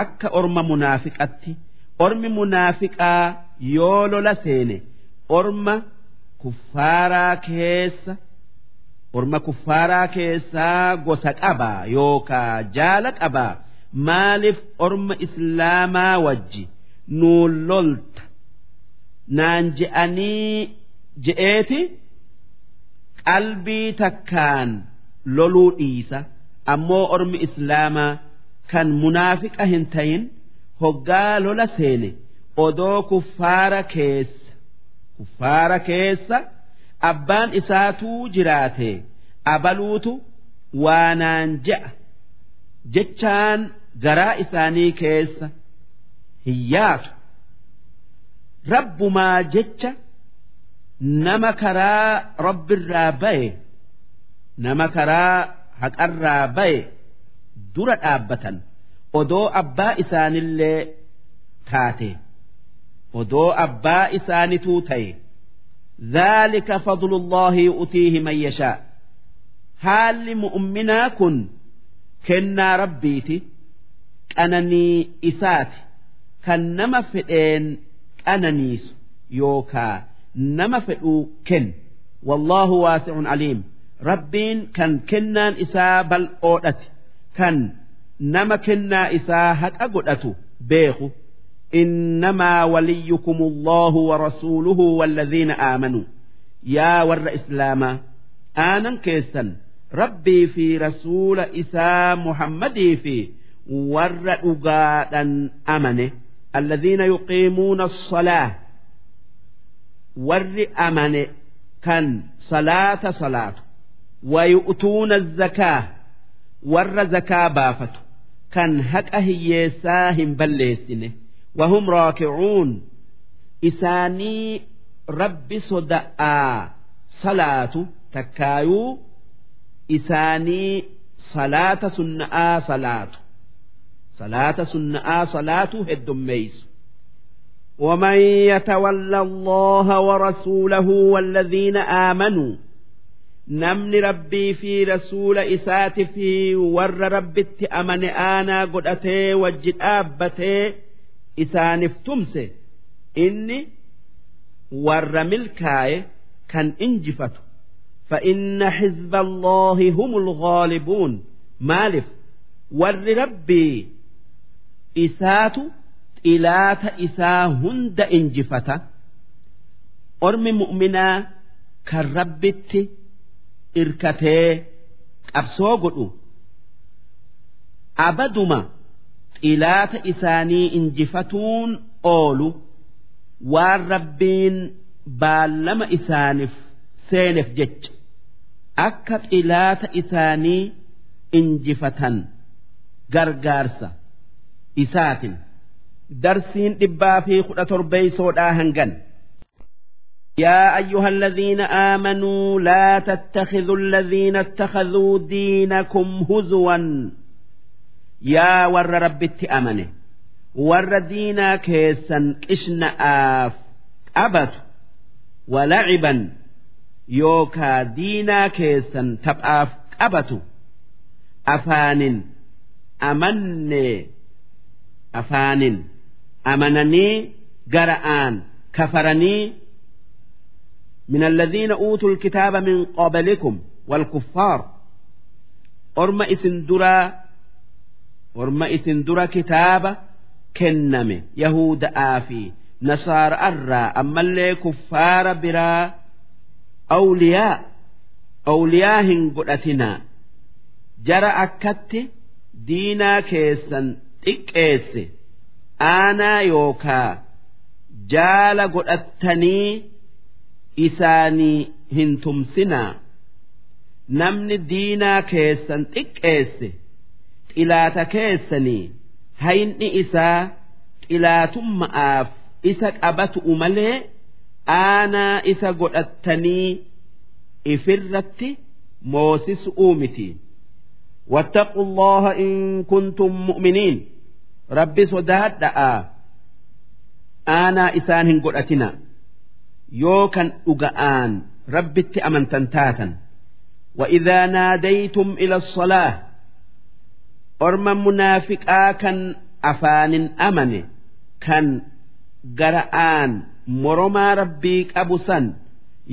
Akka orma munaafiqatti ormi munaafiqaa yoo lola seene orma kuffaaraa keessa orma kuffaaraa keessaa gosa qabaa yookaa jaala qabaa maaliif orma islaamaa wajji? Nuun lolta. Naan je'anii je'eeti? Qalbii takkaan loluu dhiisa. Ammoo ormi islaamaa kan munaafiqa hin tayin hoggaa lola seene odoo kuffaara keessa. Kuffaara keessa abbaan isaatuu jiraate. Abaluutu waanaan je'a jechaan garaa isaanii keessa hin yaatu. Rabbumaa jecha nama karaa rabbirraa baye nama karaa haqarraa baye dura dhaabbatan. Odoo abbaa isaanillee taate. Odoo abbaa isaanituu ta'e ذلك فضل الله يؤتيه من يشاء haalli mu'umminaa kun kennaa rabbiiti qananii isaati kan nama fedheen qananiisu yookaa nama fedhuu kennu wallaahu waasi'un aliim rabbiin kan kennaan isaa bal'oodhati kan nama kennaa isaa haqa godhatu beeku إنما وليكم الله ورسوله والذين آمنوا يا ور إسلاما آنا كيسا ربي في رسول إسا محمد في ور أقادا أمنه الذين يقيمون الصلاة ور أمنه كان صلاة صلاة ويؤتون الزكاة ور زكاة بافت كان هكا هي ساهم بليسنه وهم راكعون إساني رب صدآ صلاة تكايو إساني صلاة سنآ صلاة صلاة سنآ صلاة هدميس ومن يتولى الله ورسوله والذين آمنوا نمن ربي في رسول إسات في ور ربت أمن آنا قدأتي وجد آبتي isaaniif tumse inni warra milkaaye kan injifatu فإن حزب الله هم الغالبون مالف ور ربي إسات إلات إسا هند إنجفة أرمي مؤمنا كالربت إركتي أبسوغلو أبدما ilaata isaanii injifatuun oolu waan rabbiin baallama isaaniif seeneef jecha akka xilaata isaanii injifatan gargaarsa isaatin darsiin dhibbaa fi kudha torbeeysoodhaa hangan يا أيها الذين آمنوا لا تتخذوا الذين اتخذوا دينكم هزوا yaa warra rabbitti amane warra diinaa keessan qishna'aaf qabatu walaciban yookaa diinaa keessan taphaaf qabatu afaanin amanne afaanin amananii gara'aan kafaranii من الذين أوتوا الكتاب من قبلكم والكفار أرم إسن درا orma isin dura kitaaba kenname yahuda'aa fi nasaara'arraa ammallee kuffaara biraa awliyaa awliyaa hin godhatinaa. Jara akkatti diinaa keessan xiqqeesse aanaa yookaa jaala godhattanii isaanii hin tumsinaa. Namni diinaa keessan xiqqeesse xilaata keessanii hayni isaa xilaatummaaf isa qabatu malee aanaa isa godhattanii ifirratti moosisuu miti واتقوا الله إن كنتم مؤمنين ربي صداد أنا إسان هنقرأتنا يوكا أقآن ربي أمن تنتاتا وإذا ناديتم إلى الصلاة orma munaafiqaa kan afaanin amane kan gara'aan moromaa rabbii qabu san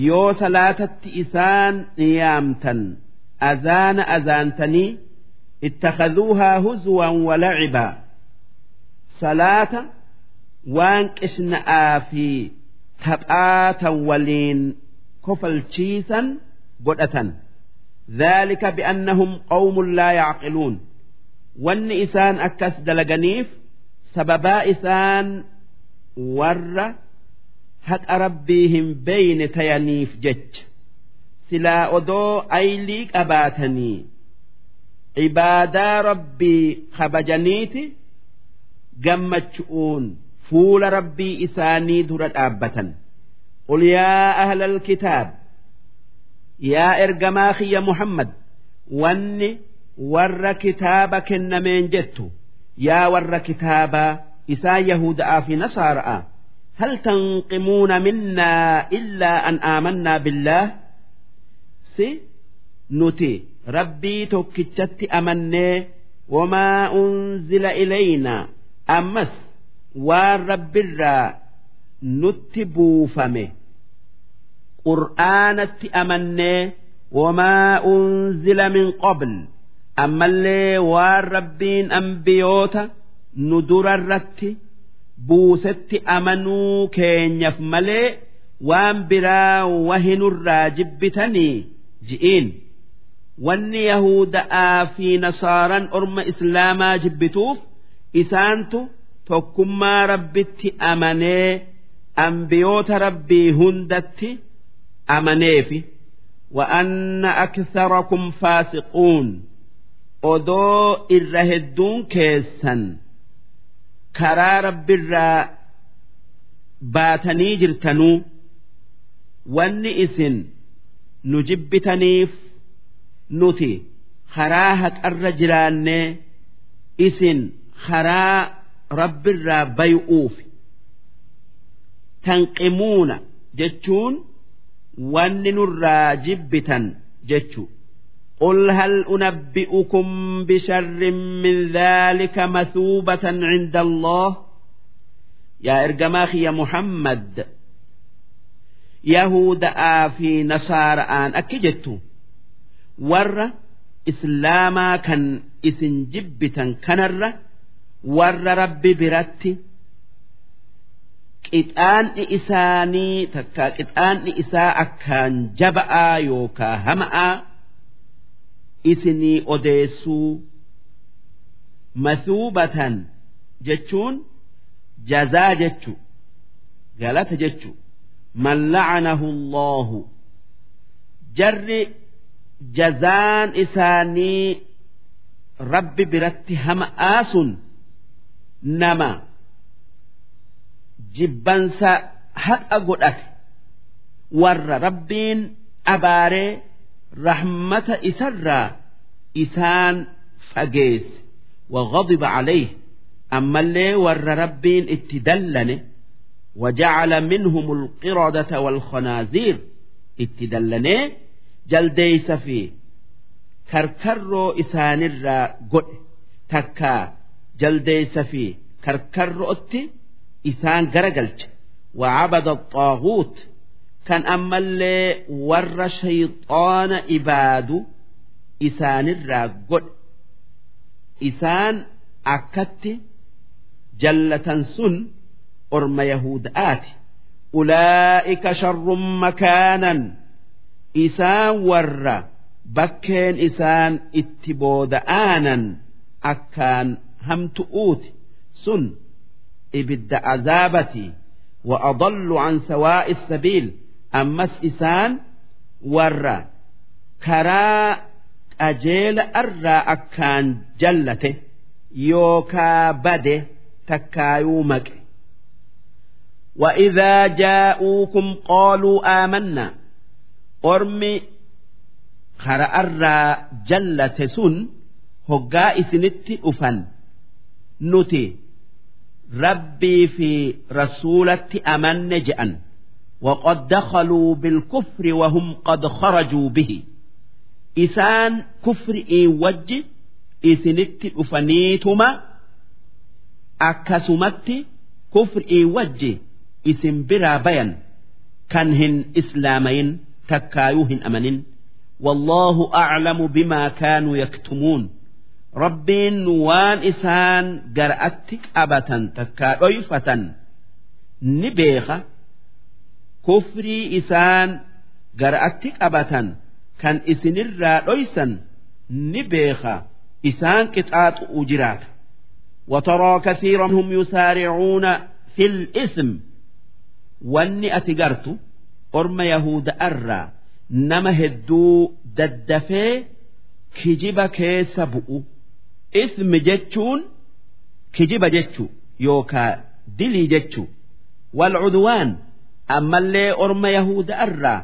yoo salaatatti isaan yaamtan azaana azaantanii ittakhadhuuhaa huzwan walacibaa salaata waan qishna'aa fi taphaatan waliin kofalchiisan godhatan ذلك بأنهم قوم لا يعقلون wanni isaan akkas dalaganiif sababaa isaan warra haqa rabbii hin beeyne tayaniif jecha. Silaa odoo aylii qabaatanii ibaadaa rabbii kabajaniiti gammachu'uun fuula rabbii isaanii dura dhaabbatan. Qul yaa ahlal kitaab yaa ergamaa kiyya muhammad wanni warra kitaaba kennameen jettu yaa warra kitaabaa isaan yahuda'aa fi nasaara'a هل تنقمون منا إلا أن آمنا بالله سي نتي ربي توكتشت أمني وما أنزل إلينا ammas waan rabbirraa nutti buufame qur'aanatti amannee wamaa unzila min qabl ammallee waan rabbiin ambiyoota nu durarratti buusetti amanuu keenyaf malee waan biraa wahinurraa jibbitanii ji'iin wanni yahuda'aa fi nasaaraan orma islaamaa jibbituuf isaantu tokkummaa rabbitti amanee ambiyoota rabbii hundatti amaneefi wa'anna aktharakum faasiquun. Odoo irra hedduun keessan karaa rabbirraa baatanii jirtanuu wanni isin nu jibbitaniif nuti karaa haqarra jiraannee isin karaa rabbirraa bay'uuf tanqimuuna jechuun wanni nurraa jibbitan jechu قل هل أنبئكم بشر من ذلك مثوبة عند الله يا إرجماخ يا محمد يهود في نصارى آن أكجت ور إسلاما كان إسن جبتا كنر ور ربي برتي qixaanni isaanii takka qixaanni isaa akkaan jaba'aa yookaa hama'aa isinii odeessuu masuubatan jechuun jazaa jechu galata jechu. Man la'anahu allahu. Jarri jazaan isaanii rabbi biratti hama'aa sun nama jibbansa haqa godhate. Warra rabbiin abaaree rahmata isarraa isaan fageesse وغضب عليه أما اللي ور ربين اتدلن وجعل منهم القردة والخنازير اتدلن جلديس في كركرو إسان الرا قد تكا جلديس في كركرو أتي إسان قرقلت kan ammallee warra shayxaana ibaadu isaanirraa godhe. Isaan akkatti jallatan sun orma yahuda'aati ulaa'ika sharrun makaanan. Isaan warra bakkeen isaan itti booda'aanan akkaan hamtu'uuti. Sun ibidda azaabati wa adallu an sawaa'i sabiil. عن سواء السبيل أمس إسان ور كرا أجيل أرى أكان جلته يوكا بده تكايومك وإذا جاءوكم قالوا آمنا أرمي خرا أرى جلة سن هقا إسنت أفن نتي ربي في رسولة أمن جأن وقد دخلوا بالكفر وهم قد خرجوا به إسان كفر إي وجه إسنت أفنيتما أكسمت كفر إي وجه إسن برا بيان كانهن إسلامين تكايوهن أمنين والله أعلم بما كانوا يكتمون rabbiin waan isaan gar'atti qabatan takkaa dhoyfatan ni beeka kufrii isaan gar'atti qabatan kan isinirraa dhoysan ni beeka isaan qixaaxu'u jiraata وترى كثيرا منهم يسارعون في الإثم wanni ati gartu orma yahuda irraa nama hedduu daddafee kijiba keessa bu'u ismi jechuun kijiba jechuu yookaa dilii jechuu والعدوان ammallee orma yahuda irraa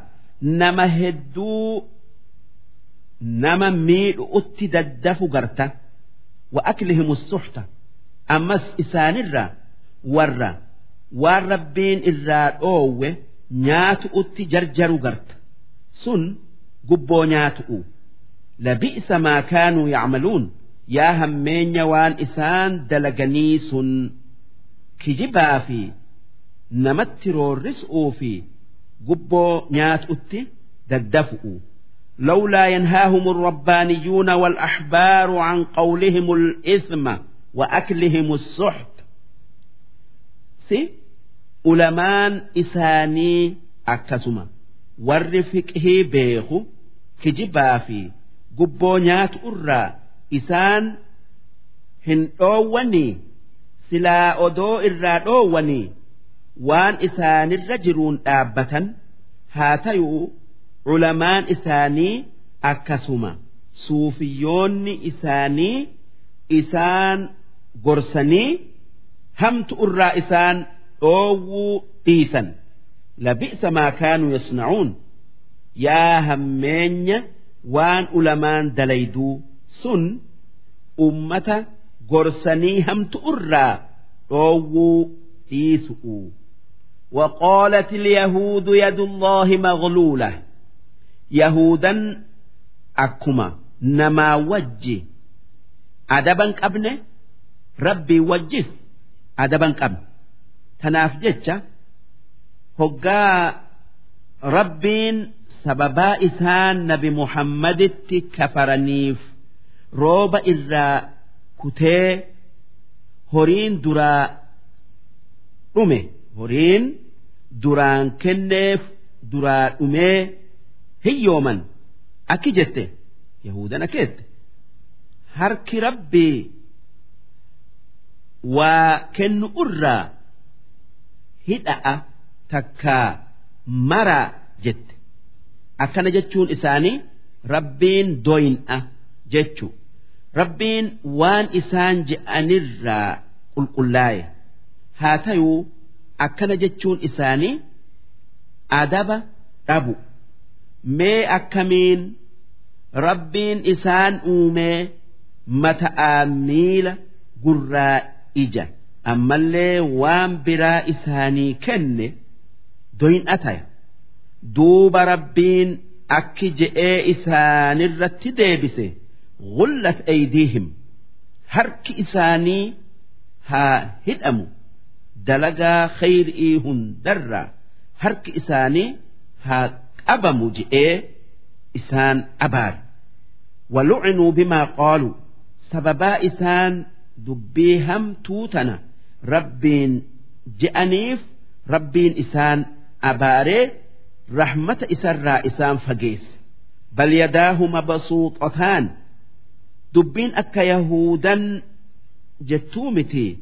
nama hedduu nama miidhu'utti daddafu garta. Wa aklihim suxta. Ammas isaanirraa warra waan rabbiin irraa dhoowwe nyaatu'utti jarjaru garta. Sun gubboo nyaatu'u. Labi'isa maa kaanuu yacmaluun yaa hammeenya waan isaan dalaganii sun kijibaa fi namatti roorris'uu fi gubboo nyaatu'utti daddafu'u لولا ينهاهم الربانيون والأحبار عن قولهم الإثم وأكلهم السحت si ulamaan isaanii akkasuma warri fiqhii beeku kijibaa fi gubboo nyaatu irraa isaan hin dhoowwanii silaa odoo irraa dhoowwanii waan isaanirra jiruun dhaabbatan haa ta'u culamaan isaanii akkasuma. Suufiyyoonni isaanii isaan gorsanii hamtu irraa isaan dhoowwuu dhiisan. Labi'sa maa kaanuu yasnacuun? Yaa hammeenya waan ulamaan dalayduu sun ummata gorsanii hamtu irraa dhoowwuu dhiisu'u. وقالت اليهود يد الله مغلولة yahudan akkuma namaa wajji adaban qabne rabbii wajjis adaban qabne tanaaf jecha hoggaa rabbiin sababaa isaan nabi muhammaditti kafaraniif rooba irraa kutee horiin duraa dhume horiin duraan kenneef duraa dhumee hiyyooman. Akki jette yahudan akkeette harki rabbii waa kennu irraa hidha'a takkaa maraa jette. Akkana jechuun isaanii rabbiin doyin'a jechuu rabbiin waan isaan je'anirraa qulqullaaye. Haa tayuu akkana jechuun isaanii adaba dhabu. Mee akkamiin rabbiin isaan uumee mata'aa miila gurraa ija. Ammallee waan biraa isaanii kenne doyin'a taya duuba rabbiin akki je'ee isaanirratti deebise. Gullat aydiihim. Harki isaanii haa hidhamu dalagaa khayrii hundarra harki isaanii haa qabamu je'ee isaan abaare walucinuu bimaa qaaluu sababaa isaan dubbii hamtuu tana rabbiin je'aniif rabbiin isaan abaaree rahmata isarraa isaan fageesse. Bal yadaahu mabsuuxotaan dubbiin akka yahuudan jettuu mitii?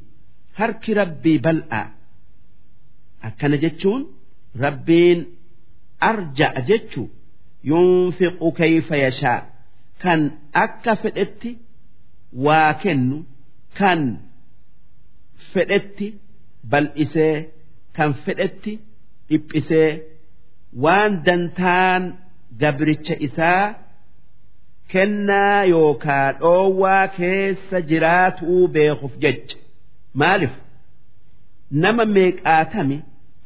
harki rabbii bal'a. Akkana jechuun rabbiin arja'a jechu yunfiqu kayfa yashaa. Kan akka fedhetti waa kennu kan fedhetti bal'isee kan fedhetti dhiphisee waan dantaan gabricha isaa kennaa yookaa dhoowwaa keessa jiraatuu beekuuf jecha. Maaliif? Nama meeqaatami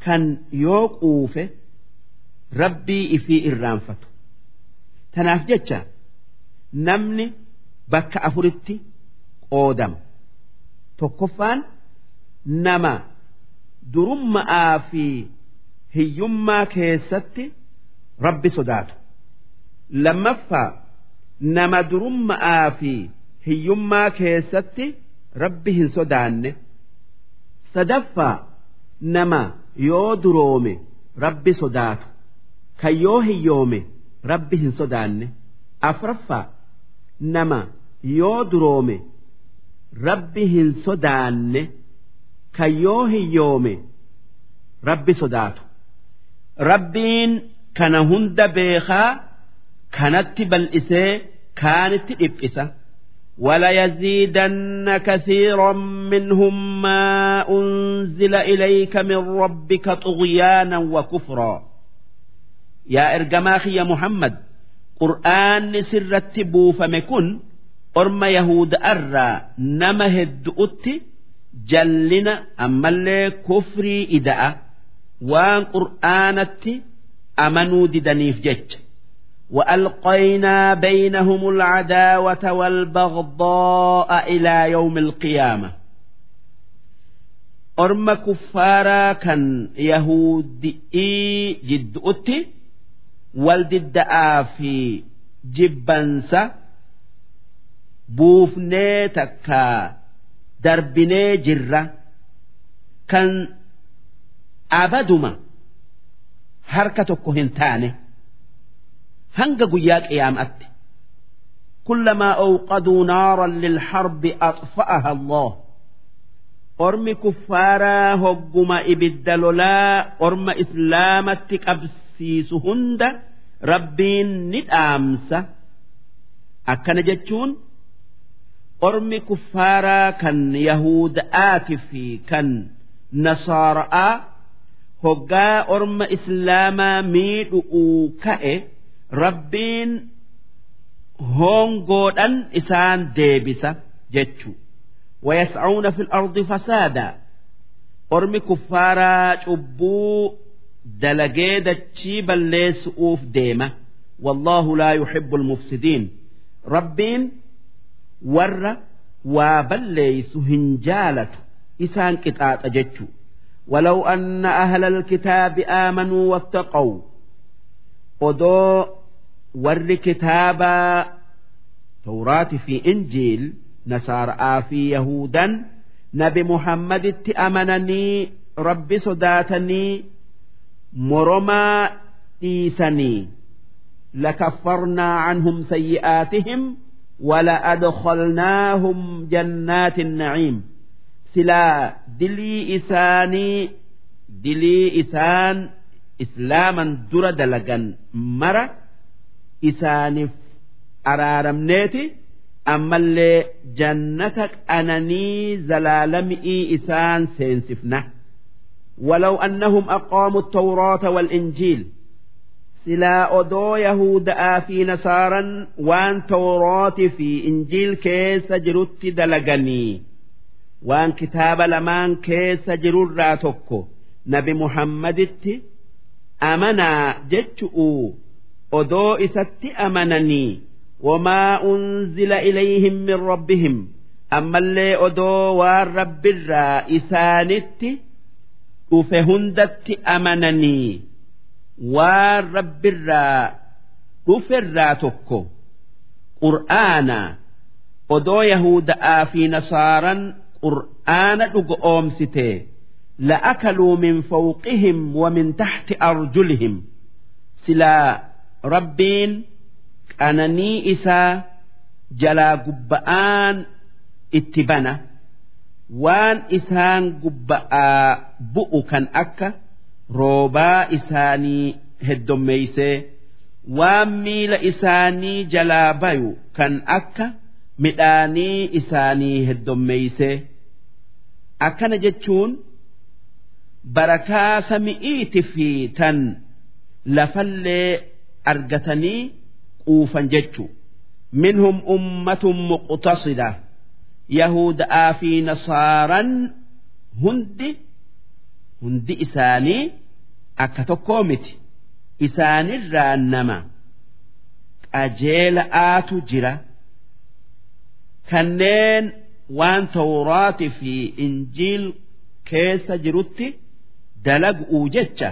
kan yoo quufe rabbii ifii irraanfatu. Tanaaf jecha namni bakka afuritti qoodama. Tokkoffaan nama durumma'aa fi hiyyummaa keessatti rabbi sodaatu. Lammaffaa nama durumma'aa fi hiyyummaa keessatti rabbi hin sodaanne. Sadaffaa nama yoo duroome rabbi sodaatu. Kan yoo hiyyoome rabbi hin sodaanne. Afraffaa nama yoo duroome rabbi hin sodaanne. Kan yoo hiyyoome rabbi sodaatu. Rabbiin kana hunda beekaa kanatti bal'isee kaanitti dhiphisa وليزيدن كثيرا منهم ما أنزل إليك من ربك طغيانا وكفرا يا إرجماخي يا محمد قرآن سرت بوفمكن أرم يهود أرى نما هدؤت جلنا أما اللي كفري إداء وان قرآنت أمنوا ددنيف جج وألقينا بينهم العداوة والبغضاء إلى يوم القيامة أرم كفارا كان يهودي جد أتي والدد في جبنسا buufnee takka darbinee jirra kan abaduma harka tokko hin taane hanga guyyaa qiyaamatti كلما أوقدوا نارا للحرب أطفأها الله أرمي كفارا هجما إبدلولا أرم إسلامتك أبسيس هند ربين ندامس أكن جتشون ormi kuffaaraa kan yahuda'aati fi kan nasaara'a hoggaa orma islaamaa miidhu'uu ka'e rabbiin hongoodhan isaan deebisa jechu ويسعون في الأرض فسادا أرمي كفارا شبو دلقيدة تشيبا ليس أوف ديمة والله لا يحب المفسدين ربين warra waa balleeysu hin jaalatu isaan qixaaxa jechu ولو أن أهل الكتاب آمنوا واتقوا odoo warri kitaabaa tawraati fi injiil nasaara'aa fi yahudan nabi muhammaditti amananii rabbi sodaatanii moromaa dhiisanii lakaffarnaa canhum sayyi'aatihim ولأدخلناهم جنات النعيم سلا دلي إساني دلي إسان إسلاما در دلقا مرة إسانف أرارمنيتي أما اللي جنتك أنني زلالمئي إسان سينسفنا ولو أنهم أقاموا التوراة والإنجيل silaa odoo yahuda'aa fi nasaaran waan tawrooti fi injiil keessa jirutti dalaganii waan kitaaba lamaan keessa jirurraa tokko nabi muhammaditti amanaa jechu'u odoo isatti amananii wamaa unzila ilayhim min rabbihim. Ammallee odoo waan rabbirraa isaanitti dhufe hundatti amananii waan rabbirraa dhuferraa tokko. Qur'aana odoo yahuda'aa fi nasaaran qur'aana dhugo oomsite. La'akaluu min fawqihim wa min taxti arjulihim. Silaa rabbiin qananii isaa jalaa gubba'aan itti bana waan isaan gubba'aa bu'u kan akka roobaa isaanii heddommeeysee waan miila isaanii jalaa bayu kan akka midhaanii isaanii heddommeeysee akkana jechuun barakaa sami'iiti fi tan lafallee argatanii quufan jechu. Minhum ummatun muqtasida. Yahuda'aa fi nasaaran hundi hundi isaanii akka tokkoo miti. Isaanirraa nama qajeela'aatu jira. Kanneen waan tawraati fi injiil keessa jirutti dalaguu jecha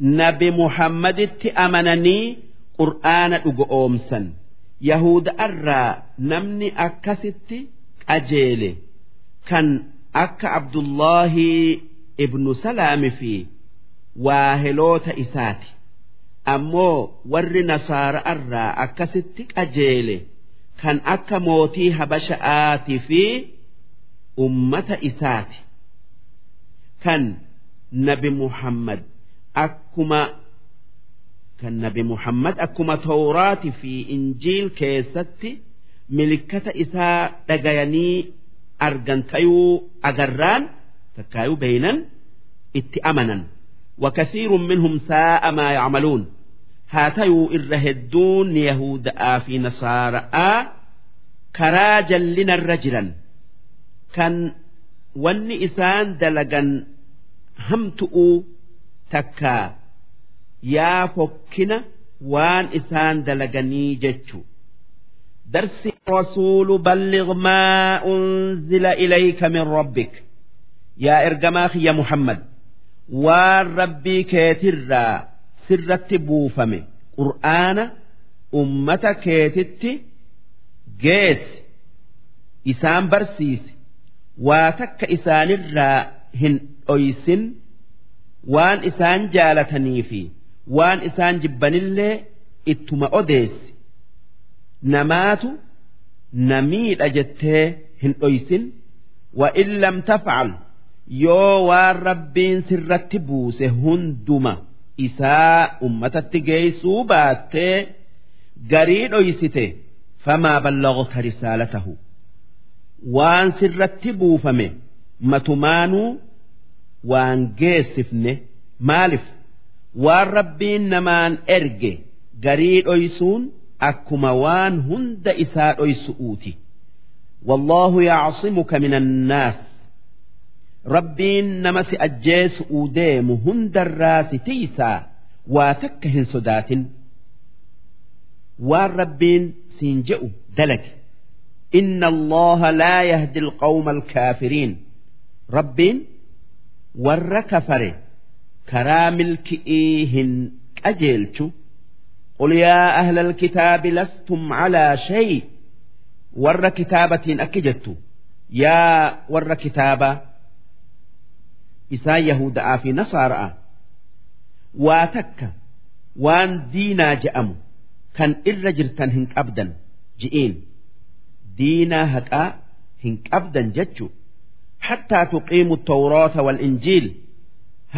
nabi muhammaditti amananii qur'aana dhugo oomsan. Yahuda'arraa namni akkasitti qajeele. Kan akka abdullahi ibnu salaami fi waaheloota isaati. Ammoo warri nasaara'arraa akkasitti qajeele. Kan akka mootii habasha'aatii fi ummata isaati. Kan nabi muhammad akkuma kan nabi Muhammad akkuma Tawraati fi Injiil keessatti milikkata isaa dhagayanii argan tayuu agarraan takkaayuu beeynan itti amanan. Wakasiirun minhum saa'a maa yacmaluun. Haa tayuu irra hedduun yahuda'aa fi nasaara'aa karaa jallinarra jiran. Kan wanni isaan dalagan hamtu'uu تكا يا فكنا وان إسان دلقني جتشو درس الرسول بلغ ما أنزل إليك من ربك يا إرجماخ يا محمد waan rabbii keetirraa sirratti buufame qur'aana ummata keetitti geessi isaan barsiisi waa takka isaanirraa hin dhoysin waan isaan jaalatanii fi waan isaan jibbanillee ittuma odeessi. Namaatu namiidha jettee hin dhoysin. Wa in lam tafcal yoo waan rabbiin sirratti buuse hunduma isaa ummatatti geessuu baattee garii dhoysite famaa ballagta risaalatahu. Waan sirratti buufame matumaanuu waan geessifne maaliif waan rabbiin namaan erge garii dhoysuun akkuma waan hunda isaa dhoysu'uuti. Wallaahu yacsimuka min annaas rabbiin nama si ajjeesu'uu deemu hundarraa si tiisaa waa takka hin sodaatin. Waan rabbiin siin je'u dalage. Inna allaha laa yahdi alqawma alkaafiriin. Rabbiin warra kafare karaa milki'ii hin qajeelchu qul yaa ahlal kitaabi lastum calaa shay warra kitaabatiin akki jettu yaa warra kitaabaa isaan yahuda'aa fi nasaara'a waa takka waan diinaa je'amu kan irra jirtan hin qabdan ji'iin diinaa haqaa hin qabdan jechuudha. Hattaa tuqiimu tawroota wal injiil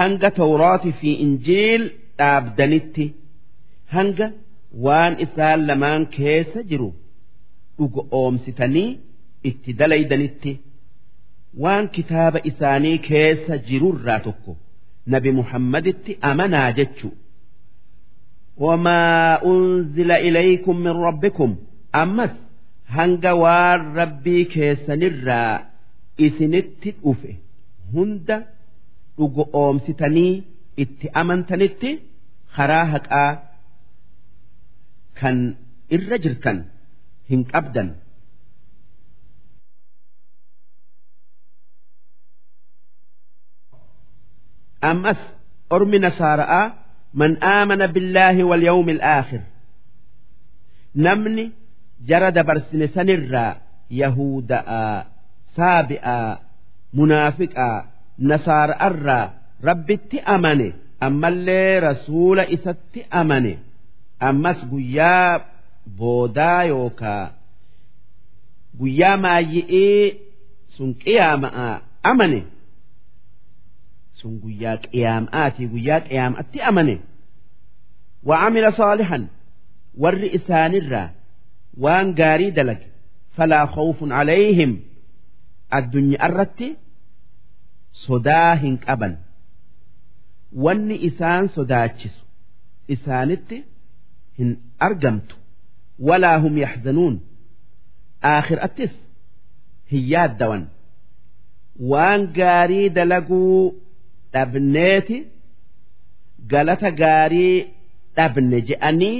hanga tawrooti fi injiil dhaabdanitti hanga waan isaan lamaan keessa jiru dhugo oomsitanii itti dalaydanitti. waan kitaaba isaanii keessa jirurraa tokko nabi muhammaditti amanaa jechu wamaa unzila ilaykum min rabbikum ammas hanga waan rabbii keessanirraa isinitti dhufe. Hunda dhugo oomsitanii itti amantanitti karaa haqaa kan irra jirtan hin qabdan. Ammas ormi nasaara'aa man aamana billaahi wal yawmi aakhir. Namni jara dabarsine sanirraa yahuda'a saabi'a munaafiqaa nasaara'arraa rabbitti amane ammallee rasuula isatti amane ammas guyyaa boodaa yookaa guyyaa maayyi'ee sun qiyaama'a amane sun guyyaa qiyaam'aati guyyaa qiyaam'atti amane وعمل صالحا warri isaanirraa waan gaarii dalage falaa khawfun calayhim addunyaa irratti sodaa hin qaban. Wanni isaan sodaachisu isaanitti hin argamtu. Walaa hum yaxzanuun. Aakhiraattis hin yaaddawan. Waan gaarii dalaguu dhabneeti galata gaarii dhabne je'anii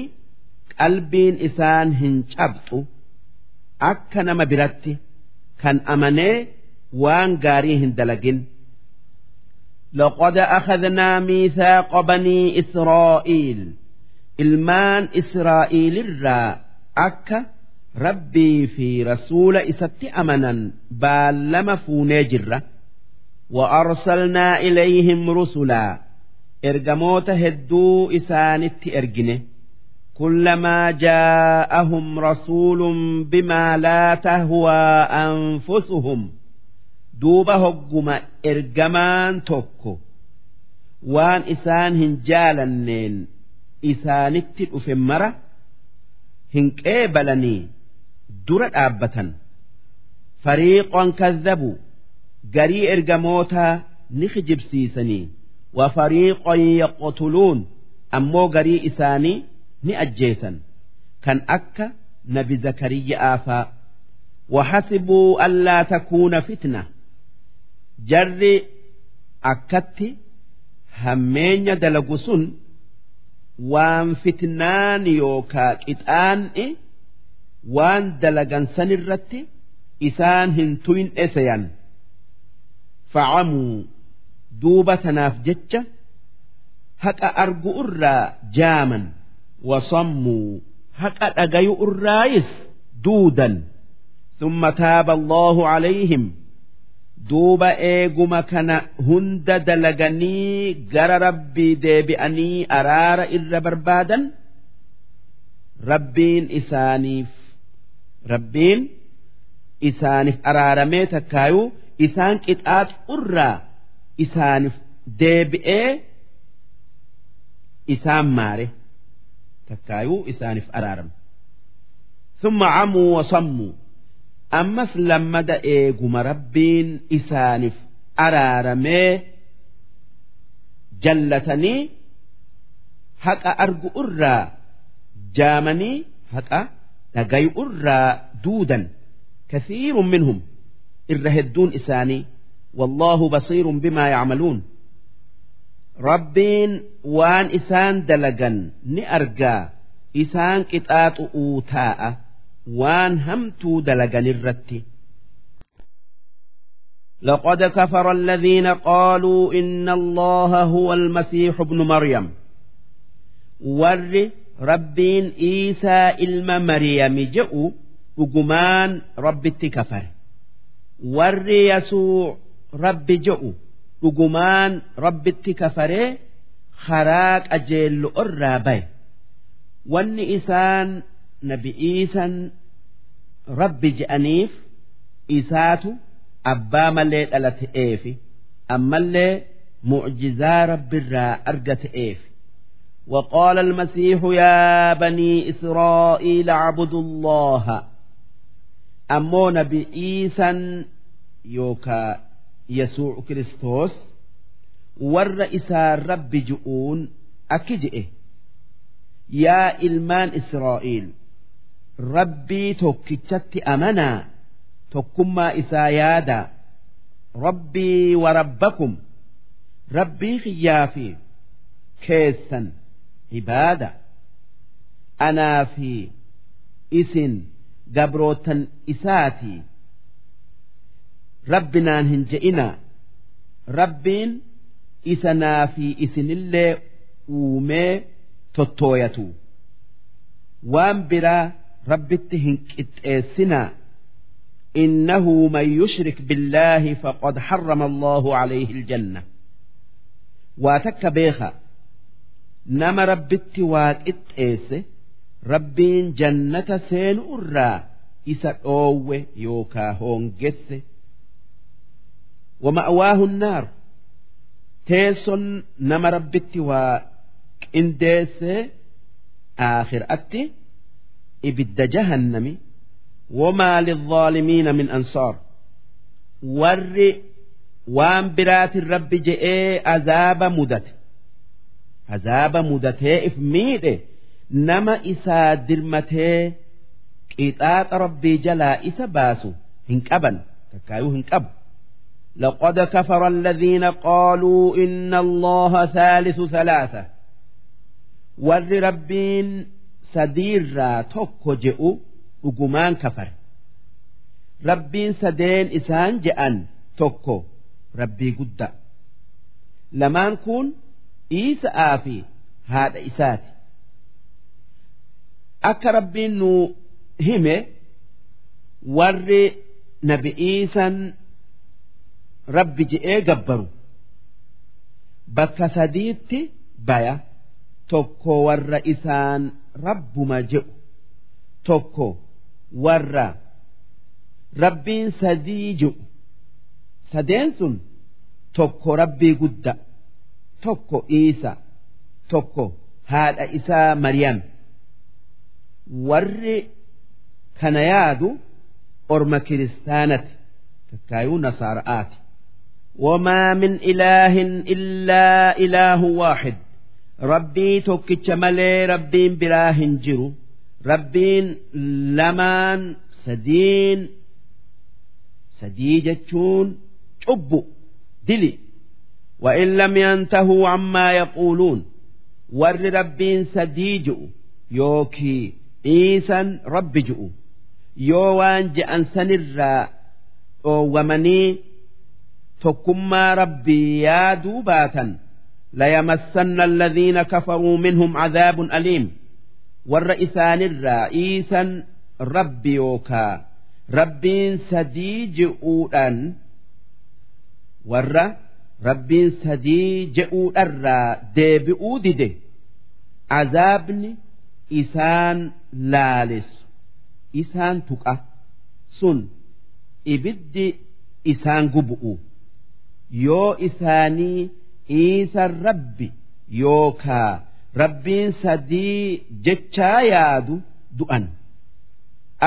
qalbiin isaan hin cabxu akka nama biratti kan amanee waan gaarii hin dalagin لقد أخذنا ميثاق بني إسرائيل ilmaan Israa'iilirraa akka rabbii fi rasuula isatti amanan baallama fuunee jirra وأرسلنا إليهم رسلا ergamoota hedduu isaanitti ergine كلما جاءهم رسول بما لا تهوى أنفسهم duuba hogguma ergamaan tokko waan isaan hin jaalanneen isaanitti dhufe mara hin qeebalanii dura dhaabbatan fariiqon kadhabu garii ergamootaa ni kijibsiisanii wa fariiqon ni ajjeesan kan akka nabi zakariyyaa faa waxasibuu allaa takuuna fitna. Jarri akkatti hammeenya dalagu sun waan fitnaan yookaa qixaan'i waan dalagan san irratti isaan hin tuyin eseyan facamuu duuba tanaaf jecha haqa argu irraa jaaman. wasammuu haqa dhagayu irraayis duudan ثم تاب الله عليهم duuba eeguma kana hunda dalaganii gara rabbii deebi'anii araara irra barbaadan rabbiin isaaniif rabbiin isaaniif araaramee takkaayuu isaan qixaaxu irraa isaaniif deebi'ee isaan maare takkaayuu isaaniif araarame ثم عموا وصموا ammas lammada eeguma rabbiin isaaniif araaramee jallatanii haqa argu irraa jaamanii haqa dhagayu irraa duudan kasiirun minhum irra hedduun isaanii wallaahu basiirun bimaa yacmaluun rabbiin waan isaan dalagan ni argaa isaan qixaaxu'uu taa'a waan hamtuu dalagan irratti لقد كفر الذين قالوا إن الله هو المسيح ابن مريم ور ربين إيسى إلم مريم جئوا أجمان رب كفر ور يسوع رب جئوا أجمان رب كفر خراك أجل الرابي وان إسان nabi'iisan rabbi je'aniif isaatu abbaa malee dhalate'eefi ammallee mucjizaa rabbiirraa argate'eefi وقال المسيح يا بني إسرائيل اعبدوا الله أمو نبي إيسا يوكا yesuu'u kiristoos warra isaan rabbi ju'uun akki je'e. Yaa ilmaan israa'iil rabbii tokkichatti amanaa tokkummaa isaa yaadaa rabbii warabbakum rabbii kiyyaa fi keessan ibaada. Anaa fi isin gabrootan isaatii rabbinaan hin je'inaa rabbiin isa naa fi isinillee uumee tottooyatu waan biraa rabbitti hin qixxeessinaa إنه من يشرك بالله فقد حرم الله عليه الجنة واتك بيخا نما ربت واكت إيسه ربين جنة سين أرى إسا أوه يوكا هونجس ومأواه النار تيسون نما ربت واكنديس آخر أتي ibidda jahannami wamaa lilظaalimiina min ansaar warri waan biraatin rabbi je'ee azaaba mudate azaaba mudatee if miidhe nama isaa dirmatee qixaaxa rabbii jalaa isa baasu hin qaban takkaayuu hin qabu لقد كفر الذين قالوا إن الله ثالث ثلاثة ور ربين sadiirraa tokko je'u dhugumaan kafare rabbiin sadeen isaan je'an tokko rabbii guddaa lamaan kun Iisa'aa fi haadha isaati akka rabbiin nu hime warri nabi Iisan rabbi je'ee gabbaru. Bakka sadiitti baya. Tokko warra isaan rabbuma jedhu tokko warra rabbiin sadii jedhu sadeen sun tokko rabbii gudda. Tokko iisa. Tokko haadha isaa maryam. Warri kana yaadu orma kiristaanati. Takkaayuu nasaara'aati وما من إله إلا إله واحد ربي توكتش ملي ربين براه جرو ربين لمان سدين سديجتشون شبو دلي وإن لم ينتهوا عما يقولون ور ربين سديجو يوكي إيسا رب جؤ يوان جأن سنرا ومني tokkummaa rabbii yaaduu baatan layamassanna alladhiina kafaruu minhum cadaabun aliim. Warra isaanirraa iisan rabbi yookaa rabbiin sadii je'uudhaan warra rabbiin sadii je'uudharraa deebi'uu dide azaabni isaan laaleessu isaan tuqa sun ibiddi isaan gubu'u yoo isaanii iisan rabbi yookaa rabbiin sadii jechaa yaadu du'an.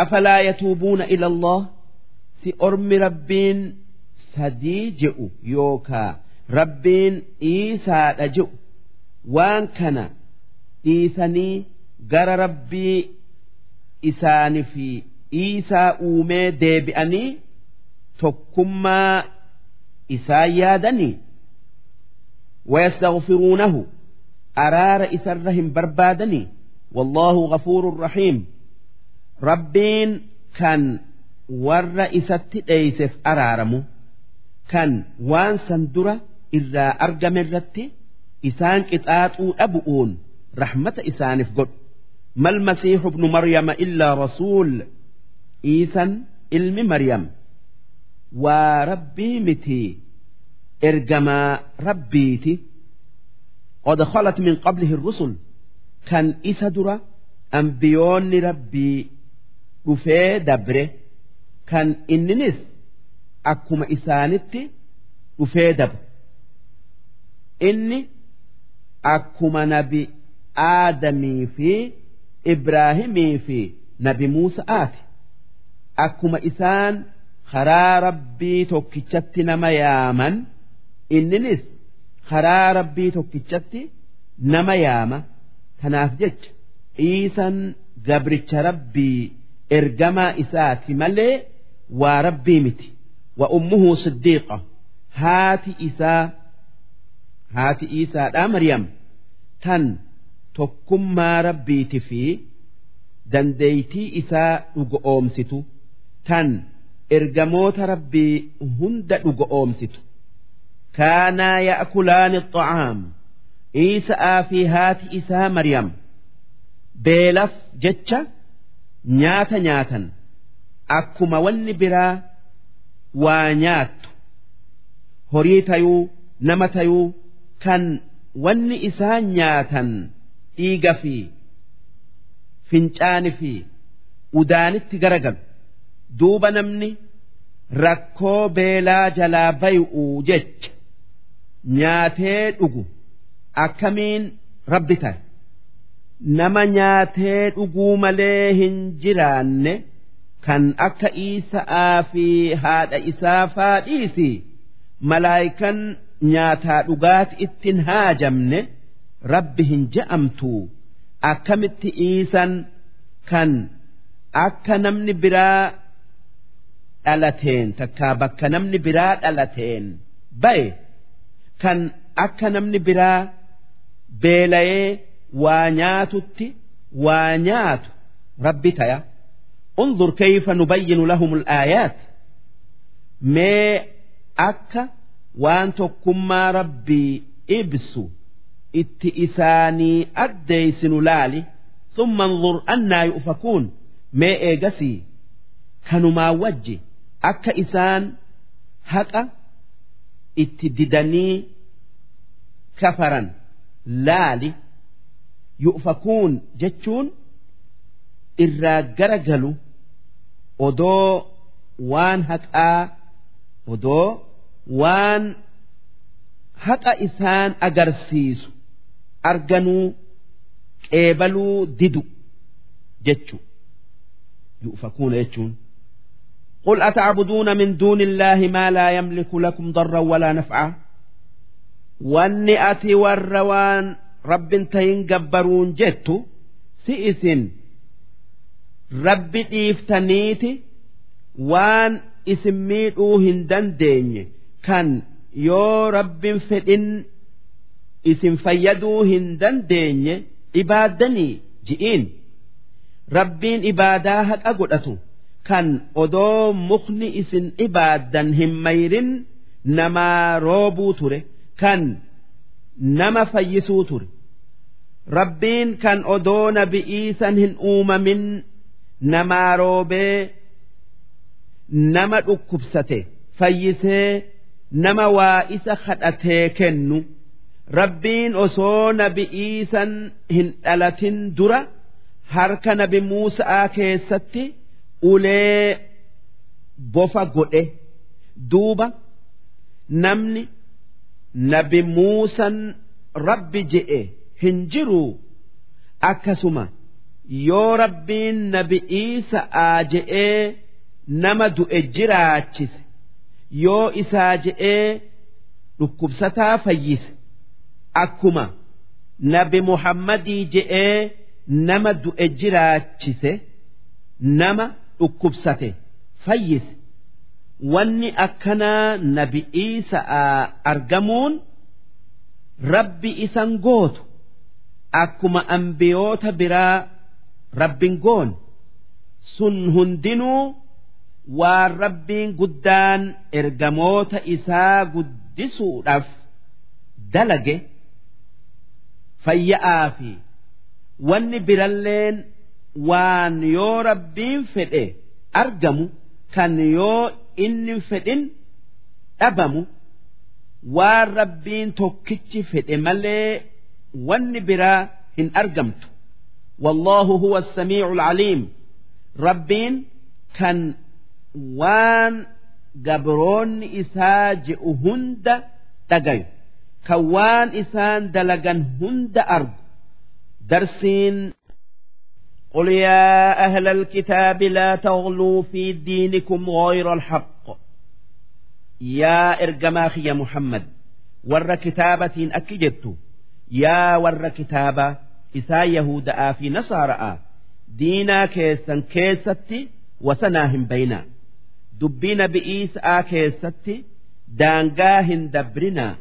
Afalaa yatuubuuna ila allah? Si ormi rabbiin sadii je'u yookaa rabbiin iisaadha je'u? Waan kana dhiisanii gara rabbii isaanii fi iisaa uumee deebi'anii tokkummaa isaan yaadanii wayastaghfiruunahu araara isarra hin barbaadanii? Wallaahu ghafuurun rahiim. Rabbiin kan warra isatti dheeyseef araaramu kan waan san dura irraa argame irratti isaan qixaaxuu dhabu'uun rahmata isaaniif godhu. Mal masiixu ibnu maryama illaa rasuul iisan ilmi maryam waa rabbii miti ergamaa rabbiiti? Qad khalat min qablihi rusul. Kan isa dura ambiyoonni rabbii dhufee dabre. Kan inninis akkuma isaanitti dhufee daba inni akkuma nabi aadamii fi ibraahimii fi nabi muusa aati akkuma isaan karaa rabbii tokkichatti nama yaaman inninis karaa rabbii tokkichatti nama yaama. Kanaaf jecha iisan gabricha rabbii ergamaa isaati malee waa rabbii miti. Wa ummuhu siddiiqa. Haati isaa haati isaadhaa maryam. Tan tokkummaa rabbiiti fi dandeeytii isaa dhugo oomsitu. Tan ergamoota rabbii hunda dhugo oomsitu. Kaanaa ya'kulaani xa'aam iisa'aa fi haati isaa mariyam beelaf jecha nyaata nyaatan. Akkuma wanni biraa waa nyaattu. Horii tayuu nama tayuu kan wanni isaan nyaatan dhiiga fi fincaani fi udaanitti garagalu. duuba namni rakkoo beelaa jalaa bay'uu jecha nyaatee dhugu akkamiin rabbi ta'e. nama nyaatee dhuguu malee hin jiraanne kan akka Iisa'aa fi haadha isaa faadhiisi malaayikan nyaataa dhugaati ittiin haajamne rabbi hin ja'amtu akkamitti iisan kan akka namni biraa dhalateen takkaa bakka namni biraa dhalateen ba'e kan akka namni biraa beelayee waa nyaatutti waa nyaatu rabbi taya انظر كيف نبين لهم الآيات ما أكا وان تكما ربي إبسو اتئساني أديسن لالي ثم انظر أنا يؤفكون ما إيجسي كانوا ما وجه akka isaan haqa itti didanii kafaran. Laali yu'fakuun jechuun irraa gara galu odoo waan haqaa odoo waan haqa isaan agarsiisu arganuu qeebaluu didu jechu yu'fakuuna jechuun قل أتعبدون من دون الله ما لا يملك لكم ضرا ولا نفعا واني أتي والروان رب تين جبرون جت سئس رب إفتنيتي وان اسميتو هندن ديني كان yoo rabbin fedhin isin fayyaduu hin dandeenye ibaaddanii ji'iin rabbiin ibaadaa haqa godhatu kan odoo mukni isin ibaaddan hin mayrin namaa roobuu ture kan nama fayyisuu ture. Rabbiin kan odoo nabi'iisan hin uumamin namaa roobee nama dhukkubsate fayyisee nama waa isa kadhatee kennu. Rabbiin osoo nabi'iisan hin dhalatin dura harka nabi Muusa'aa keessatti ulee bofa godhe duuba namni nabi Muusan rabbi je'e hin jiru. Akkasuma yoo rabbiin nabi Iisa'aa je'ee nama du'e jiraachise. Yoo isaa je'ee dhukkubsataa fayyise. Akkuma nabi muhammadii je'ee nama du'e jiraachise. Nama dhukkubsate. Fayyise wanni akkanaa nabi Iisa'aa argamuun rabbi isan gootu akkuma ambiyoota biraa rabbin goon. Sun hundinuu waan rabbiin guddaan ergamoota isaa guddisuudhaaf dalage fayya'aa fi wanni biralleen waan yoo rabbiin fedhe argamu kan yoo inni fedhin dhabamu waan rabbiin tokkichi fedhe malee wanni biraa hin argamtu. Wallaahu huwa samiicu alcaliim rabbiin kan waan gabroonni isaa je'u hunda dhagayu. Kan waan isaan dalagan hunda argu. Darsiin قل يا أهل الكتاب لا تغلوا في دينكم غير الحق يا إرجماخ يا محمد ور كتابة أكجدت يا ور كتابة إسا يهودا في نصارى دينا كيسا كيستي وسناهم بينا dubbii nabi'iisaa keessatti daangaa hin dabrinaa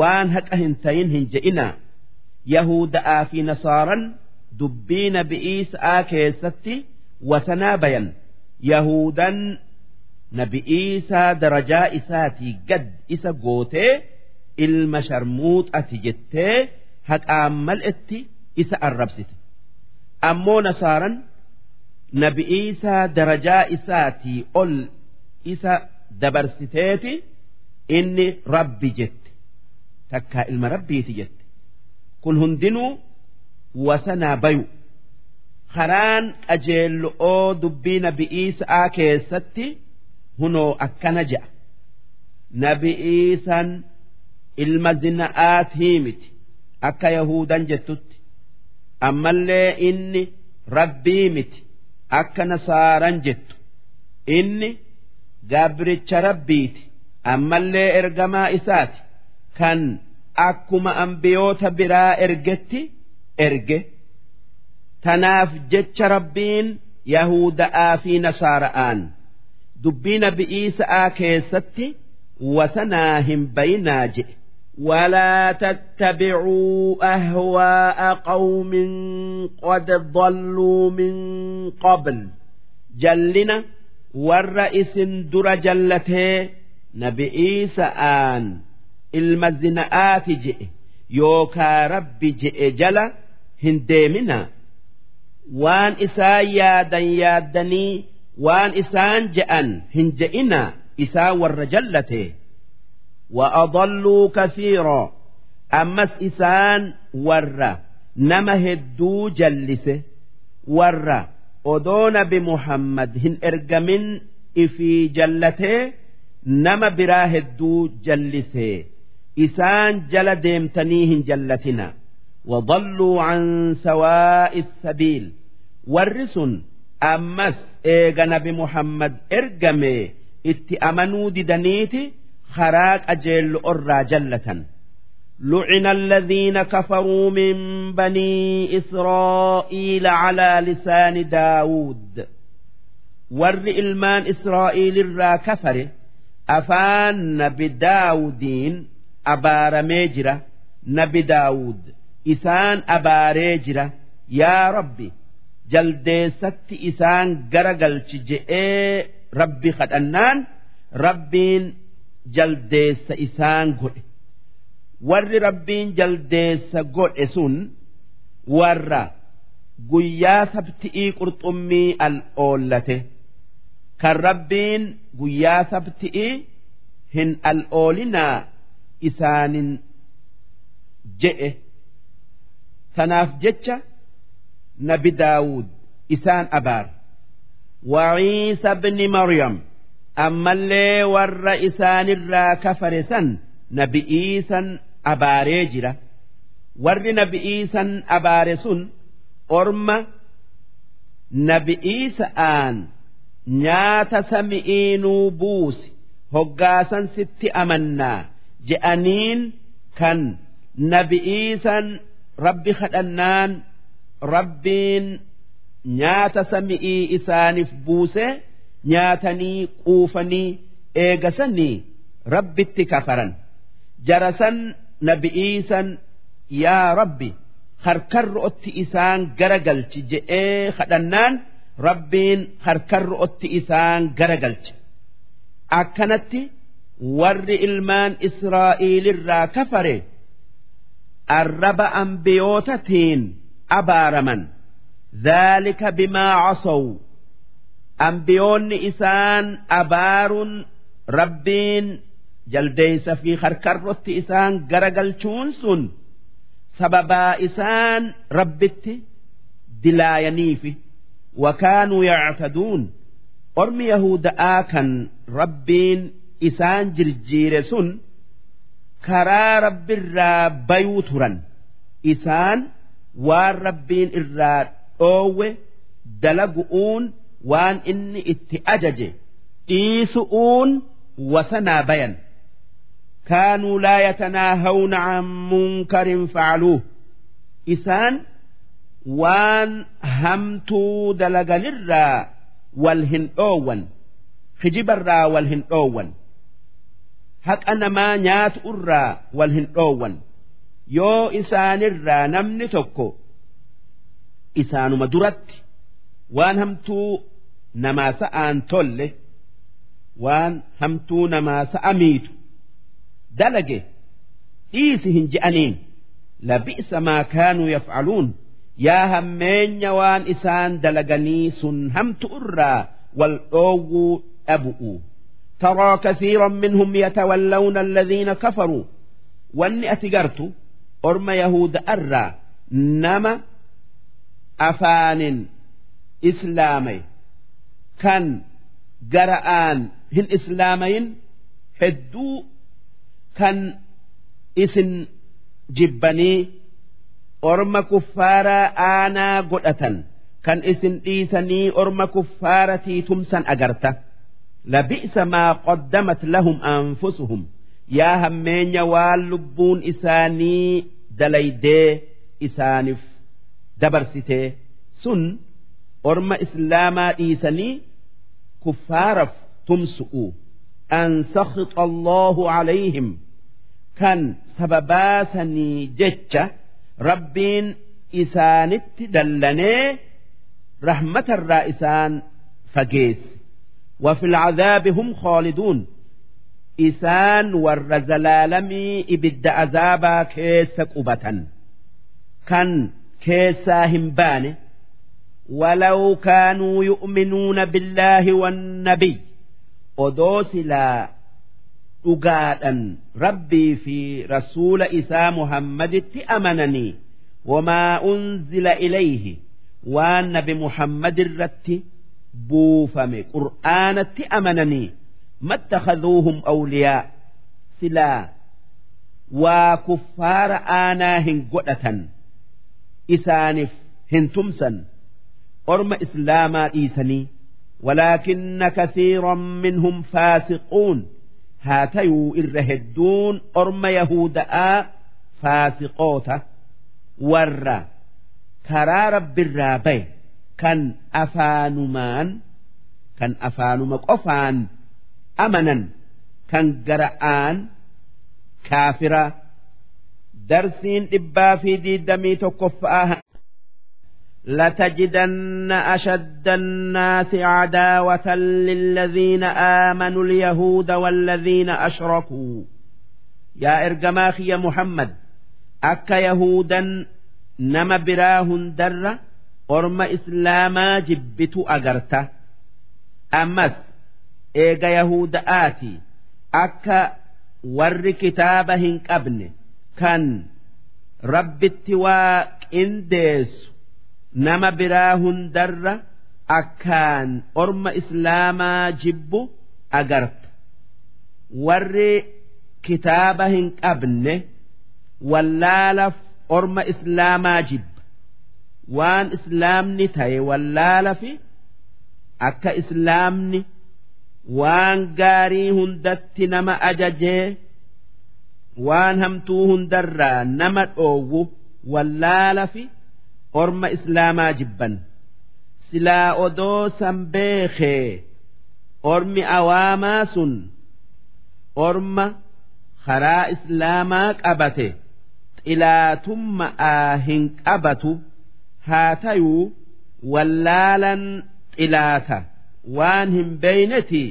waan haqa hin tayin hin je'inaa yahuda'aa fi nasaaran dubbii nabi'iisaa keessatti wasanaa bayan. Yahudan nabi'iisaa darajaa isaatii gad isa gootee ilma sharmuuxati jettee haqaan mal'etti isa arrabsite. Ammoo nasaaran nabi'iisaa darajaa isaatii ol isa dabarsiteeti inni rabbi jette. Takkaa ilma rabbiiti jette. Kun hundinuu wasanaa bayu. Karaan qajeello'oo dubbii nabi'iisaa keessatti hunoo akkana je'a nabi'iisan ilma zina'aatii miti akka yahudan jettutti. Ammallee inni rabbii miti akka nasaaran jettu. Inni gabricha rabbiiti ammallee ergamaa isaati. Kan akkuma ambiyoota biraa ergetti erge tanaaf jecha rabbiin yahuda'aa fi nasaara'aan dubbii nabi'iisa'aa keessatti wasanaa hin bayinaa jedhe ولا تتبعوا أهواء قوم قد ضلوا من قبل جلنا warra isin dura jallatee nabi'iisa'aan ilma zina'aati je'e yookaa rabbi je'e jala hin deeminaa waan isaan yaadan yaaddanii waan isaan je'an hin je'inaa isaan warra jallatee وأضلوا كثيرا ammas isaan warra nama hedduu jallise warra odoo nabi muhammad hin ergamin ifii jallatee nama biraa hedduu jallise isaan jala deemtanii hin jallatina وضلوا عن سواء السبيل والرسن أمس إيغا نبي محمد إرقمي اتأمنوا ددنيتي خراك أجل أرى جلة لعن الذين كفروا من بني إسرائيل على لسان داود ور إلمان إسرائيل الرا كفر أفان نبي داودين أبار ميجرة نبي داود isaan abaaree jira. Yaa rabbi jaldeessatti isaan gara galchi je'ee rabbi kadhannaan rabbiin jaldeessa isaan godhe. Warri rabbiin jaldeessa godhe sun warra guyyaa sabtii qurxummii al oollate. Kan rabbiin guyyaa sabtii hin al oolinaa isaanin je'e. tanaaf jecha nabi daawud isaan abaar waciisa bni maryam ammallee warra isaanirraa kafare san nabi iisan abaaree jira. Warri nabi iisan abaare sun orma nabi iisa aan nyaata sami'iinuu buusi hoggaasan sitti amannaa je'aniin kan nabi iisan rabbi kadhannaan rabbiin nyaata sami'ii isaaniif buuse nyaatanii quufanii eegasanii rabbitti kafaran jarasan nabi'iisan yaa rabbi harkarro'otti isaan gara galchi je'ee kadhannaan rabbiin harkarro'otti isaan gara galchi akkanatti warri ilmaan israa'iilirraa kafare. Arraba ambiyootatiin abaaraman. Dhaalika bimaa casow ambiyoonni isaan abaaruun rabbiin jaldeeysa fi harkarrotti isaan garagalchuun sun sababaa isaan rabbitti dilaayaniifi. Wakaanuu yactaduun. Ormi yahuda'aa kan rabbiin isaan jirjiire sun karaa rabbirraa bayuu turan. Isaan waan rabbiin irraa dhoowwe dalagu'uun waan inni itti ajaje dhiisu'uun wasanaa bayan. Kaanuu laa yatanaahawna can munkarin facluuh isaan waan hamtuu dalaganirraa wal hin dhoowwan kijibarraa wal hin dhoowwan haqa namaa nyaatu irraa wal hin dhoowwan. Yoo isaanirraa namni tokko isaanuma duratti waan hamtuu namaa sa'aan tolle waan hamtuu namaa sa'a miitu dalage dhiisi hin je'aniin labi'sa maa kaanuu yaf'aluun yaa hammeenya waan isaan dalaganii sun hamtu irraa wal dhoowwuu dhabu'u ترى كثيرا منهم يتولون الذين كفروا واني أتقرت أرم يهود أرى نما أفان إسلامي كان جرآن هن إسلامين هدو كان اسن جبني أرم كفارا آنا قدأة كان اسن إيسني أرم كفارتي تمسا أجرته لبئس ما قدمت لهم أنفسهم يا همين واللبون إساني دليدي إسانف دبرسته سن أرم إسلاما إيساني كفارف تمسؤوا أن سخط الله عليهم كان سبباسني جتة ربين إسانت دلني رحمة الرائسان فقيس وفي العذاب هم خالدون إسان ور زلالمي إبد عذابا كيس قبة كان كيسا همبان ولو كانوا يؤمنون بالله والنبي أدوس لا dhugaadhan rabbii fi rasuula isaa muhammaditti amananii wamaa unzila ilayhi waan nabi muhammad irratti buufame. Qur'aanatti amananii mattakhadhuuhum awliyaa. Silaa waa kuffaara aanaa hin godhatan. Isaaniif hin tumsan. Orma islaamaa dhiisanii walaakinna kasiiran minhum faasiquun. Haa tayuu irra hedduun orma yahuda'aa faasiqoota. Warra karaa rabbirraa baye kan afaanumaan kan afaanuma qofaan amanan kan gara'aan kaafiraa darsiin dhibbaa fi diidamii tokkoffa'aa لتجدن أشد الناس عداوة للذين آمنوا اليهود والذين أشركوا يا إرجماخ يا محمد أك يهودا nama biraa hundarra orma islaamaa jibbitu agarta. Ammas eega yahuda'aati akka warri kitaaba hin qabne kan rabbitti waa qindeessu nama biraa hundarra akkaan orma islaamaa jibbu agarta. Warri kitaaba hin qabne wallaalaf orma islaamaa jibba waan islaamni ta'e wallaala fi akka islaamni waan gaarii hundatti nama ajajee waan hamtuu hundarraa nama dhoowwu wallaala fi orma islaamaa jibban silaa odoo san beekee ormi awaamaa sun orma karaa islaamaa qabate. xilaatummaa hin qabatu haa tayuu wallaalan xilaata waan hin beeyneti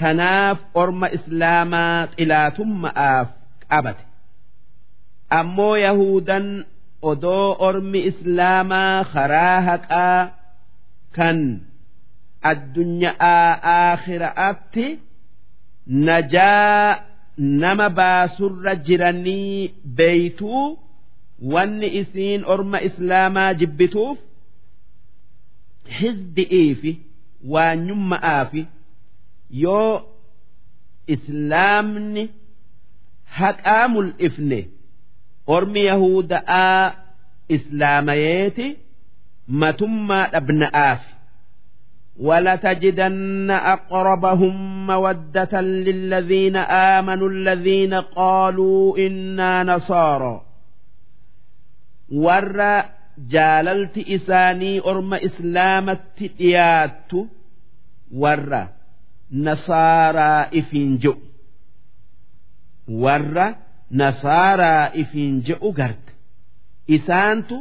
tanaaf orma islaamaa xilaatummaaf qabate. Ammoo yahudan odoo ormi islaamaa karaa haqaa kan addunyaa aakhiraatti najaa nama baasurra jiranii beeytuu wanni isiin orma islaamaa jibbituuf hizdi'iifi waanyumma'aafi yoo islaamni haqaa mul'ifne ormi yahuda'aa islaamayeeti matummaa dhabna'aafi ولتجدن أقربهم مودة للذين آمنوا الذين قالوا إنا نصارى warra jaalalti isaanii orma islaamatti dhiyaattu warra nasaaraa ifiin je'u. Warra nasaaraa ifiin je'u garta isaantu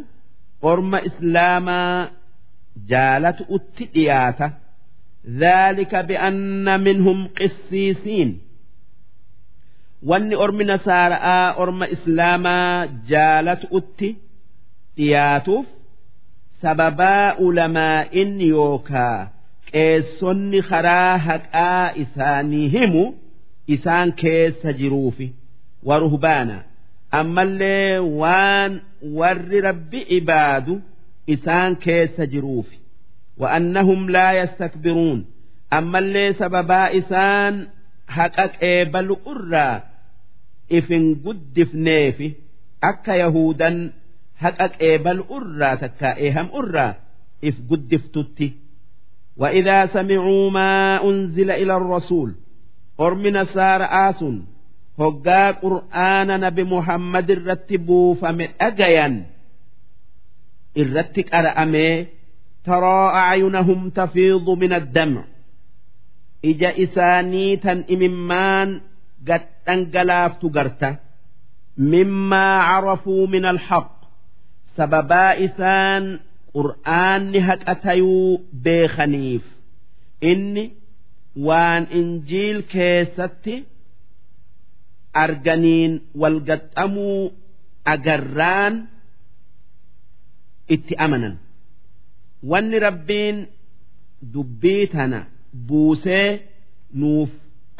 orma islaamaa jaalatu utti dhiyaata. Dhaalika bi'anna minhum qissiisiin. Wanni ormi nasaara'aa orma islaamaa jaalatu utti إياتوف سببا علماء يوكا qeessonni karaa haqaa isaanii himu isaan keessa jiruufi waruhbaana ammallee waan warri rabbi ibaadu isaan keessa jiruufi wa'annahum laa yastakbiruun ammallee sababaa isaan haqa qeebalu irraa ifin guddifneefi akka yahudan haqa qeebalu irraa takkaa eeham irraa if guddiftutti وإذا سمعوا ما أنزل إلى الرسول أرم نصارى آس هقا قرآن نبي محمد الرتبوا فمن أجيا الرتك أرأمي ترى أعينهم تفيض من الدمع إجا إساني تن إممان قد أنقلاف تقرته مما عرفوا من الحق sababaa isaan qur'aanni haqa tayuu beekaniif. Inni waan injiil keessatti arganiin wal gaxxamuu agarraan itti amanan. Wanni rabbiin dubbii tana buusee nuuf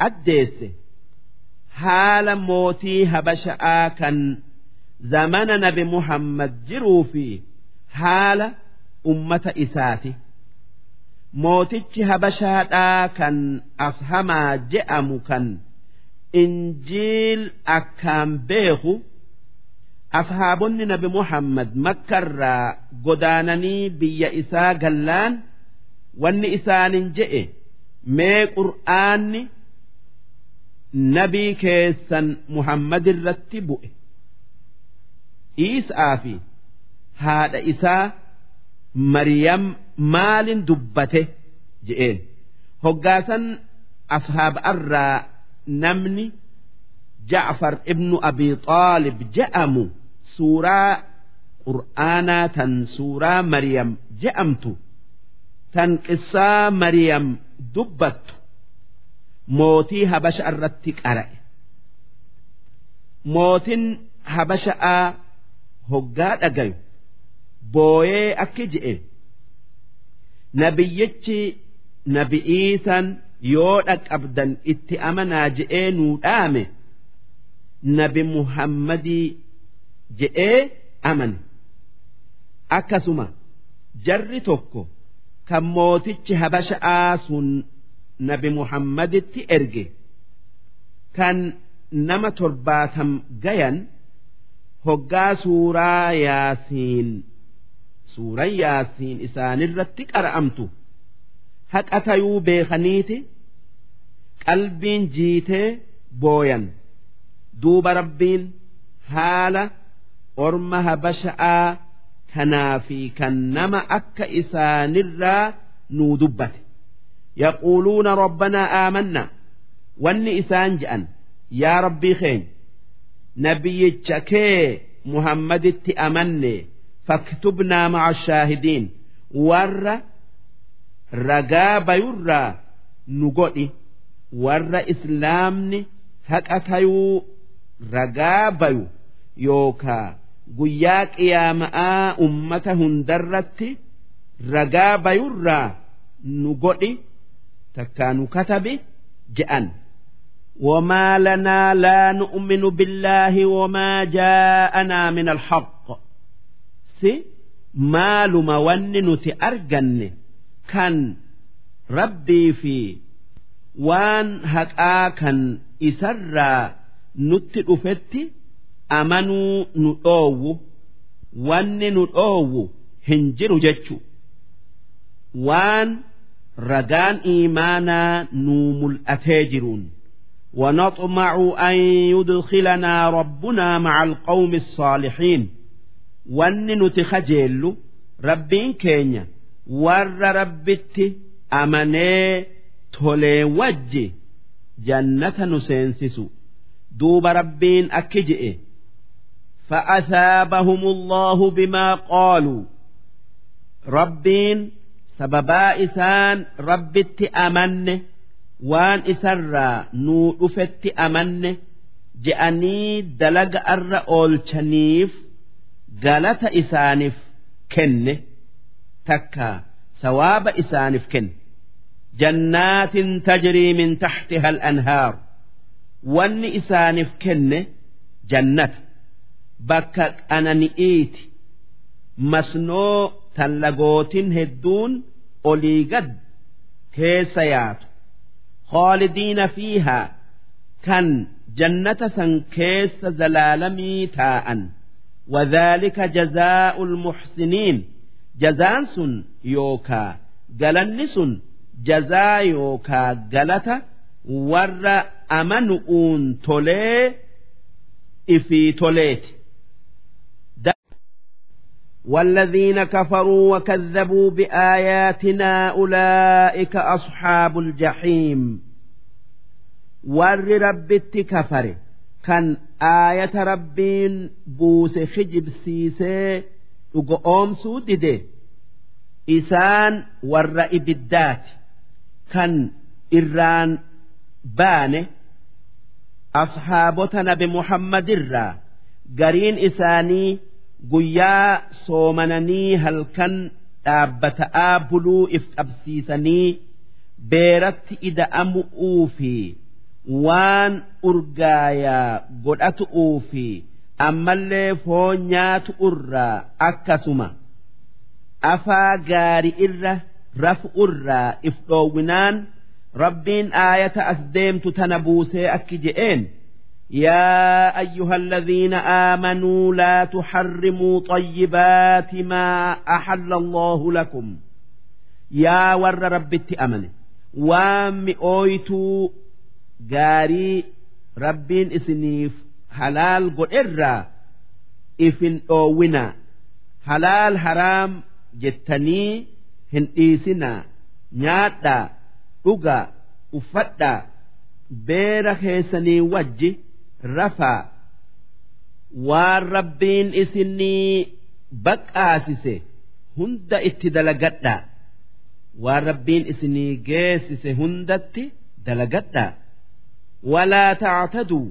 addeesse haala mootii habasha'aa kan zamana nabi muhammad jiruu fi haala ummata isaati mootichi habashaadhaa kan ashamaa je'amu kan injiil akkaan beeku ashaabonni nabi muhammad makkarraa godaananii biyya isaa gallaan wanni isaanin je'e mee qur'aanni nabii keessan muhammad irratti bu'e Iisaa fi haadha isaa Mariyam maalin dubbate je'een. Hoggaasan ashaaba'arraa namni Ja'far ibnu Abi Xaalib je'amu suuraa qur'aanaa tan suuraa Mariyam je'amtu tan qissaa Mariyam dubbattu mootii habasha irratti qara'e. Mootin habasha'aa hoggaa dhagayu. Booyee akki je'e. Nabiyyichi nabi'iisan yoo dhaqqabdan itti amanaa je'ee nuu dhaame nabi muhammadii je'ee amane. Akkasuma jarri tokko kan mootichi habasha'aa sun nabi muhammaditti erge kan nama torbaatam gayan hoggaa suuraa yaasiin suuraan yaasiin isaanirratti qara'amtu. Haqa tayuu beekaniiti qalbiin jiitee booyan. Duuba rabbiin haala orma habasha'aa kanaa fi kan nama akka isaanirraa nuu dubbate. Yaquuluuna rabbanaa aamanna. Wanni isaan je'an yaa rabbii keenya nabiyyicha kee muhammaditti amanne faktubnaa maca shaahidiin warra ragaa bayurraa nu godhi warra islaamni haqa tayuu ragaa bayu yookaa guyyaa qiyaama'aa ummata hundarratti ragaa bayurraa nu godhi takkaa nu katabi je'an وما لنا لا نؤمن بالله وما جاءنا من الحق سي مالما وننت أرجن كان ربي في وان هكا كان إسرى نت أفت أمنوا نؤو وان نؤو هنجر جتشو وان رجان إيمانا نوم الأتاجرون ونطمع أن يدخلنا ربنا مع القوم الصالحين وأن نتخجل ربين كينيا ور ربت أمني تولي وجه جنة نسينسس دوب ربين أكجئ فأثابهم الله بما قالوا ربين سببا إسان ربت أمنه waan isarraa nuu dhufetti amanne je'anii dalaga arra oolchaniif galata isaaniif kenne takka sawaaba isaaniif kenne. Jannaatin tajrii min taxtiha al-anhaar. Wanni isaaniif kenne jannata. Bakka qanani'iiti. Masnoo tallagootin hedduun olii gad keessa yaatu khaalidiina fiihaa kan jannata san keessa zalaalamii taa'an wadhaalika jazaa'ul muxsiniin jazaan sun yookaa galanni sun jazaa yookaa galata warra amanu'uun tolee ifii toleeti والذين كفروا وكذبوا بآياتنا أولئك أصحاب الجحيم ور ربت كفر كان آية ربين بوس خجب سيسي أقوم سودده إسان ور إبدات كان إران بانه أصحابتنا بمحمد الرا قرين إساني guyyaa soomananii halkan dhaabbata'aa buluu if qabsiisanii beeratti ida'amu'uu fi waan urgaayaa godhatu'uu fi ammallee foon nyaatu irraa akkasuma. Afaa gaari irra rafu irraa if dhoowwinaan rabbiin aayata as deemtu tana buusee akki je'een يا أيها الذين آمنوا لا تحرموا طيبات ما أحل الله لكم يا ور ربت أمن وام أويتو gaarii rabbiin isiniif halaal godherraa ifin dhoowwinaa halaal haraam jettanii hin dhiisinaa nyaadhaa dhugaa uffadhaa beera keessanii wajji rafaa waan rabbiin isinii baqaasise hunda itti dalagadhaa waan rabbiin isinii geessise hundatti dalagadhaa walaa taataduu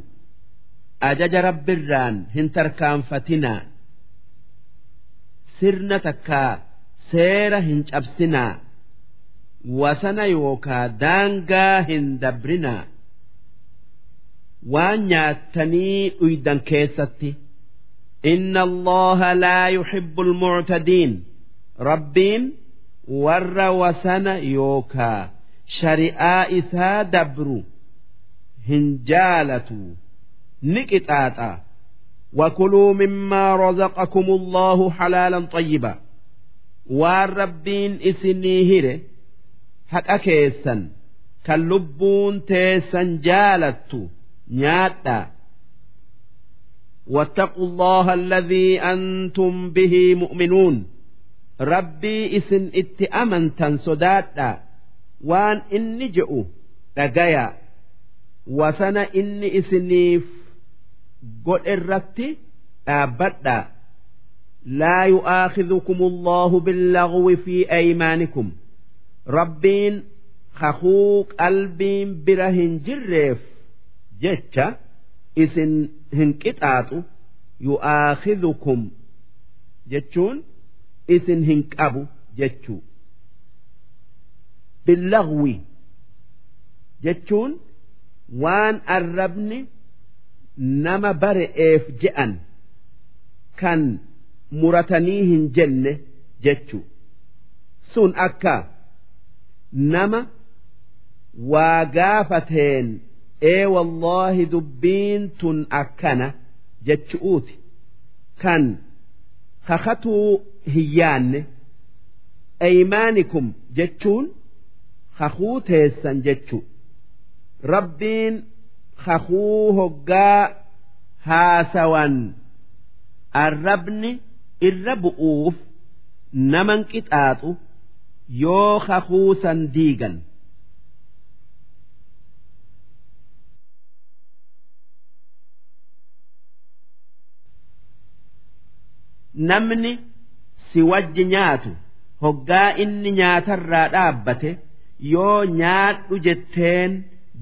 ajaja rabbirraan hin tarkaanfatinaa. Sirna takkaa seera hin cabsinaa. Wasana yookaa daangaa hin dabrinaa. دبرنا وان ياتني أيدا كيستي إن الله لا يحب المعتدين ربين ور وسنا يوكا شريعة إسا دبرو hin jaalatu ni qixaaxa وكلوا مما رزقكم الله حلالا طيبا والربين إسنيهره حق كيسا كاللبون تيسا جالت نياتا واتقوا الله الذي أنتم به مؤمنون ربي إسن اتأمن تنسداتا وان إني جئوا رقيا wasana inni isiniif godhe irratti dhaabbadha laa yu'aakhidhukum allahu billagwi fi aymaanikum rabbiin kakuu qalbiin bira hin jirreef jecha isin hin qixaaxu yu'aakhidhukum jechuun isin hin qabu jechuu. Billagwi jechuun waan arrabni nama bare'eef je'an kan muratanii hin jenne jechu sun akka nama waa gaafateen ee wallaahi dubbiin tun akkana jechu'uuti kan kakatuu hin yaanne aymaanikum jechuun kakuu teessan jechuu rabbiin kakuu hoggaa haasawan arrabni irra bu'uuf naman qixaaxu yoo kakuu san diigan namni si wajji nyaatu hoggaa inni nyaatarraa dhaabbate yoo nyaadhu jetteen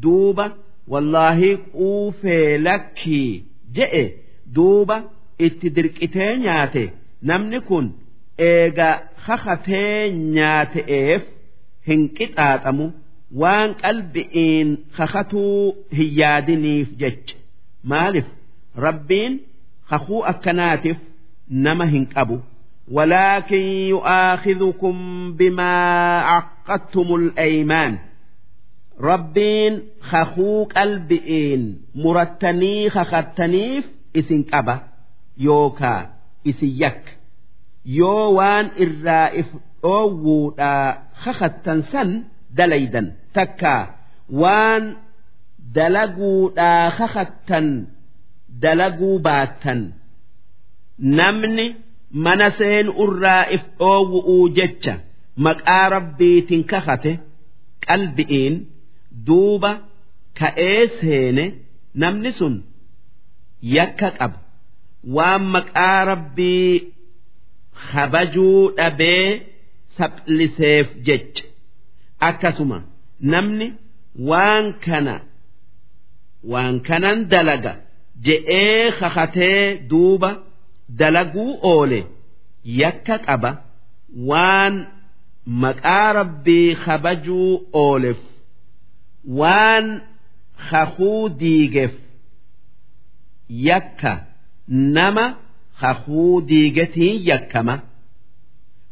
duuba wallaahi quufee lakkii je'e duuba itti dirqitee nyaate. Namni kun eega kakatee nyaate'eef hin qixaaxamu waan qalbi'iin kakatuu hin yaadiniif jecha. Maaliif? Rabbiin kakuu akkanaatiif nama hin qabu ولكن يؤاخذكم بما عقدتم الأيمان ربين خخوق قلبئين مرتني خختنيف إسن قبا يوكا إسن يك yoo waan irraa if dhoowwuudhaa kakattan san dalaydan takka waan dalaguudhaa kakattan dalaguu baattan Namni mana seen irraa if dhoowwu'uu jecha maqaa rabbiitiin kakate qalbi'iin duuba ka'ee seene namni sun yakka qaba. Waan maqaa rabbii kabajuu dhabee saphliseef jecha. Akkasuma namni waan kana waan kanan dalaga je'ee kakatee duuba dalaguu oole yakka qaba waan maqaa rabbii kabajuu ooleef waan kakuu diigeef yakka nama kakuu diigatiin yakkama.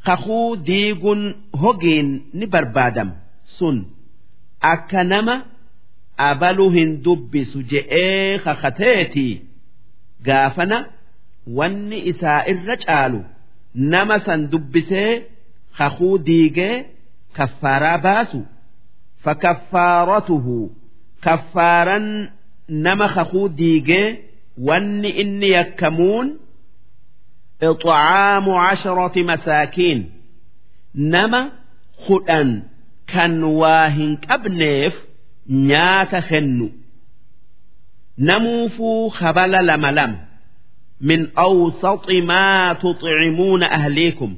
Kakuu diiguun hogiin ni barbaadama sun akka nama abaluu hin dubbisu je'ee kakateetii gaafana wanni isaa irra caalu nama san dubbisee kakuu diigee kaffaaraa baasu fakaffaaratuhu kaffaaran nama kakuu diigee wanni inni yakkamuun إطعام عشرة مساكين نما خدن كان واهن أبنيف نيات خنو نموفو خبل لملم min awsaxi maa tuxcimuuna ahliikum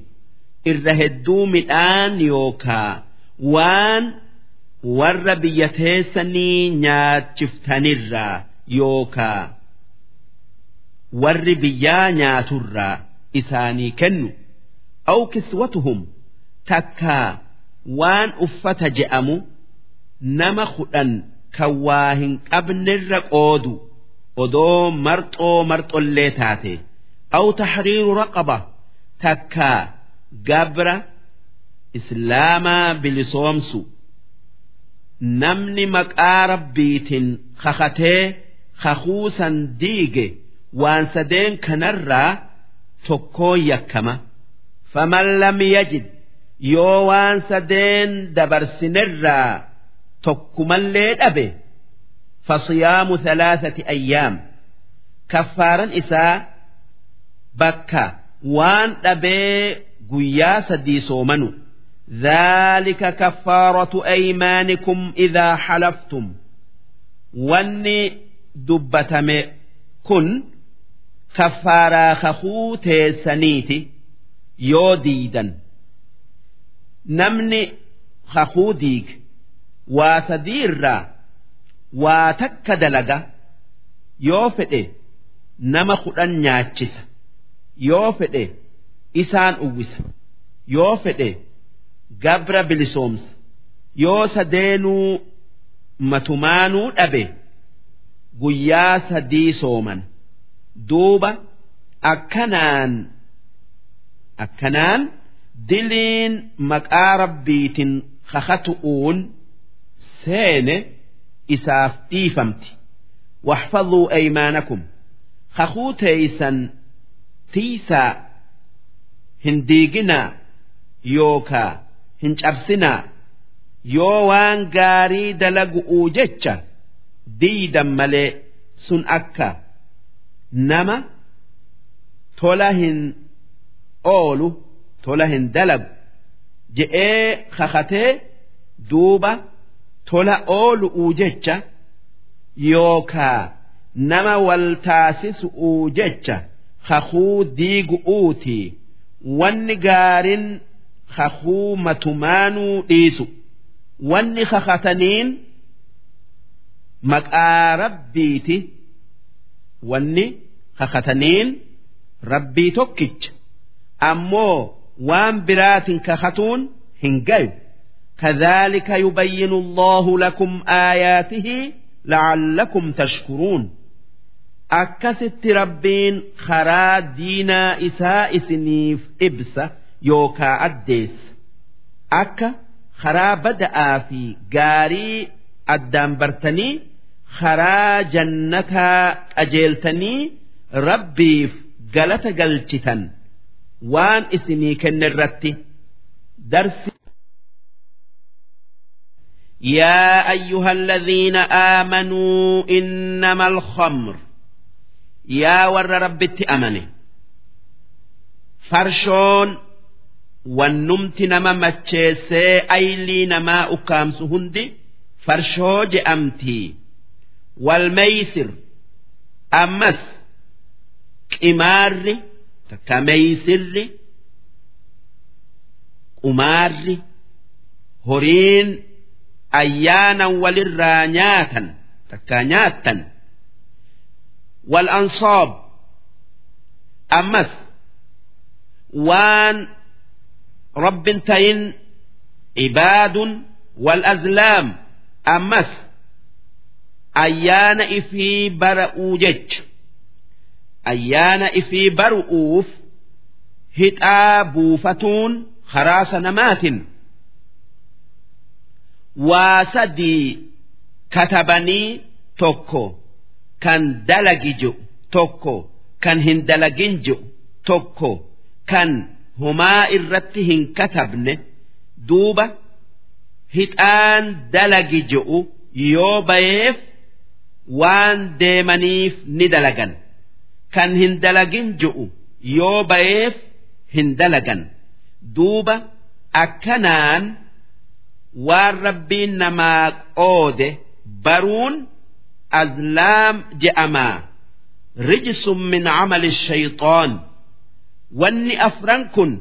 irra hedduu midhaan yookaa waan warra biyya teessanii nyaachiftanirraa yookaa warri biyyaa nyaaturraa isaanii kennu aw kiswatuhum takkaa waan uffata je'amu nama kudhan kan waa hin qabnerra qoodu odoo marxoo marxollee taate. Aw tahriiru raqaba takkaa gabra islaamaa bilisoomsu. Namni maqaa rabbiitiin kakatee kakuusan diige waan sadeen kanarraa tokkoon yakkama. Faman lam yajid yoo waan sadeen dabarsinerraa tokkumallee dhabe fasiyaamu thalathati ayyaam kaffaaran isaa bakka waan dhabee guyyaa sadii soomanu ذلك كفارة أيمانكم إذا حلفتم واني دبتم كن kaffaaraa kakuu teessaniiti yoo diidan namni kakuu diige waa sadii irraa waa takka dalaga yoo fedhe nama kudhan nyaachisa yoo fedhe isaan uwwisa yoo fedhe gabra bilisoomsa yoo sadeenuu matumaanuu dhabe guyyaa sadii sooman. duuba akkanaan akkanaan diliin maqaa rabbiitiin kakatu'uun seene isaaf dhiifamti. Waxfadhuu aymaanakum. Kakuu teeysan tiisaa hin diiginaa yookaa hin cabsinaa. Yoo waan gaarii dalagu'uu jecha diidan malee sun akka nama tola hin oolu tola hin dalagu je'ee kakatee duuba tola oolu'uu jecha yookaa nama wal taasisu'uu jecha kakuu diigu'uuti wanni gaariin kakuu matumaanuu dhiisu. Wanni kakataniin maqaa rabbiiti. Wanni kakataniin rabbii tokkicha. Ammoo waan biraatiin kakatuun hin gayu كذلك يبين الله لكم آياته لعلكم تشكرون أكست ربين خرا دينا إساء سنيف إبسة يوكا أديس أكا خرا بدأ في قاري أدام برتني خرا جنتا أجيلتني ربي قلت قلتتا وان إسني كن الرتي درس يا أيها الذين آمنوا إنما الخمر يا ور ربت أمني فرشون والنمت نما متشيسي أيلي نما أكامس هندي فرشوج أمتي والميسر أمس قمار كميسر ayyaanan walirraa nyaatan takkaa nyaattan wal ansoob ammas waan rabbin tayin ibaadun wal azlaam ammas ayyaana ifii bara'uu jecha ayyaana ifii baru'uuf hixaa buufatuun karaa sanamaatin waa sadii katabanii tokko. Kan dalagi jiru tokko. Kan hin dalagin jiru tokko. Kan homaa irratti hin katabne duuba. Hixaan dalagi jiru yoo bayeef waan deemaniif ni dalagan. Kan hin dalagin jiru yoo bayeef hin dalagan. Duuba akkanaan waan rabbiin namaa qoode baruun azlaam je'amaa rijsun min camali shayxaan wanni afran kun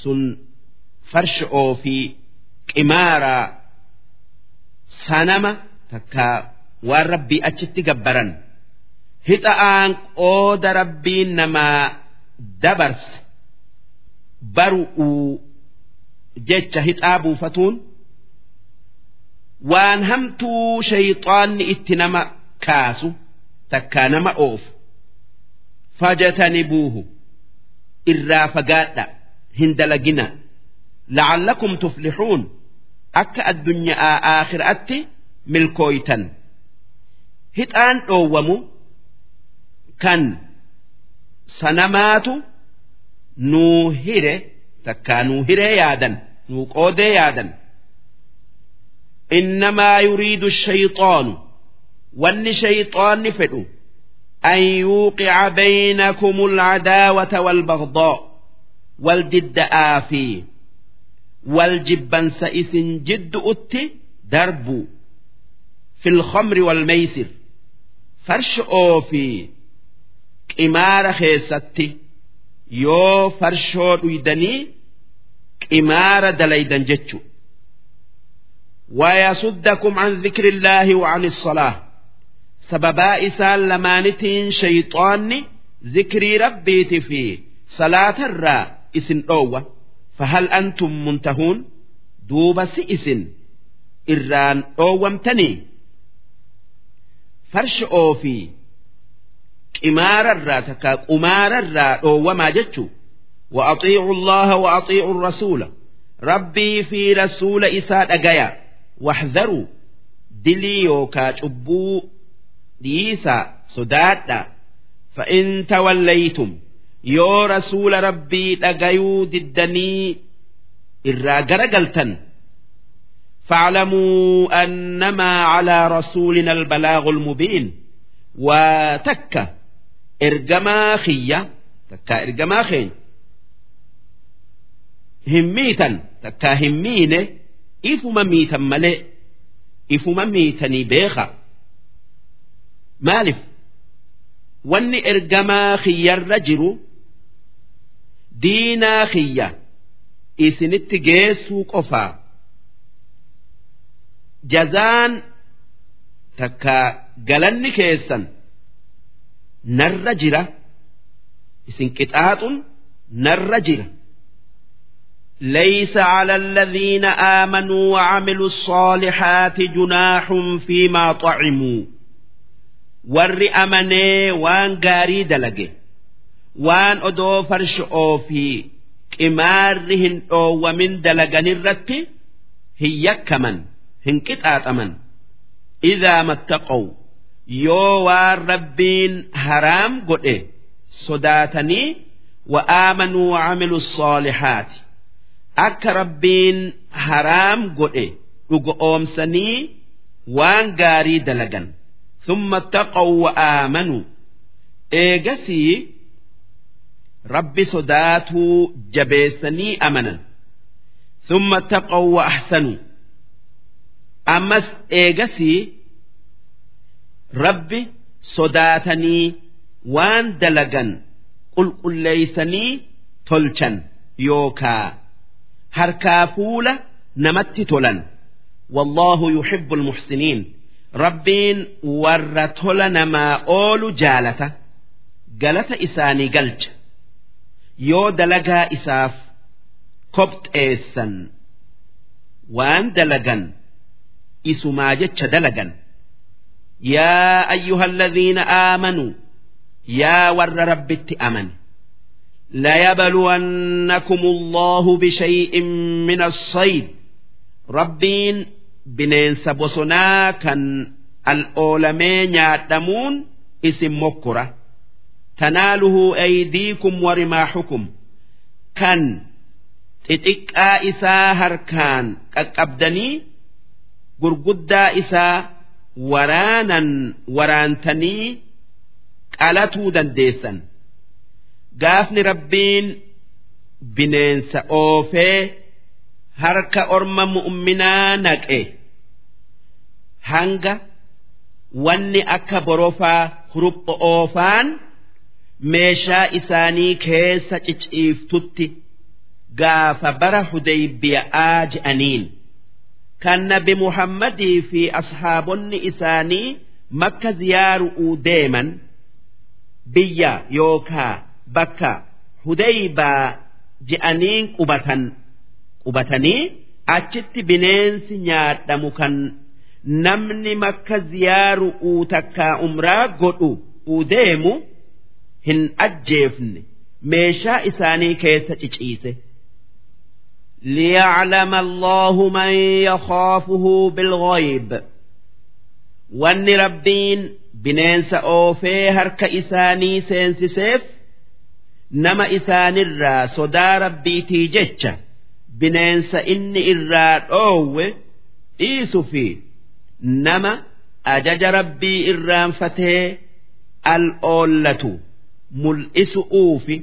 sun farsha'oo fi qimaaraa sanama takka waan rabbii achitti gabbaran. Hixa'aan qooda rabbiin namaa dabarse baru'uu jecha hixaa buufatuun waan hamtuu shayxaanni itti nama kaasu takkaa nama oofu fajatanibuuhu irraa fagaadha hin dalagina. La'allakum tuflixuun akka addunyaa aakhiraatti milkooytan. Hixaan dhoowwamu kan sanamaatu nuu hire takkaa nuu hiree yaadan nuu qoodee yaadan. Innamaa yuriidu shayxaanu wanni shayxaanni fedhu an yuuqica baynakum alcadaawata waalbagdaa wal didda'aa fi wal jibbansa isin jiddu'utti darbu. Fi lkhamri waalmeysir farshoo fi qimaara keessatti yoo farshoo dhuydanii qimaara dalaydan jechu ويصدكم عن ذكر الله وعن الصلاة سببا إسال لمانتين شيطان ذكري ربي في صلاة الراء إسن أوة فهل أنتم منتهون دوب سئسن إران أومتني فرش أوفي قمار الراء تكا قمار الراء أوما جتشو وأطيعوا الله وأطيعوا الرسول ربي في رسول إساد أجايا واحذروا دلي يوكا شبو ديسا صدادا فإن توليتم يو رسول ربي لقيو ددني إرا قلتا فاعلموا أنما على رسولنا البلاغ المبين وتك إرجما خية تكا إرجما خين hin miitan takkaa hin miine ifuma miitan malee ifuma miitanii beeka maaliif? Wanni ergamaa kiyyarra jiru diinaa kiyya isinitti geessuu qofaa. Jazaan takkaa galanni keessan narra jira isin qixaaxun narra jira. ليس على الذين آمنوا وعملوا الصالحات جناح فيما طعموا warri amanee waan gaarii dalage waan odoo farsha'oo fi qimaarri hin dhoowwamin dalaganirratti hin yakkaman hin qixaaxaman idaa mattaqow yoo waan rabbiin haraam godhe sodaatanii wa aamanuu wa camilu saalihaati akka rabbiin haraam godhe dhuga oomsanii waan gaarii dalagan. Summa taqaw wa aamanuu eegasii rabbi sodaatuu jabeessanii amanan. Summa taqaw wa ahsanuu ammas eegasii rabbi sodaatanii waan dalagan qulqulleeysanii tolchan yookaa harkaa fuula namatti tolan. Wallaahu yuhibbu almuxsiniin rabbiin warra tola namaa oolu jaalata galata isaanii galcha. Yoo dalagaa isaaf kobxeessan waan dalagan isumaa jecha dalagan. Yaa ayyuha alladhiina aamanuu yaa warra rabbitti amane ليبلونكم الله بشيء من الصيد ربين bineensa bosonaa kan al'oolamee nyaadhamuun isin mokkora tanaaluhu aydiikum warimaaxukum kan xixiqqaa isaa harkaan qaqqabdanii gurguddaa isaa waraanan waraantanii qalatuu dandeessan gaafni rabbiin bineensa oofee harka orma mu'minaa naqe. Hanga wanni akka borofaa hurupho oofaan meeshaa isaanii keessa ciciiftutti gaafa bara hudaybiyaa je'aniin kan nabi muhammadii fi ashaabonni isaanii makka ziyaaru'uu deeman biyya yookaa bakka hudaybaa je'aniin qubatan qubatanii achitti bineensi nyaadhamu kan namni makka ziyaaru'uu takkaa umraa godhu uu deemu hin ajjeefne meeshaa isaanii keessa ciciise. ليعلم الله من يخافه بالغيب wanni rabbiin bineensa oofee harka isaanii seensiseef nama isaanirraa sodaa rabbiitii jecha bineensa inni irraa dhoowwe dhiisu fi nama ajaja rabbii irraanfatee al'oollatu mul'isu'uufi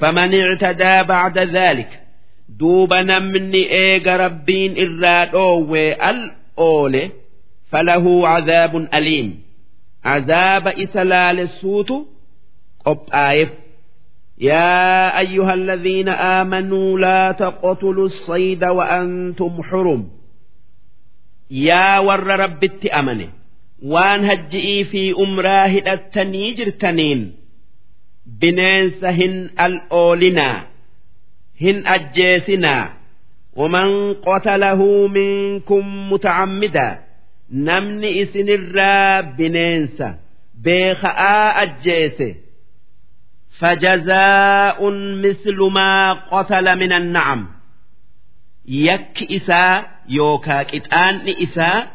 faman ictadaa bacda dhaalika duuba namni eega rabbiin irraa dhoowwe al'oole falahu cadaabun aliim. Cadaaba isa laalessuutu qophaa'eef يا أيها الذين آمنوا لا تقتلوا الصيد وأنتم حرم يا ور رب أمنه وان هجئي في أمراه التنيجر تنين بننسهن الأولنا هن أجيسنا ومن قتله منكم متعمدا نمني إسن الرا بننسى بيخاء أجيسه فجزاء مثل ما قتل من النعم يك إساء يوكا كتان إساء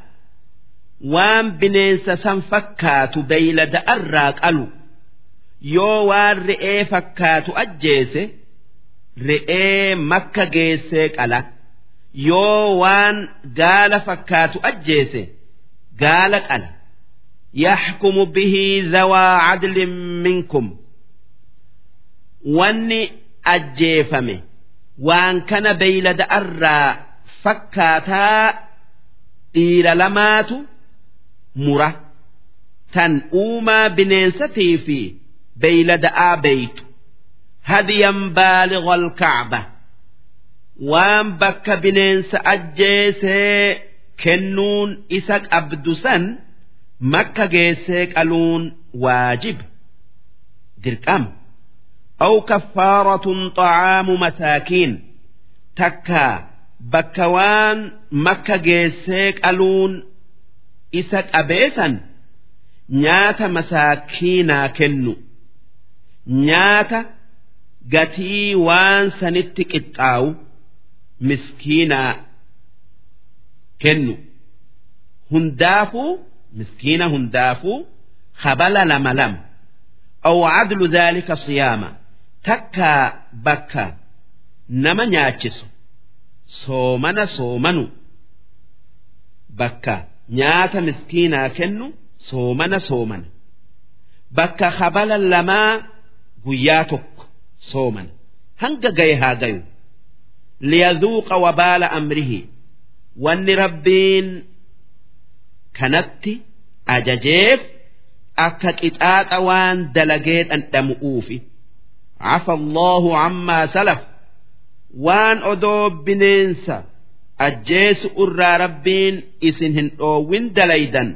وان بنيس سنفكات بيلد أراك ألو yoo waan re'ee fakkaatu ajjeese re'ee makka geessee qala yoo waan gaala fakkaatu ajjeese gaala qala yaxkumu bihii dhawaa cadlin minkum wanni ajjeefame waan kana beeylada irraa fakkaataa dhiira lamaatu mura. Tan uumaa bineensatii fi beeylada'aa beeytu. Hadiyan baaliga alkacba waan bakka bineensa ajjeesee kennuun isa qabdu san makka geessee qaluun waajib. Dirqama أو كفارة طعام مساكين تكا بكوان مكة جيسيك ألون إسك أبيسا نيات مساكينا كنو نيات gatii waan sanitti qixxaawu miskiinaa kennu hundaafuu miskiina hundaafuu habala lama lama aw cadlu dhaalika siyaama takkaa bakka nama nyaachisu soomana soomanu. Bakka nyaata miskiinaa kennu soomana soomana. Bakka habala lamaa guyyaa tokko soomana. Hanga gaye haa gayu. Liyazuuqa wabaala amrihi. Wanni rabbiin kanatti ajajeef akka qixaaxa waan dalagee dhandhamu'uufi cafa allahu ammaa salaf. Waan odoo bineensa ajjeesu irraa rabbiin isin hin dhoowwin dalaydan.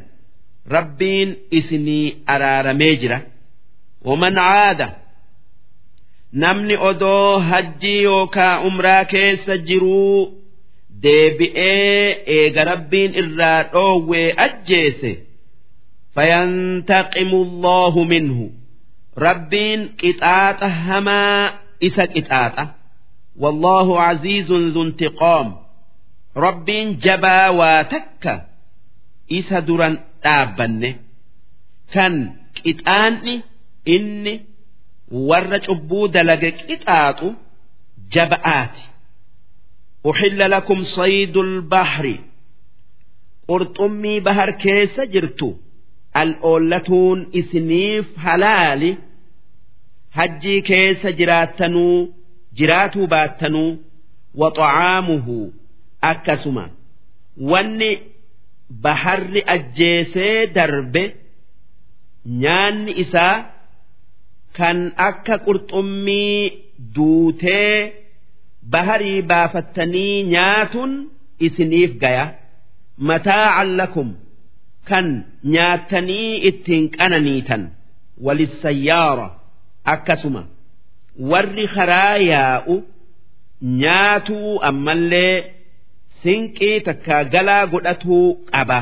Rabbiin isinii araaramee jira. Waman caada? Namni odoo hajjii yookaa umraa keessa jiruu deebi'ee eega rabbiin irraa dhoowwee ajjeese fayantaqimu allahu minhu. ربين قطاطة هما إسا قطاطة والله عزيز ذو انتقام ربين جبا واتك إسا دران dhaabbanne kan qixaanni inni warra cubbuu dalage qixaaxu jaba'aati. أحل لكم صيد البحر قرطمي بهر كيس جرتو al'oollatuun isiniif halaali hajjii keessa jiraattanuu jiraatuu baattanuu waxa'aamuhu akkasuma. Wanni baharri ajjeesee darbe nyaanni isaa kan akka qurxummii duutee baharii baafattanii nyaatun isiniif gaya. Mataa allakum kan nyaattanii ittiin qananiitan walissayyaara akkasuma warri karaa yaa'u nyaatuu ammallee sinqii takkaa galaa godhatuu qaba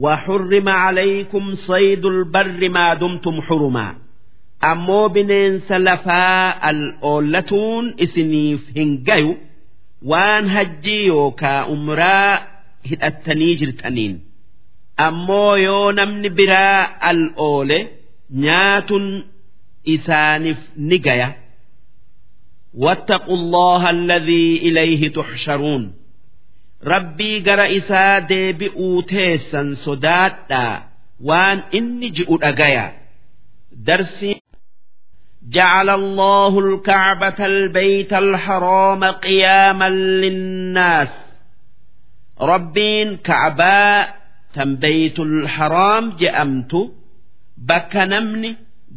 وحرم عليكم صيد البر ما دمتم حرما أمو بنين سلفا الأولتون إسنيف هنجيو وان هجي يوكا أمرا هدأتني جرتنين أمو يو نمن برا الأولي نيات إسانف نجيا واتقوا الله الذي إليه تحشرون rabbii gara isaa deebi'uu teessan sodaadhaa waan inni ji'u dhagaya darsi جعل الله الكعبة البيت الحرام قياما للناس ربين كعباء tan beytul haraam je'amtu bakka namni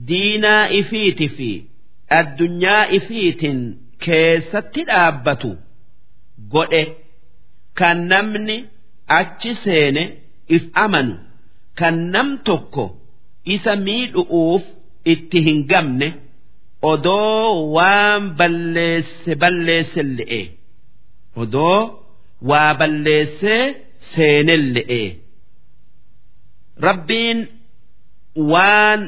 diinaa ifiiti fi addunyaa ifiitiin keessatti dhaabbatu godhe kan namni achi seene if amanu kan nam tokko isa miidhu'uuf itti hin gamne odoo waan balleesse balleesse le'e odoo waa balleessee seene le'e. Rabbiin waan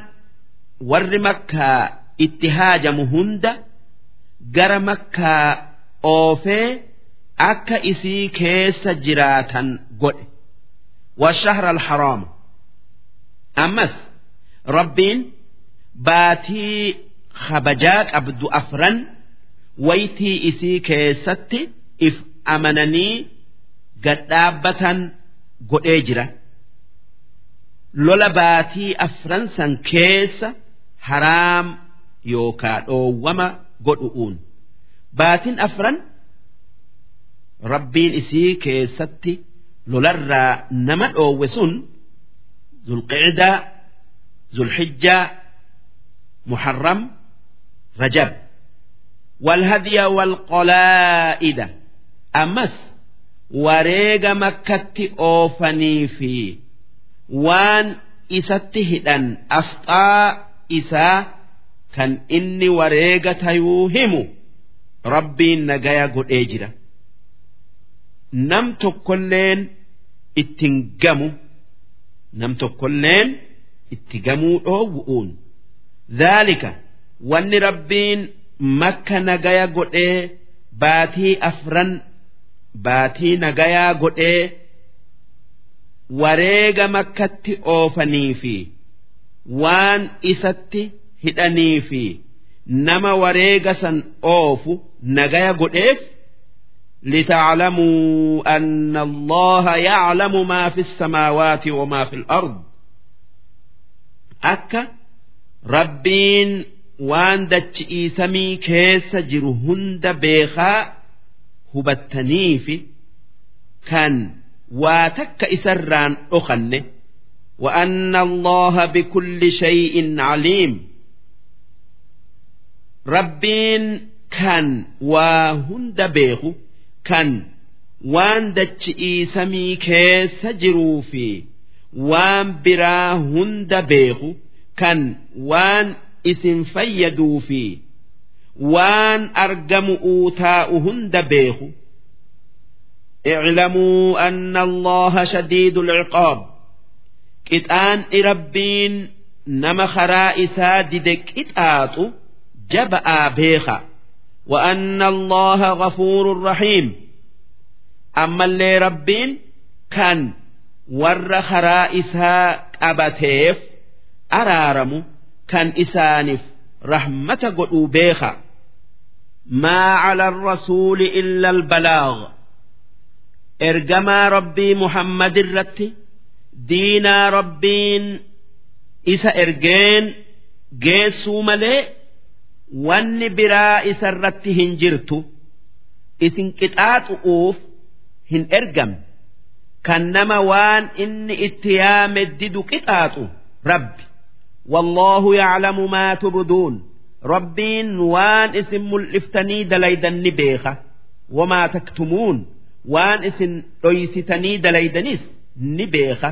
warri makkaa itti haajamu hunda gara makkaa oofee akka isii keessa jiraatan godhe. Washahra alharaama ammas rabbiin baatii kabajaa qabdu afran waytii isii keessatti if amananii gadhaabbatan godhee jira lola baatii afran san keessa haraam yookaa dhoowwama godhu'uun baatiin afran rabbiin isii keessatti lolarraa nama dhoowwe sun zulqiidaa zulxijjaa muharram rajab. Walhadiya walqolaa'ida ammas wareega makkatti oofanii fi waan isatti hidhan asxaa isaa kan inni wareega tayuu himu rabbiin nagaya godhee jira. Nam tokkolleen ittiin gamu nam tokkolleen itti gamuu dhoowwu'uun dhaalika wanni rabbiin makka nagaya godhee baatii afran baatii nagayaa godhee wareega makkatti oofanii fi waan isatti hidhanii fi nama wareega san oofu nagaya godheef لتعلموا أن الله يعلم ما في السماوات وما في الأرض أكا ربين وان دتشئي سمي كيس جرهند بيخا hubattaniifi kan waa takka isarraan dhokanne وأن الله بكل شيء عليم ربين كان وهند بيخو كان وان دتشئي سمي كيس جروفي وان برا هند بيخو كان وان اسم فيدو فيه waan argamu taa'u hunda beeku اعلموا أن الله شديد العقاب qixaanni rabbiin nama karaa isaa dide qixaaxu jaba'aa beeka وأن الله غفور رحيم أما اللي ربين كان ور خرائسها قبتيف أرارم كان إسانف رحمة قلوا بيخا ما على الرسول إلا البلاغ ergamaa rabbii muhammad irratti diinaa rabbiin isa ergeen geessuu malee wanni biraa isa irratti hin jirtu isin qixaaxu'uuf hin ergamne kan nama waan inni itti yaame didu qixaaxu rabbi. Wallaahu yaclamu maa tubduun rabbiin waan isin mul'iftanii dalaydan ni beeka. Wamaa taktumuun. waan isin dhoysitanii dalaydaniis ni beeka.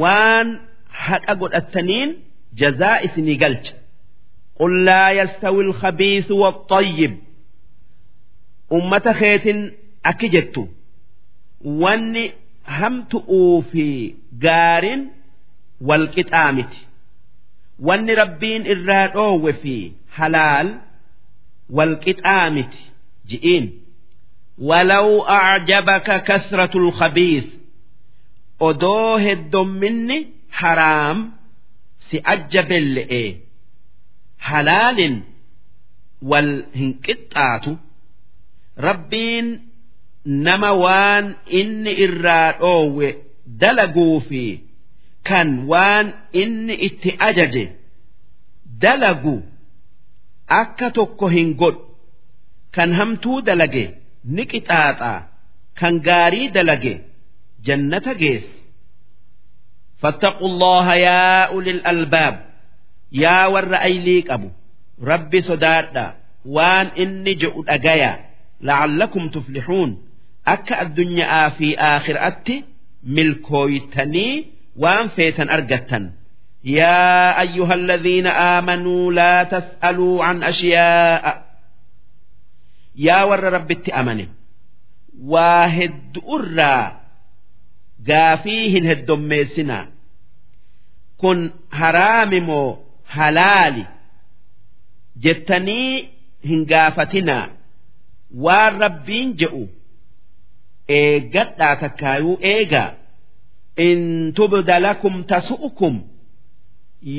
Waan haqa godhataniin jazaa isinii galcha. Qul laa yastawi alkhabiisu waaxayyib ummata keetin akki jettu. Wanni hamtu'uu fi gaariin walqixaa miti. Wanni rabbiin irraa dhoowwe fi halaal walqixaa miti. Ji'iin. ولو أعجبك كثرة الخبيث أدوه الدم حرام سأجب اللئيه halaalin wal hin qixxaatu rabbiin nama waan inni irraa dhoowwe dalaguu fi kan waan inni itti ajaje dalagu akka tokko hin godhu kan hamtuu dalage ni qixaaxaa kan gaarii dalage jannata geessa فاتقوا الله يا أولي الألباب yaa warra aylii qabu rabbi sodaadha waan inni jedhu dhagaya la'allakum tuflixuun akka addunyaa fi aakhiraatti milkooytanii waan feetan argattan يا أيها الذين آمنوا لا تسألوا عن أشياء yaa warra rabbitti amane waa hedduurraa gaafii hin heddommeessinaa kun haraami moo halaali? Jettanii hin gaafatinaa. Waan rabbiin je'u eeggadhaa takkaayuu eegaa. In tubda lakum tasu'ukum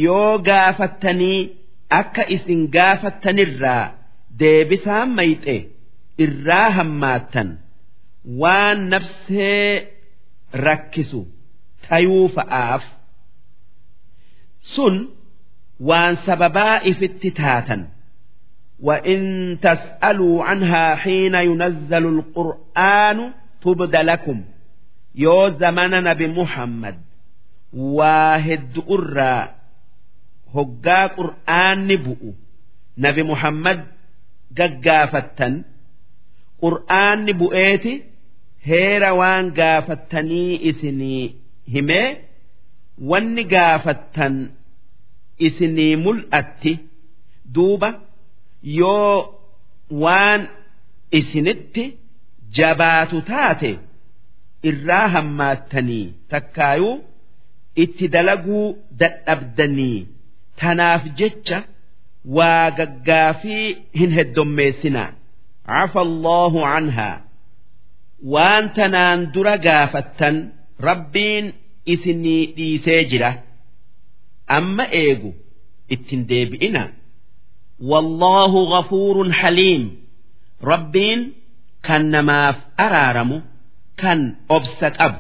yoo gaafattanii akka isin gaafattanirraa deebisaan mayxe irraa hammaattan waan nafsee rakkisu tayuu fa'aaf sun waan sababaa ifitti taatan وإن تسألوا عنها حين ينزل القرآن تبد لكم يو زمن نبي محمد واهد أرى هقا قرآن نبؤ نبي محمد gaggaafattan qur'aanni bu'eeti heera waan gaafattanii isinii himee wanni gaafattan isinii mul'atti duuba yoo waan isinitti jabaatu taate irraa hammaattanii takkaayuu itti dalaguu dadhabdanii tanaaf jecha waa gaggaafii hin heddommeessina cafa allaahu canhaa. Waan tanaan dura gaafattan rabbiin isinii dhiisee jira. Amma eegu ittin deebi'ina wallaahu gafuurun haliim rabbiin kan namaaf araaramu kan obsa qabu.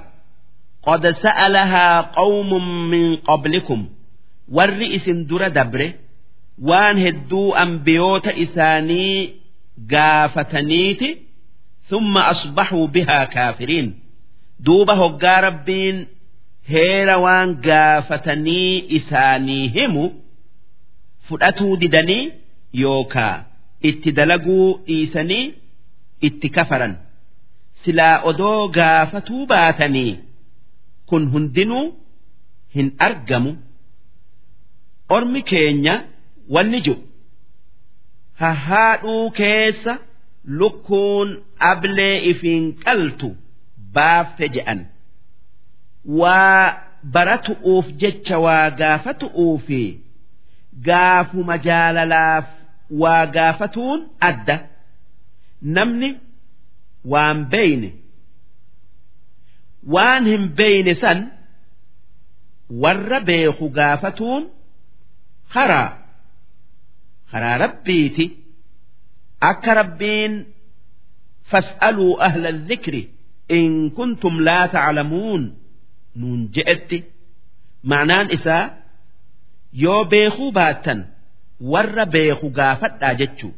Qad sa'alahaa qawmun min qablikum. Warri isin dura dabre waan hedduu ambiyoota isaanii gaafataniiti thumma asbaxuu bihaa kaafiriin. Duuba hoggaa rabbiin heera waan gaafatanii isaanii himu fudhatuu didanii yookaa itti dalaguu dhiisanii itti kafaran. Silaa odoo gaafatuu baatanii kun hundinuu hin argamu. Ormi keenya wanni jiru hahaadhuu keessa lukkuun ablee ifiin qaltu baafte je'an. Waa baratu'uuf jecha waa gaafatu'uufi gaafuma jaalalaaf waa gaafatuun adda. Namni waan beeyne waan hin beeyne san warra beeku gaafatuun karaa karaa rabbiiti akka rabbiin fas'aluu ahla dhikri in kuntum laa taclamuun nuun je'etti ma'naan isaa yoo beekuu baattan warra beeku gaafadhaa jechuu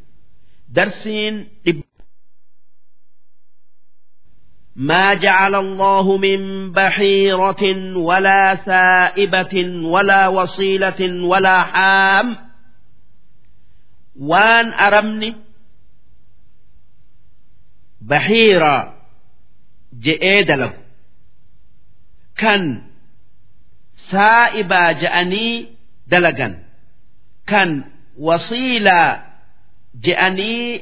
darsiin dhibba ما جعل الله من بحيرة ولا سائبة ولا وصيلة ولا حام waan arabni bahiiraa je'ee dalagu kan saa'ibaa je'anii dalagan. Kan wasiilaa je'anii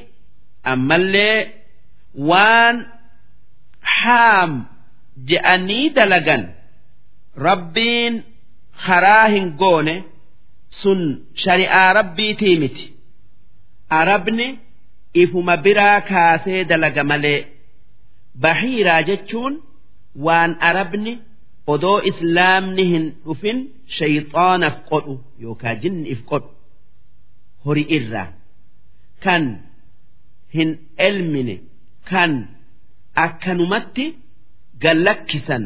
ammallee waan haam je'anii dalagan. Rabbiin karaa hin goone sun shari'aa rabbiitii miti arabni ifuma biraa kaasee dalaga malee. Bahiiraa jechuun waan arabni odoo islaamni hin dhufin shayxaanaaf qodhu yookaan jinni if qodhu horii irraa. Kan hin elmine kan akkanumatti gallakkisan.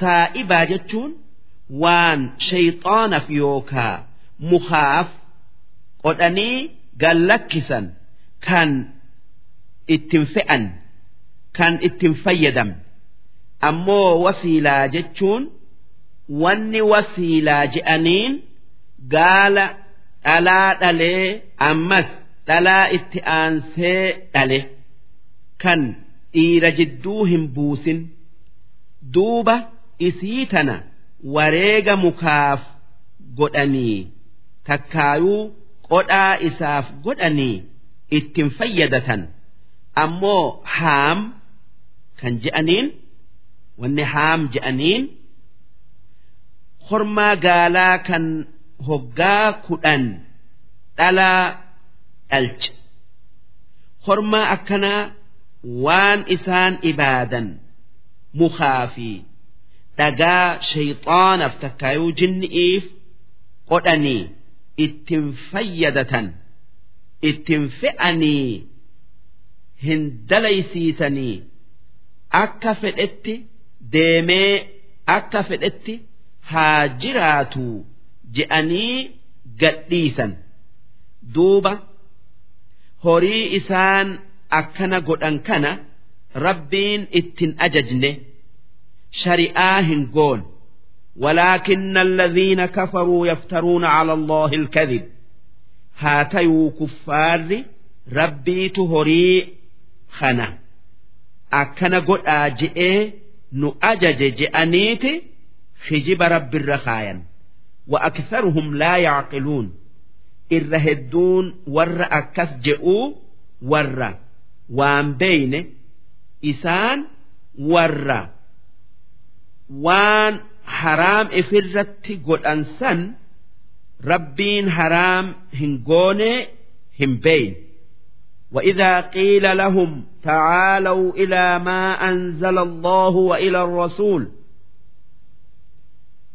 Saa'ibaa jechuun waan shayxaanaaf yookaa mukaaf qodhanii gallakkisan kan ittiin fe'an kan ittiin fayyadam ammoo wasiilaa jechuun wanni wasiilaa je'aniin gaala dhalaa dhalee ammas dhalaa itti aansee dhale. Kan dhiira jidduu hin buusin. Duuba isii tana wareega mukaaf godhanii takkaayuu qodhaa isaaf godhanii ittiin fayyadatan. Ammoo haam kan je'aniin wanni haam je'aniin hormaa gaalaa kan hoggaa kudhan dhalaa dhalche. Hormaa akkanaa waan isaan ibaadan mukaa fi dhagaa shayxaanaaf takkaayuu jinni'iif qodhanii ittiin fayyadatan ittiin fe'anii hin dalaysiisanii. Akka fedhetti deemee akka fedhetti haa jiraatu je'anii gadhiisan. Duuba horii isaan akkana godhan kana rabbiin ittin ajajne shari'aa hin goon ولكن الذين كفروا يفترون على الله الكذب هاتيو كفار ربي تهري خنا أكنا قد آجئ نؤجج جئنيت خجب رب الرخايا وأكثرهم لا يعقلون الرهدون ور أكس جئوا ور waan beeyne isaan warra waan haraam ifirratti godhan san rabbiin haraam hin goone hin beeyne وإذا قيل لهم تعالوا إلى ما أنزل الله وإلى الرسول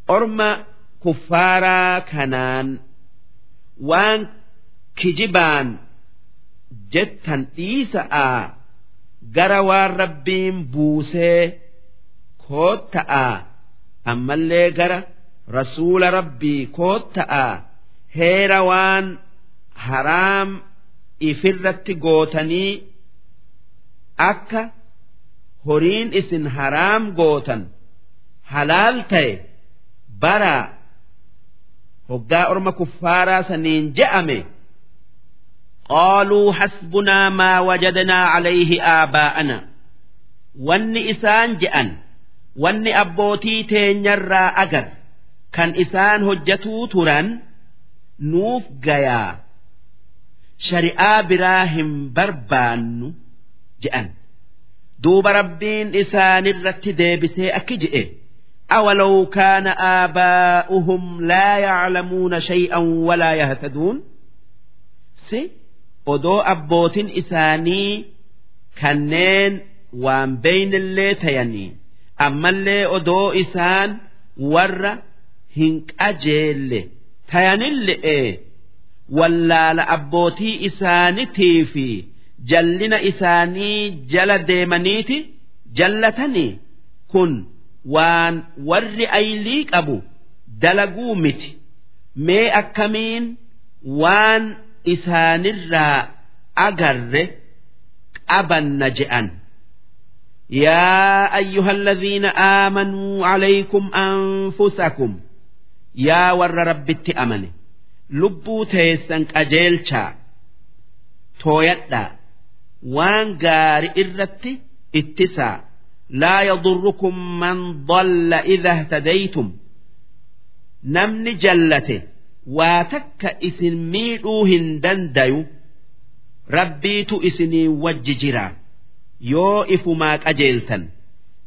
أرم كفارا كنان وان كجبان jettan dhiisa'aa gara waan rabbiin buusee kootta'aa ammallee gara rasuula rabbii kootta'a heera waan haraam ifirratti gootanii akka horiin isin haraam gootan halaal ta'e bara hoggaa orma kuffaaraa saniin je'ame qaaluu hasbunaa maa wajadnaa calayhi aabaa'ana. Wanni isaan je'an wanni abbootii teenyarraa agar kan isaan hojjatuu turan nuuf gayaa shari'aa biraa hin barbaannu je'an duuba rabbiin isaanirratti deebisee akki je'e أولو كان آباؤهم لا يعلمون شيئا ولا يهتدون سي odoo abbootin isaanii kanneen waan beeynillee tayanii Ammallee odoo isaan warra hin qajeelle. Tayanille'e wallaala abbootii isaanitii fi jallina isaanii jala deemaniiti jallatanii kun waan warri aylii qabu dalaguu miti. Mee akkamiin waan isaanirraa agarre qabanna je'an يا أيها الذين آمنوا عليكم أنفسكم يا ور رب أمنه lubbuu teessan qajeelchaa tooyadhaa waan gaari irratti ittisaa laa yadurrukum man dalla idha ihtadaytum namni jallate waa takka isin miidhuu hin dandayu rabbiitu isinii wajji jira yoo ifumaa qajeeltan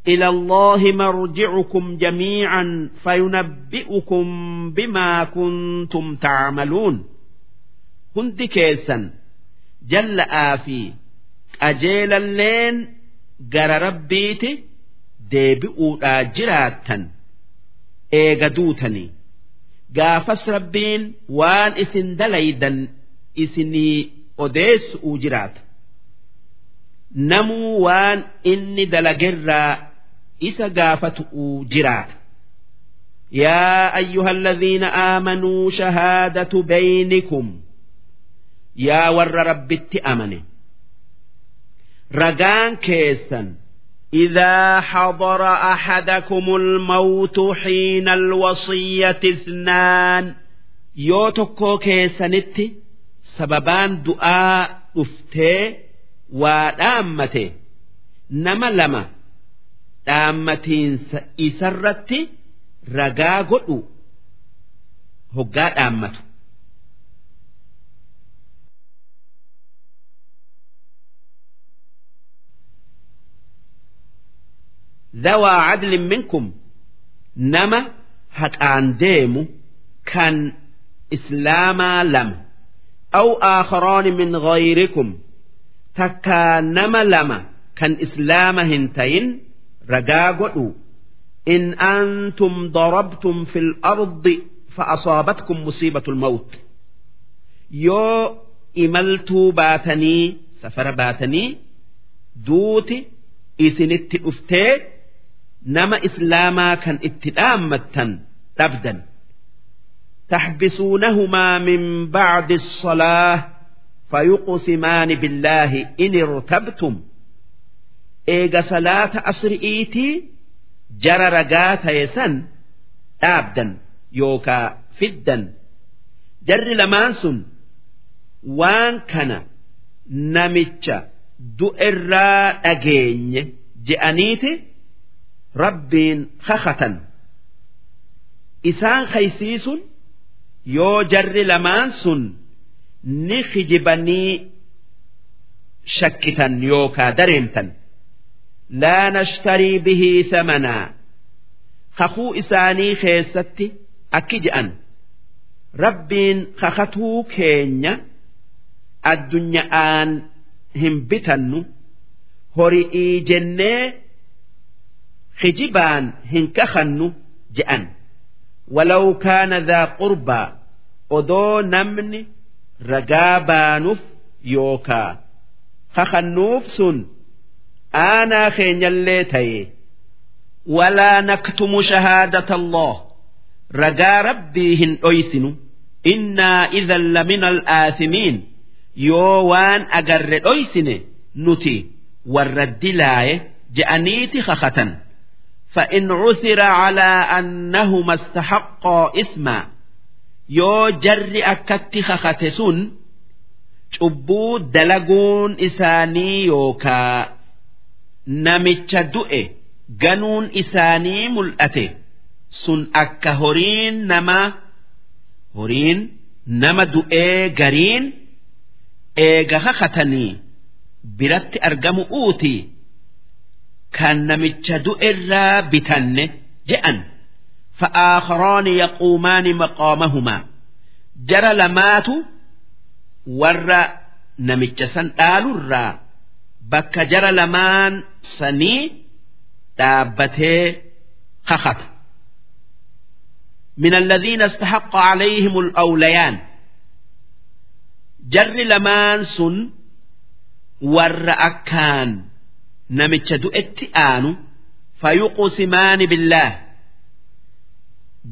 إلى الله مرجعكم جميعا فينبئكم بما كنتم تعملون هند كيسا جل آفي أجيل اللين جر ربيتي ديبئوا جراتا إيغدوتني gaafas rabbiin waan isin dalaydan isinii odeessu jiraata namuu waan inni dalagerraa isa gaafatu jiraata يا أيها الذين آمنوا شهادة بينكم يا ور ربت أمنه رجان كيسا إذا حضر أحدكم الموت حين الوصية اثنان يوتكو كيسنت سببان دعاء أفتي waa dhaammate nama lama dhaammatiinsa isarratti ragaa godhu hoggaa dhaammatu. dawaa cadlin minkum nama haqaan deemu kan islaamaa lama aw aakharaani min ghayrikum من غيركم تكا نما لما كان إسلاما هنتين رقاقعوا إن أنتم ضربتم في الأرض فأصابتكم مصيبة الموت يو إملتوا باتني سفر باتني دوتي إسنت أفتيت nama islaamaa kan itti dhaammattan dhabdan تحبسونهما من بعد الصلاة فيقسمان بالله إن ارتبتم إيجا صلاة أسرئيتي جرى رقات يسن أبدا يوكا فدا جر لمانسن وان كان نمتش دؤرا أجين جأنيتي rabbiin kakatan isaan kaysiisun yoo jarri lamaan sun ni kijibanii shakkitan yookaa dareemtan laa nashtarii bihii samanaa kakuu isaanii keessatti akki je'an rabbiin kakatuu keenya addunya'aan hin bitannu hori'ii jennee kijibaan hin kakannu je'an walaw kaana daa qurbaa odoo namni ragaa baanuuf yookaa kakannuuf sun aanaa keenyallee ta'e walaa naktumu shahaadata allah ragaa rabbii hin dhoysinu innaa idan lamina al'aasimiin yoo waan agarre dhoysine nuti warra dilaaye je'aniiti kakatan فإن عثر على أنهما استحقا إثما yoo jarri akkatti hakate sun cubbuu dalaguun isaanii yookaa namicha du'e ganuun isaanii mul'ate sun akka horiin nama horiin nama du'ee gariin eega hakatanii biratti argamu uuti kan namicha du'e irraa bitanne je'an. فآخران يقومان مقامهما جرى لمات ور نمجسا آل الرا بك جرى لمان سني دابته خخت من الذين استحق عليهم الأوليان جر لمان سن ور أكان نمتش دؤت آنو فيقسمان بالله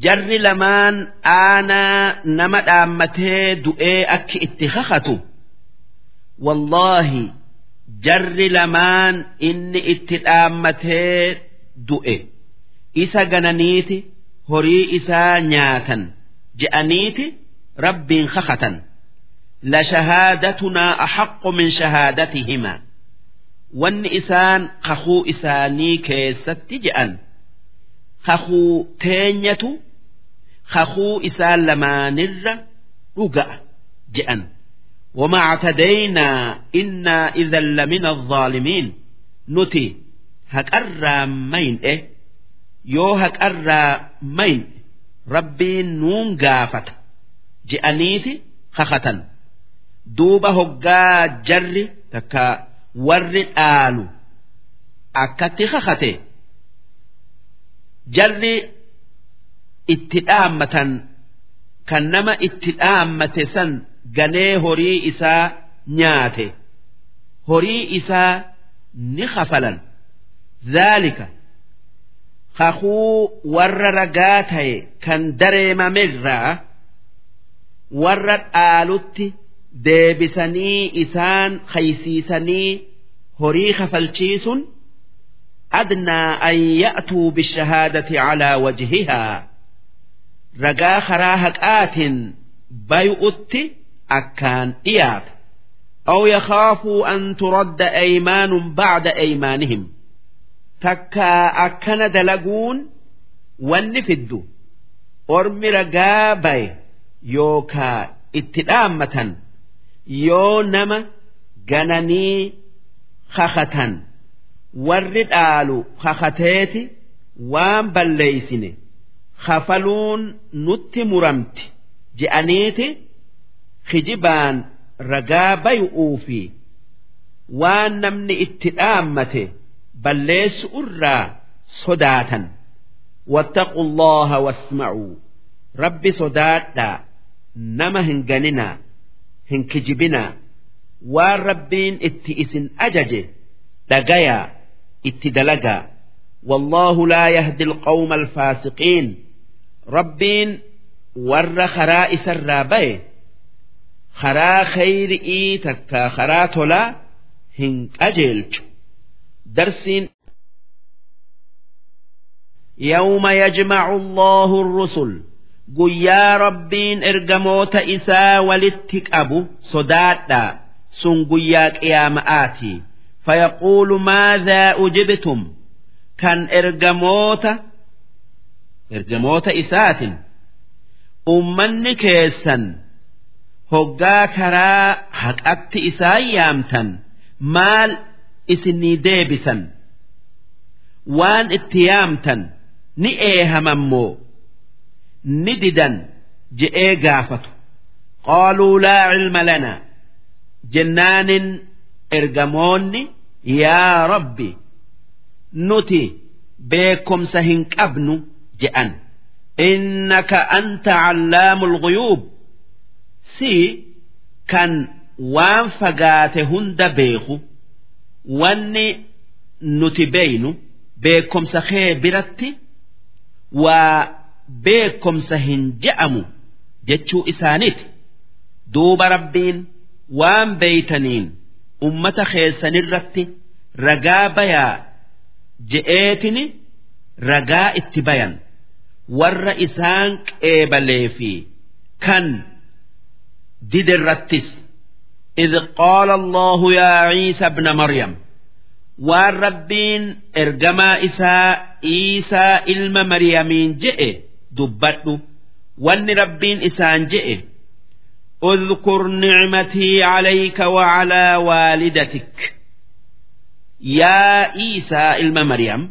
jarri lamaan aanaa nama dhaammatee du'ee akki itti kakatu wallaahi jarri lamaan inni itti dhaammatee du'e isa gananiiti horii isaa nyaatan je'aniiti rabbiin kakatan لشهادتنا أحق من شهادتهما وان إسان خخو إساني كيست جأن خخو تينية kakuu isaa lamaanirra dhuga'a jedhan wamaa actadaynaa innaa idan lamina aalimiin nuti haqarraa mayne eh? yoo haqarraa mayne rabbiin nuun gaafata je'aniiti kakatan duuba hoggaa jarri takka warri dhaalu akkatti kakate jarri itti dhaammatan kan nama itti dhaammate san ganee horii isaa nyaate. Horii isaa ni kafalan zaalika kakuu warra ragaa ta'e kan dareemamerraa warra dhaalutti deebisanii isaan khaysiisanii horii kafalchiisun adnaa an ya'tuu bishahaadati calaa wajhihaa ragaa karaa haqaatiin bay'utti akkaan dhiyaata أو يخافوا أن ترد أيمان بعد أيمانهم تكا أكن دلقون والنفد أرم رقابي يوكا اتدامة yoo nama gananii kakatan warri dhaalu kakateeti waan balleeysine kafaluun nutti muramti je'aniiti kijibaan ragaa bay'uu fi waan namni itti dhaammate balleessu irraa sodaatan wattaquu allaha wasma'uu rabbi sodaadhaa nama hin ganinaa hin kijibinaa waan rabbiin itti isin ajaje dhagayaa itti dalagaa والله لا يهدي القوم الفاسقين ربين ور خرائس الرابع خرا خير إيتك خرا تولا هن أجلج درسين يوم يجمع الله الرسل guyyaa rabbiin ergamoota isaa walitti qabu sodaadha sun guyyaa qiyaama'aati fayaquulu maadhaa ujibtum kan ergamoota ergamoota isaatin ummanni keessan hoggaa karaa haqatti isaan yaamtan maal isinii deebisan? Waan itti yaamtan ni eehamammoo ni didan je'ee gaafatu. Qaaluu laa cilma lanaa jennaanin ergamoonni yaa rabbi nuti beekomsa hin qabnu je'an innaka anta callaamu lguyuub si kan waan fagaate hunda beeku wanni nuti beeynu beekomsa kee biratti waa beekomsa hin je'amu jechuu isaaniiti. Duuba rabbiin waan beeytaniin ummata keessanirratti ragaa bayaa je'eetini ragaa itti bayan warra isaan qeebalee fi kan didirrattis إذ قال الله يا عيسى ابن مريم waan rabbiin ergamaa isaa Iisaa ilma Maryamiin je'e dubbadhu wanni rabbiin isaan je'e اذكر نعمتي عليك وعلى والدتك يا عيسى ilma Maryam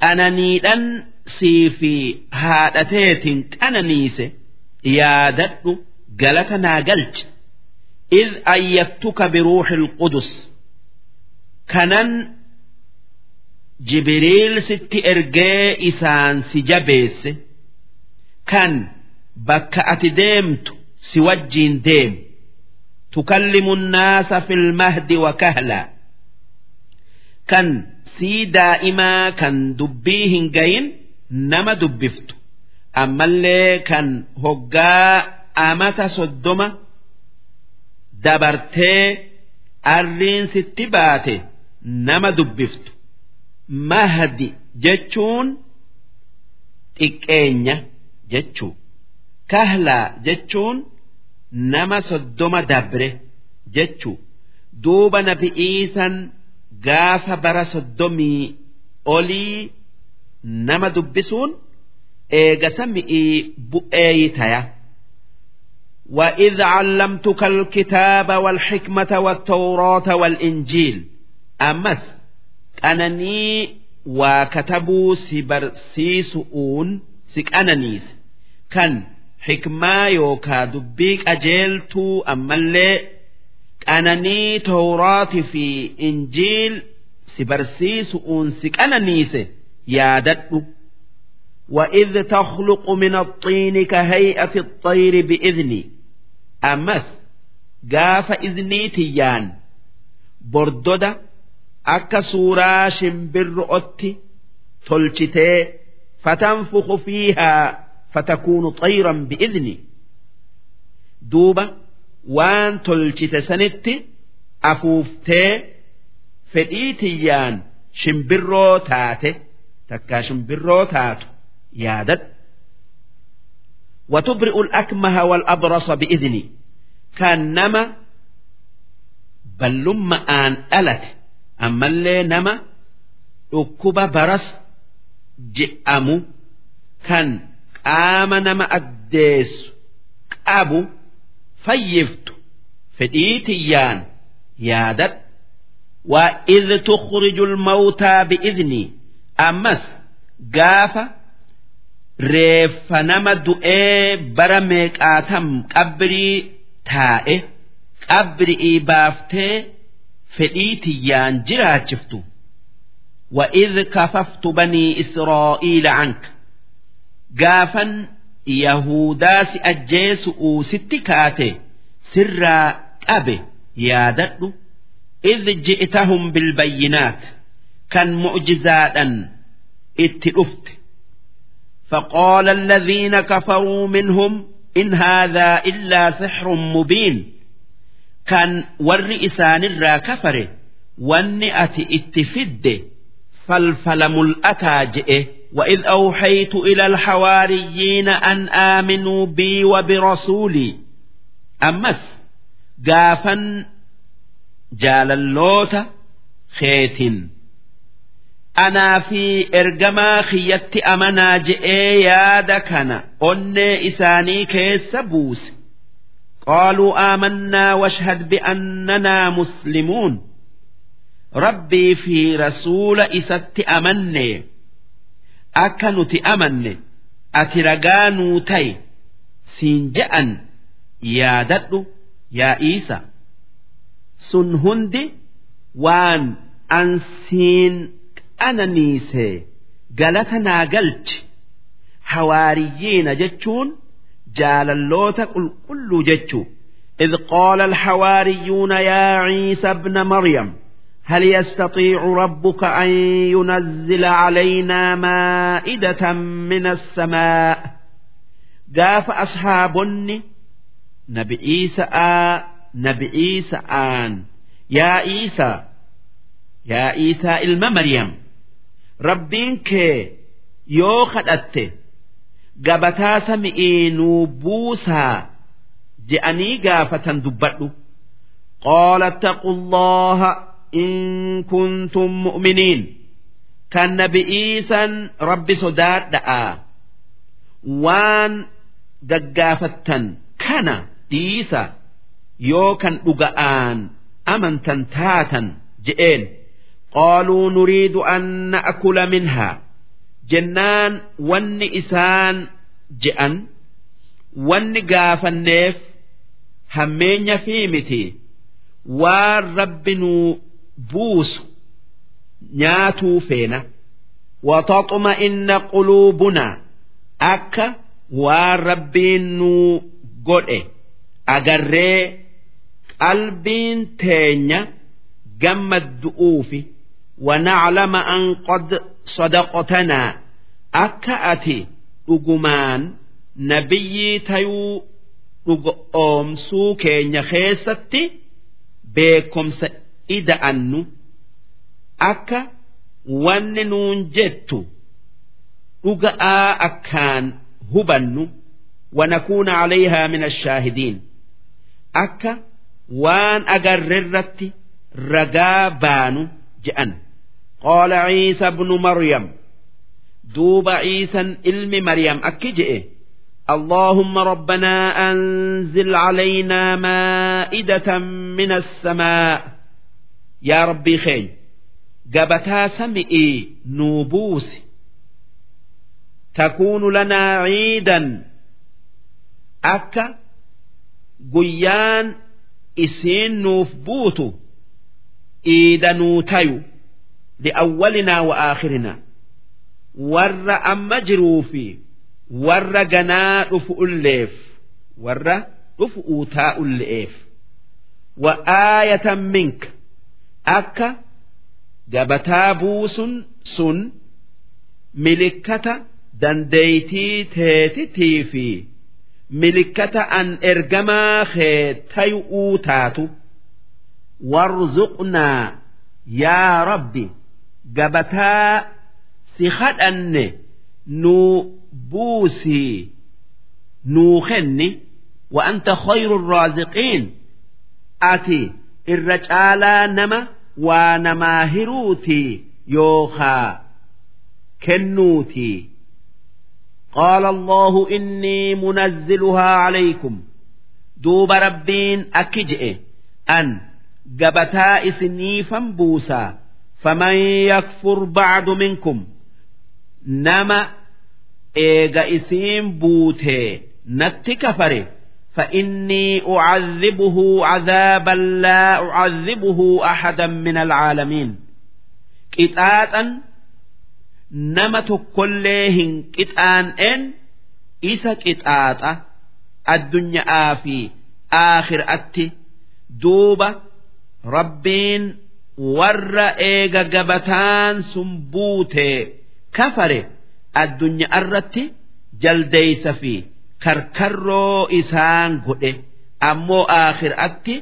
qananiidhan sii fi haadhateetiin qananiise yaadadhu galata naa galche إذ أيدتك بروح القدس كنن جبريل ست إرجاء إسان سجبيس كان بك أتديمت سوجين ديم تكلم الناس في المهد وكهلا كان سي دائما كان دبيهن جين nama dubbiftu. Ammallee kan hoggaa amata soddoma dabartee arriin sitti baate nama dubbiftu. Mahdi jechuun xiqqeenya jechuu. Kahlaa jechuun nama soddoma dabre jechuu. Duuba nabi'iisan gaafa bara soddomii olii nama dubbisuun eegasa mi'ii bu'ee taya. وإذ علمتك الكتاب والحكمة والتوراة والإنجيل أمس أنني وكتبوا سبرسيسؤون سك أنانيس كان حكمة يوكا دبيك أجيلتو أما اللي أنني توراة في إنجيل سبرسيسؤون سك أنانيس يادت وإذ تخلق من الطين كهيئة الطير بإذني ammas gaafa izniitiyyaan bordoda akka suuraa shimbirro'otti tolchitee fatanfuku fiihaa fatakuunu xayran bi'izni duuba waan tolchite sanitti afuuftee fedhiitiyyaan shimbirroo taate takkaa shimbirroo taatu yaadadhu وتبرئ الأكمه والأبرص بإذني كان نما بل لما آن ألت أما اللي نما أكب برس جئمو كان قام نما أديس أبو فيفت فديتيان يادت وإذ تخرج الموتى بإذني أمس قافة reeffa nama du'ee bara meeqaatam qabrii taa'e qabrii baaftee fedhii tiyyaan jiraachiftu وإذ كففت بني إسرائيل عنك قافا يهودا سأجيس ستكاتي سرا أبي يادت إذ جئتهم بالبينات كان معجزاتا اتلفت فقال الذين كفروا منهم إن هذا إلا سحر مبين كان والرئسان الرا كفر والنئة اتفد فالفلم الأتاجئ وإذ أوحيت إلى الحواريين أن آمنوا بي وبرسولي أمس قافا جال اللوت خيت anaa fi ergamaa kiyyatti amanaa je'ee yaada kana onnee isaanii keessa buuse qaaluu aamannaa washhad bi'annanaa muslimuun rabbii fi rasuula isatti amanne akka nuti amanne ati ragaa nuu ta'i siin je'an yaadadhu yaa iisa sun hundi waan ansiin ananiise galata naa galchi hawaariyyiina jechuun jaalalloota qulqulluu jechuu إذ قال الحواريون يا عيسى ابن مريم هل يستطيع ربك أن ينزل علينا مائدة من السماء قاف أصحابني نبي عيسى آ نبي عيسى آن يا عيسى يا عيسى إلما مريم rabbiin kee yoo kadhatte gabataa sami'ii nuu buusaa je'anii gaafatan dubbadhu. Qaala ittaqu allaha in kuntum mu'miniin. Kan nabi'iisan rabbi sodaadha'a. Waan gaggaafattan kana dhiisa yoo kan dhuga'aan amantan taatan je'een قالوا نريد أن نأكل منها jennaan wanni isaan je'an wanni gaafanneef hammeenya fi miti waan rabbi nuu buusu nyaatuu feena وتطمئن قلوبنا akka waan rabbiin nuu godhe agarree qalbiin teenya gammaddu'uufi ونعلم أن قد صدقتنا أكأتي dhugumaan nabiyyi tayuu dhugoomsuu keenya keessatti beekomsa ida'annu akka wanni nuun jettu dhuga'aa akkaan hubannu ونكون عليها من الشاهدين أكا وان أجررت رجا بانو جأن قال عيسى بن مريم دوب عيسى علم مريم أكجئ اللهم ربنا أنزل علينا مائدة من السماء يا ربي خير قبتا سمئي نوبوس تكون لنا عيدا akka guyyaan isiin nuuf buutu iidanuu tayu li'awwalinaa wa aakhirinaa warra amma jiruu fi warra ganaa dhufu ulleef warra dhufu uutaa ulle'eef wa aayatan minka akka gabataa buusun sun milikkata dandeeytii teetitii fi milikkata an ergamaa kee tayu'uu taatu warzuqnaa yaa rabbi gabataa si kadhanne nuu buusii nuu kenni wa anta khayru raaziqiin ati irra caalaa nama waa namaa hiruutii yookaa kennuutii قال الله إني منزلها عليكم دوب ربين أكجئ أن قبتا إسنيفا بوسا فمن يكفر بعد منكم نما إيغا إسين بوته نت كفره فإني أعذبه عذابا لا أعذبه أحدا من العالمين كتاتا nama tokkollee hin qixaan'een isa qixaaxa addunyaa fi aakhiraatti duuba rabbiin warra eega gabataan sun buute kafare addunyaa irratti jaldeeysa fi karkarroo isaan godhe ammoo aakhiraatti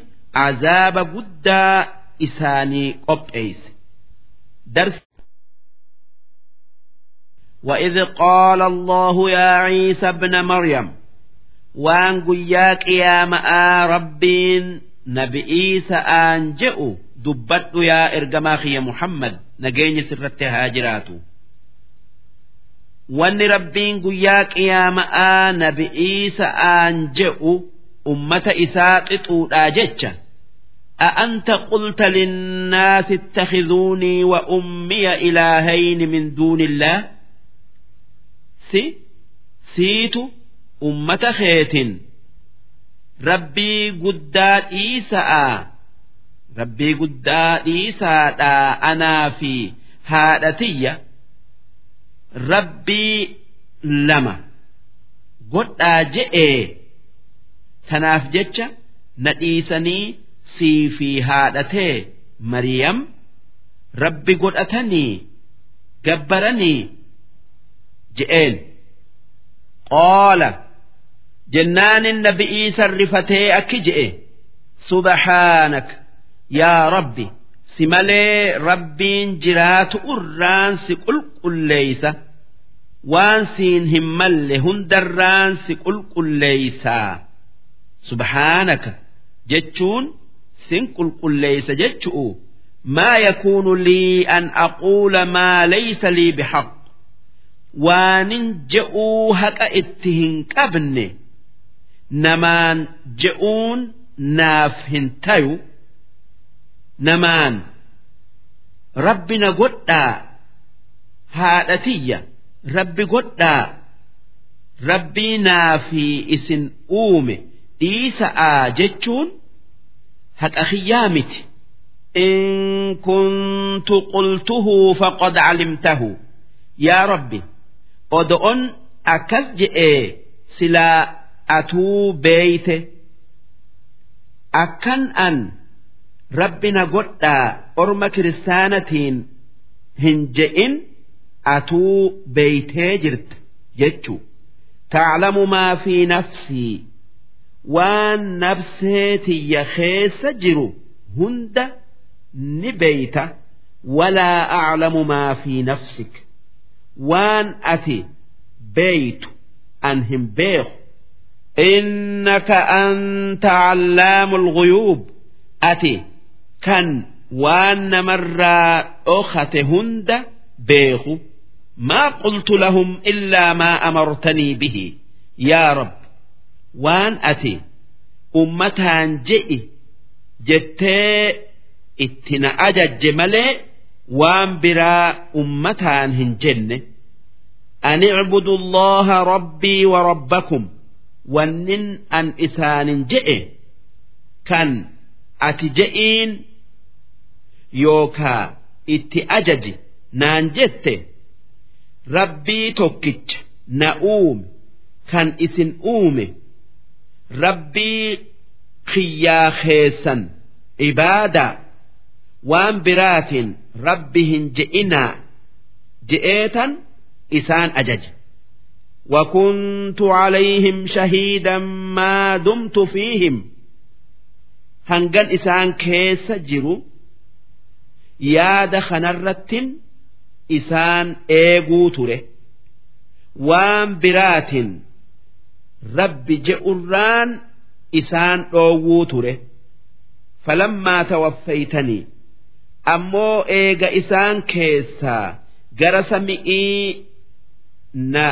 azaaba guddaa isaanii qopheeyse. وإذ قال الله يا عيسى ابن مريم وان قياك يا ماء ربين نبي عيسى أنجئ دبت يا إرجماخي يا محمد نجيني سرت هاجراتو وان ربين قياك يا ماء نبي عيسى أنجئ أمة إساقط أجتش أأنت قلت للناس اتخذوني وأمي إلهين من دون الله si siitu ummata keetin rabbii guddaa dhiisa'a rabbii guddaa dhiisaadha anaa fi haadhatiyya rabbii lama godhaa je'ee tanaaf jecha na dhiisanii sii fi haadhatee mariyam rabbi godhatanii gabbaranii je'een. Qaala jennaanin nabi'ii sarrifatee akki je'e subhaanak yaa rabbi si malee rabbiin jiraatu irraan si qulqulleeysa waan siin hin malle hundarraan si qulqulleeysaa subhaanaka jechuun sin qulqulleeysa jechu'u. Maa yakuunu lii an aquula maa laysa lii bihaq. Waanin je'uu haqa itti hin qabne namaan je'uun naaf hin tayu namaan rabbina godhaa haadhatiyya rabbi godhaa rabbii naa fi isin uume dhiisa'aa jechuun haqa kiyyaa miti إن كنت قلته فقد علمته يا ربي أدعون أكسجئ سلا أتو بيت أكن أن ربنا قد أرم كريستانتين هنجئن أتو بيتي جرت جتشو تعلم ما في نفسي وان نفسيتي يخيس جرو هند نبيت ولا أعلم ما في نفسك وان أتي بيت أنهم بيخ إنك أنت علام الغيوب أتي كان وان مرة أخت هند بيخ ما قلت لهم إلا ما أمرتني به يا رب وان أتي أمتها جئي jettee itti na ajajje malee waan biraa ummataan hin jenne an icbudu allaha rabbii wa rabbakum wannin an isaanin je'e kan ati je'iin yookaa itti ajaji naan jette rabbii tokkicha na uume kan isin uume rabbii kiyyaa keessan ibaadaa waan biraatiin rabbi hin je'inaa je'eetan isaan ajaja وكنت عليهم شهيدا ما دمت فيهم هنجن إسان كيس جرو yaada kanarrattin isaan eeguu ture. Waan biraatiin rabbi je'urraan isaan dhoowwuu ture. Falammaa tawaffaytanii ammoo eega isaan keessaa gara sami'ii na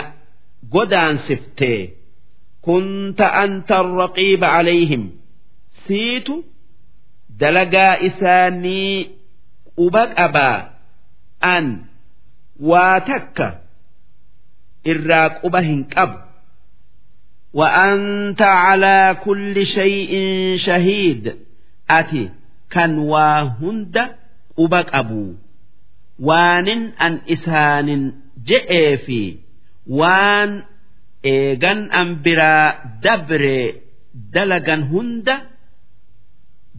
godaansifte. Kunta anta raqiiba alayhim. Siitu dalagaa isaanii quba qabaa an waa takka irraa quba hin qabu وأنت على كل شيء شهيد أتي كان واهند أبك أبو وان أن إسان جئ في وان إيغان أنبرا دبر دلغان هند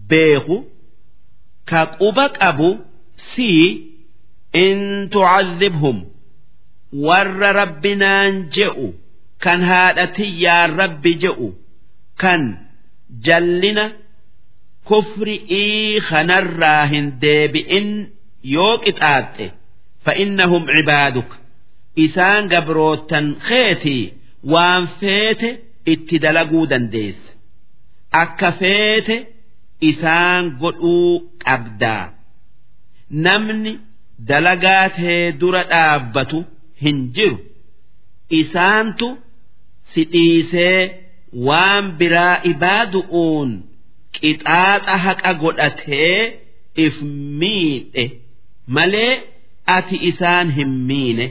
بيغو كأبك أبو سي إن تعذبهم ور ربنا جئوا kan haadhatiyyaa rabbi je'u kan jallina kufri'ii kanarraa hin deebi'in yoo qixaaxxe fa'innahum cibaaduka isaan gabrootan keetii waan feete itti dalaguu dandeessa akka feete isaan godhuu qabdaa namni dalagaa tee dura dhaabbatu hin jiru isaantu si dhiisee waan biraa ibaadu'uun qixaaxa haqa godhatee if miidhe malee ati isaan hin miine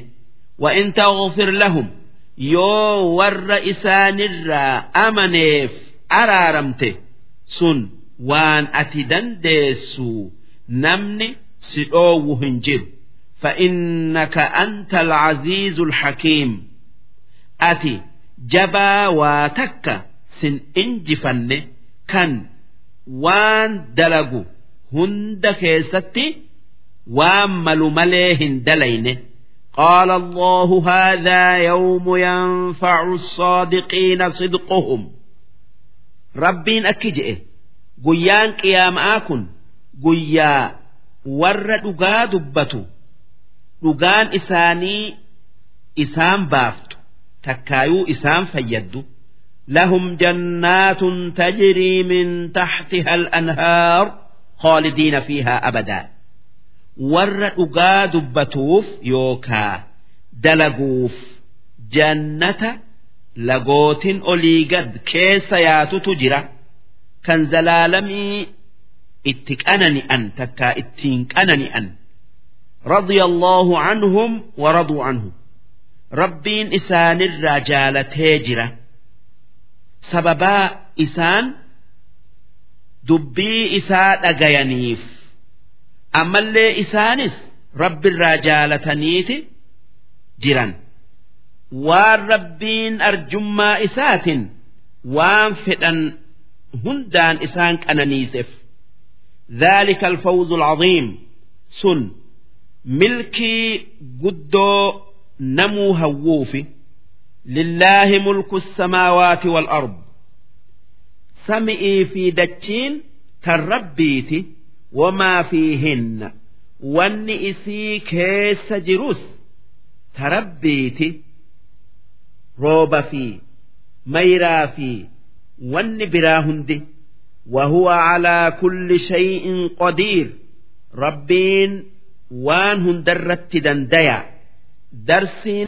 وإن تغفر لهم yoo warra isaanirraa amaneef araaramte sun waan ati dandeessu namni si dhoowwu hin jiru فإنك أنت العزيز الحكيم أتي جبا واتك سن إنجفن كان وان دلقوا هند كيستي وامل مليهن دلين قال الله هذا يوم ينفع الصادقين صدقهم ربين أكجئ قيان قيام آكن قيا ور دقا دبتو dhugaan isaanii isaan baaftu takkaayuu isaan fayyaddu lahum jannaatun tajrii min taxtiha al-anhaar khaalidiina fiihaa abadaa warra dhugaa dubbatuuf yookaa dalaguuf jannata lagootin olii gad keessa yaatutu jira kan zalaalamii itti qanani'an takkaa ittiin qanani'an radiyallaahu canhum wa raduu canhu rabbiin isaanirraa jaalatee jira. Sababaa isaan dubbii isaa dhagayaniif. Ammallee isaanis rabbirraa jaalataniiti jiran. Waan rabbiin arjummaa isaatiin waan fedhan hundaan isaan qananiiseef ذلك الفوز العظيم سن ملكي قدو نمو هووف لله ملك السماوات والأرض سمئي في دتشين كالربيت وما فيهن واني اسي كيس جروس تربيت روب في ميرا في wanni biraa hundi wahuwa calaa kulli shay'in qadiir rabbiin waan hundarratti dandayaa darsiin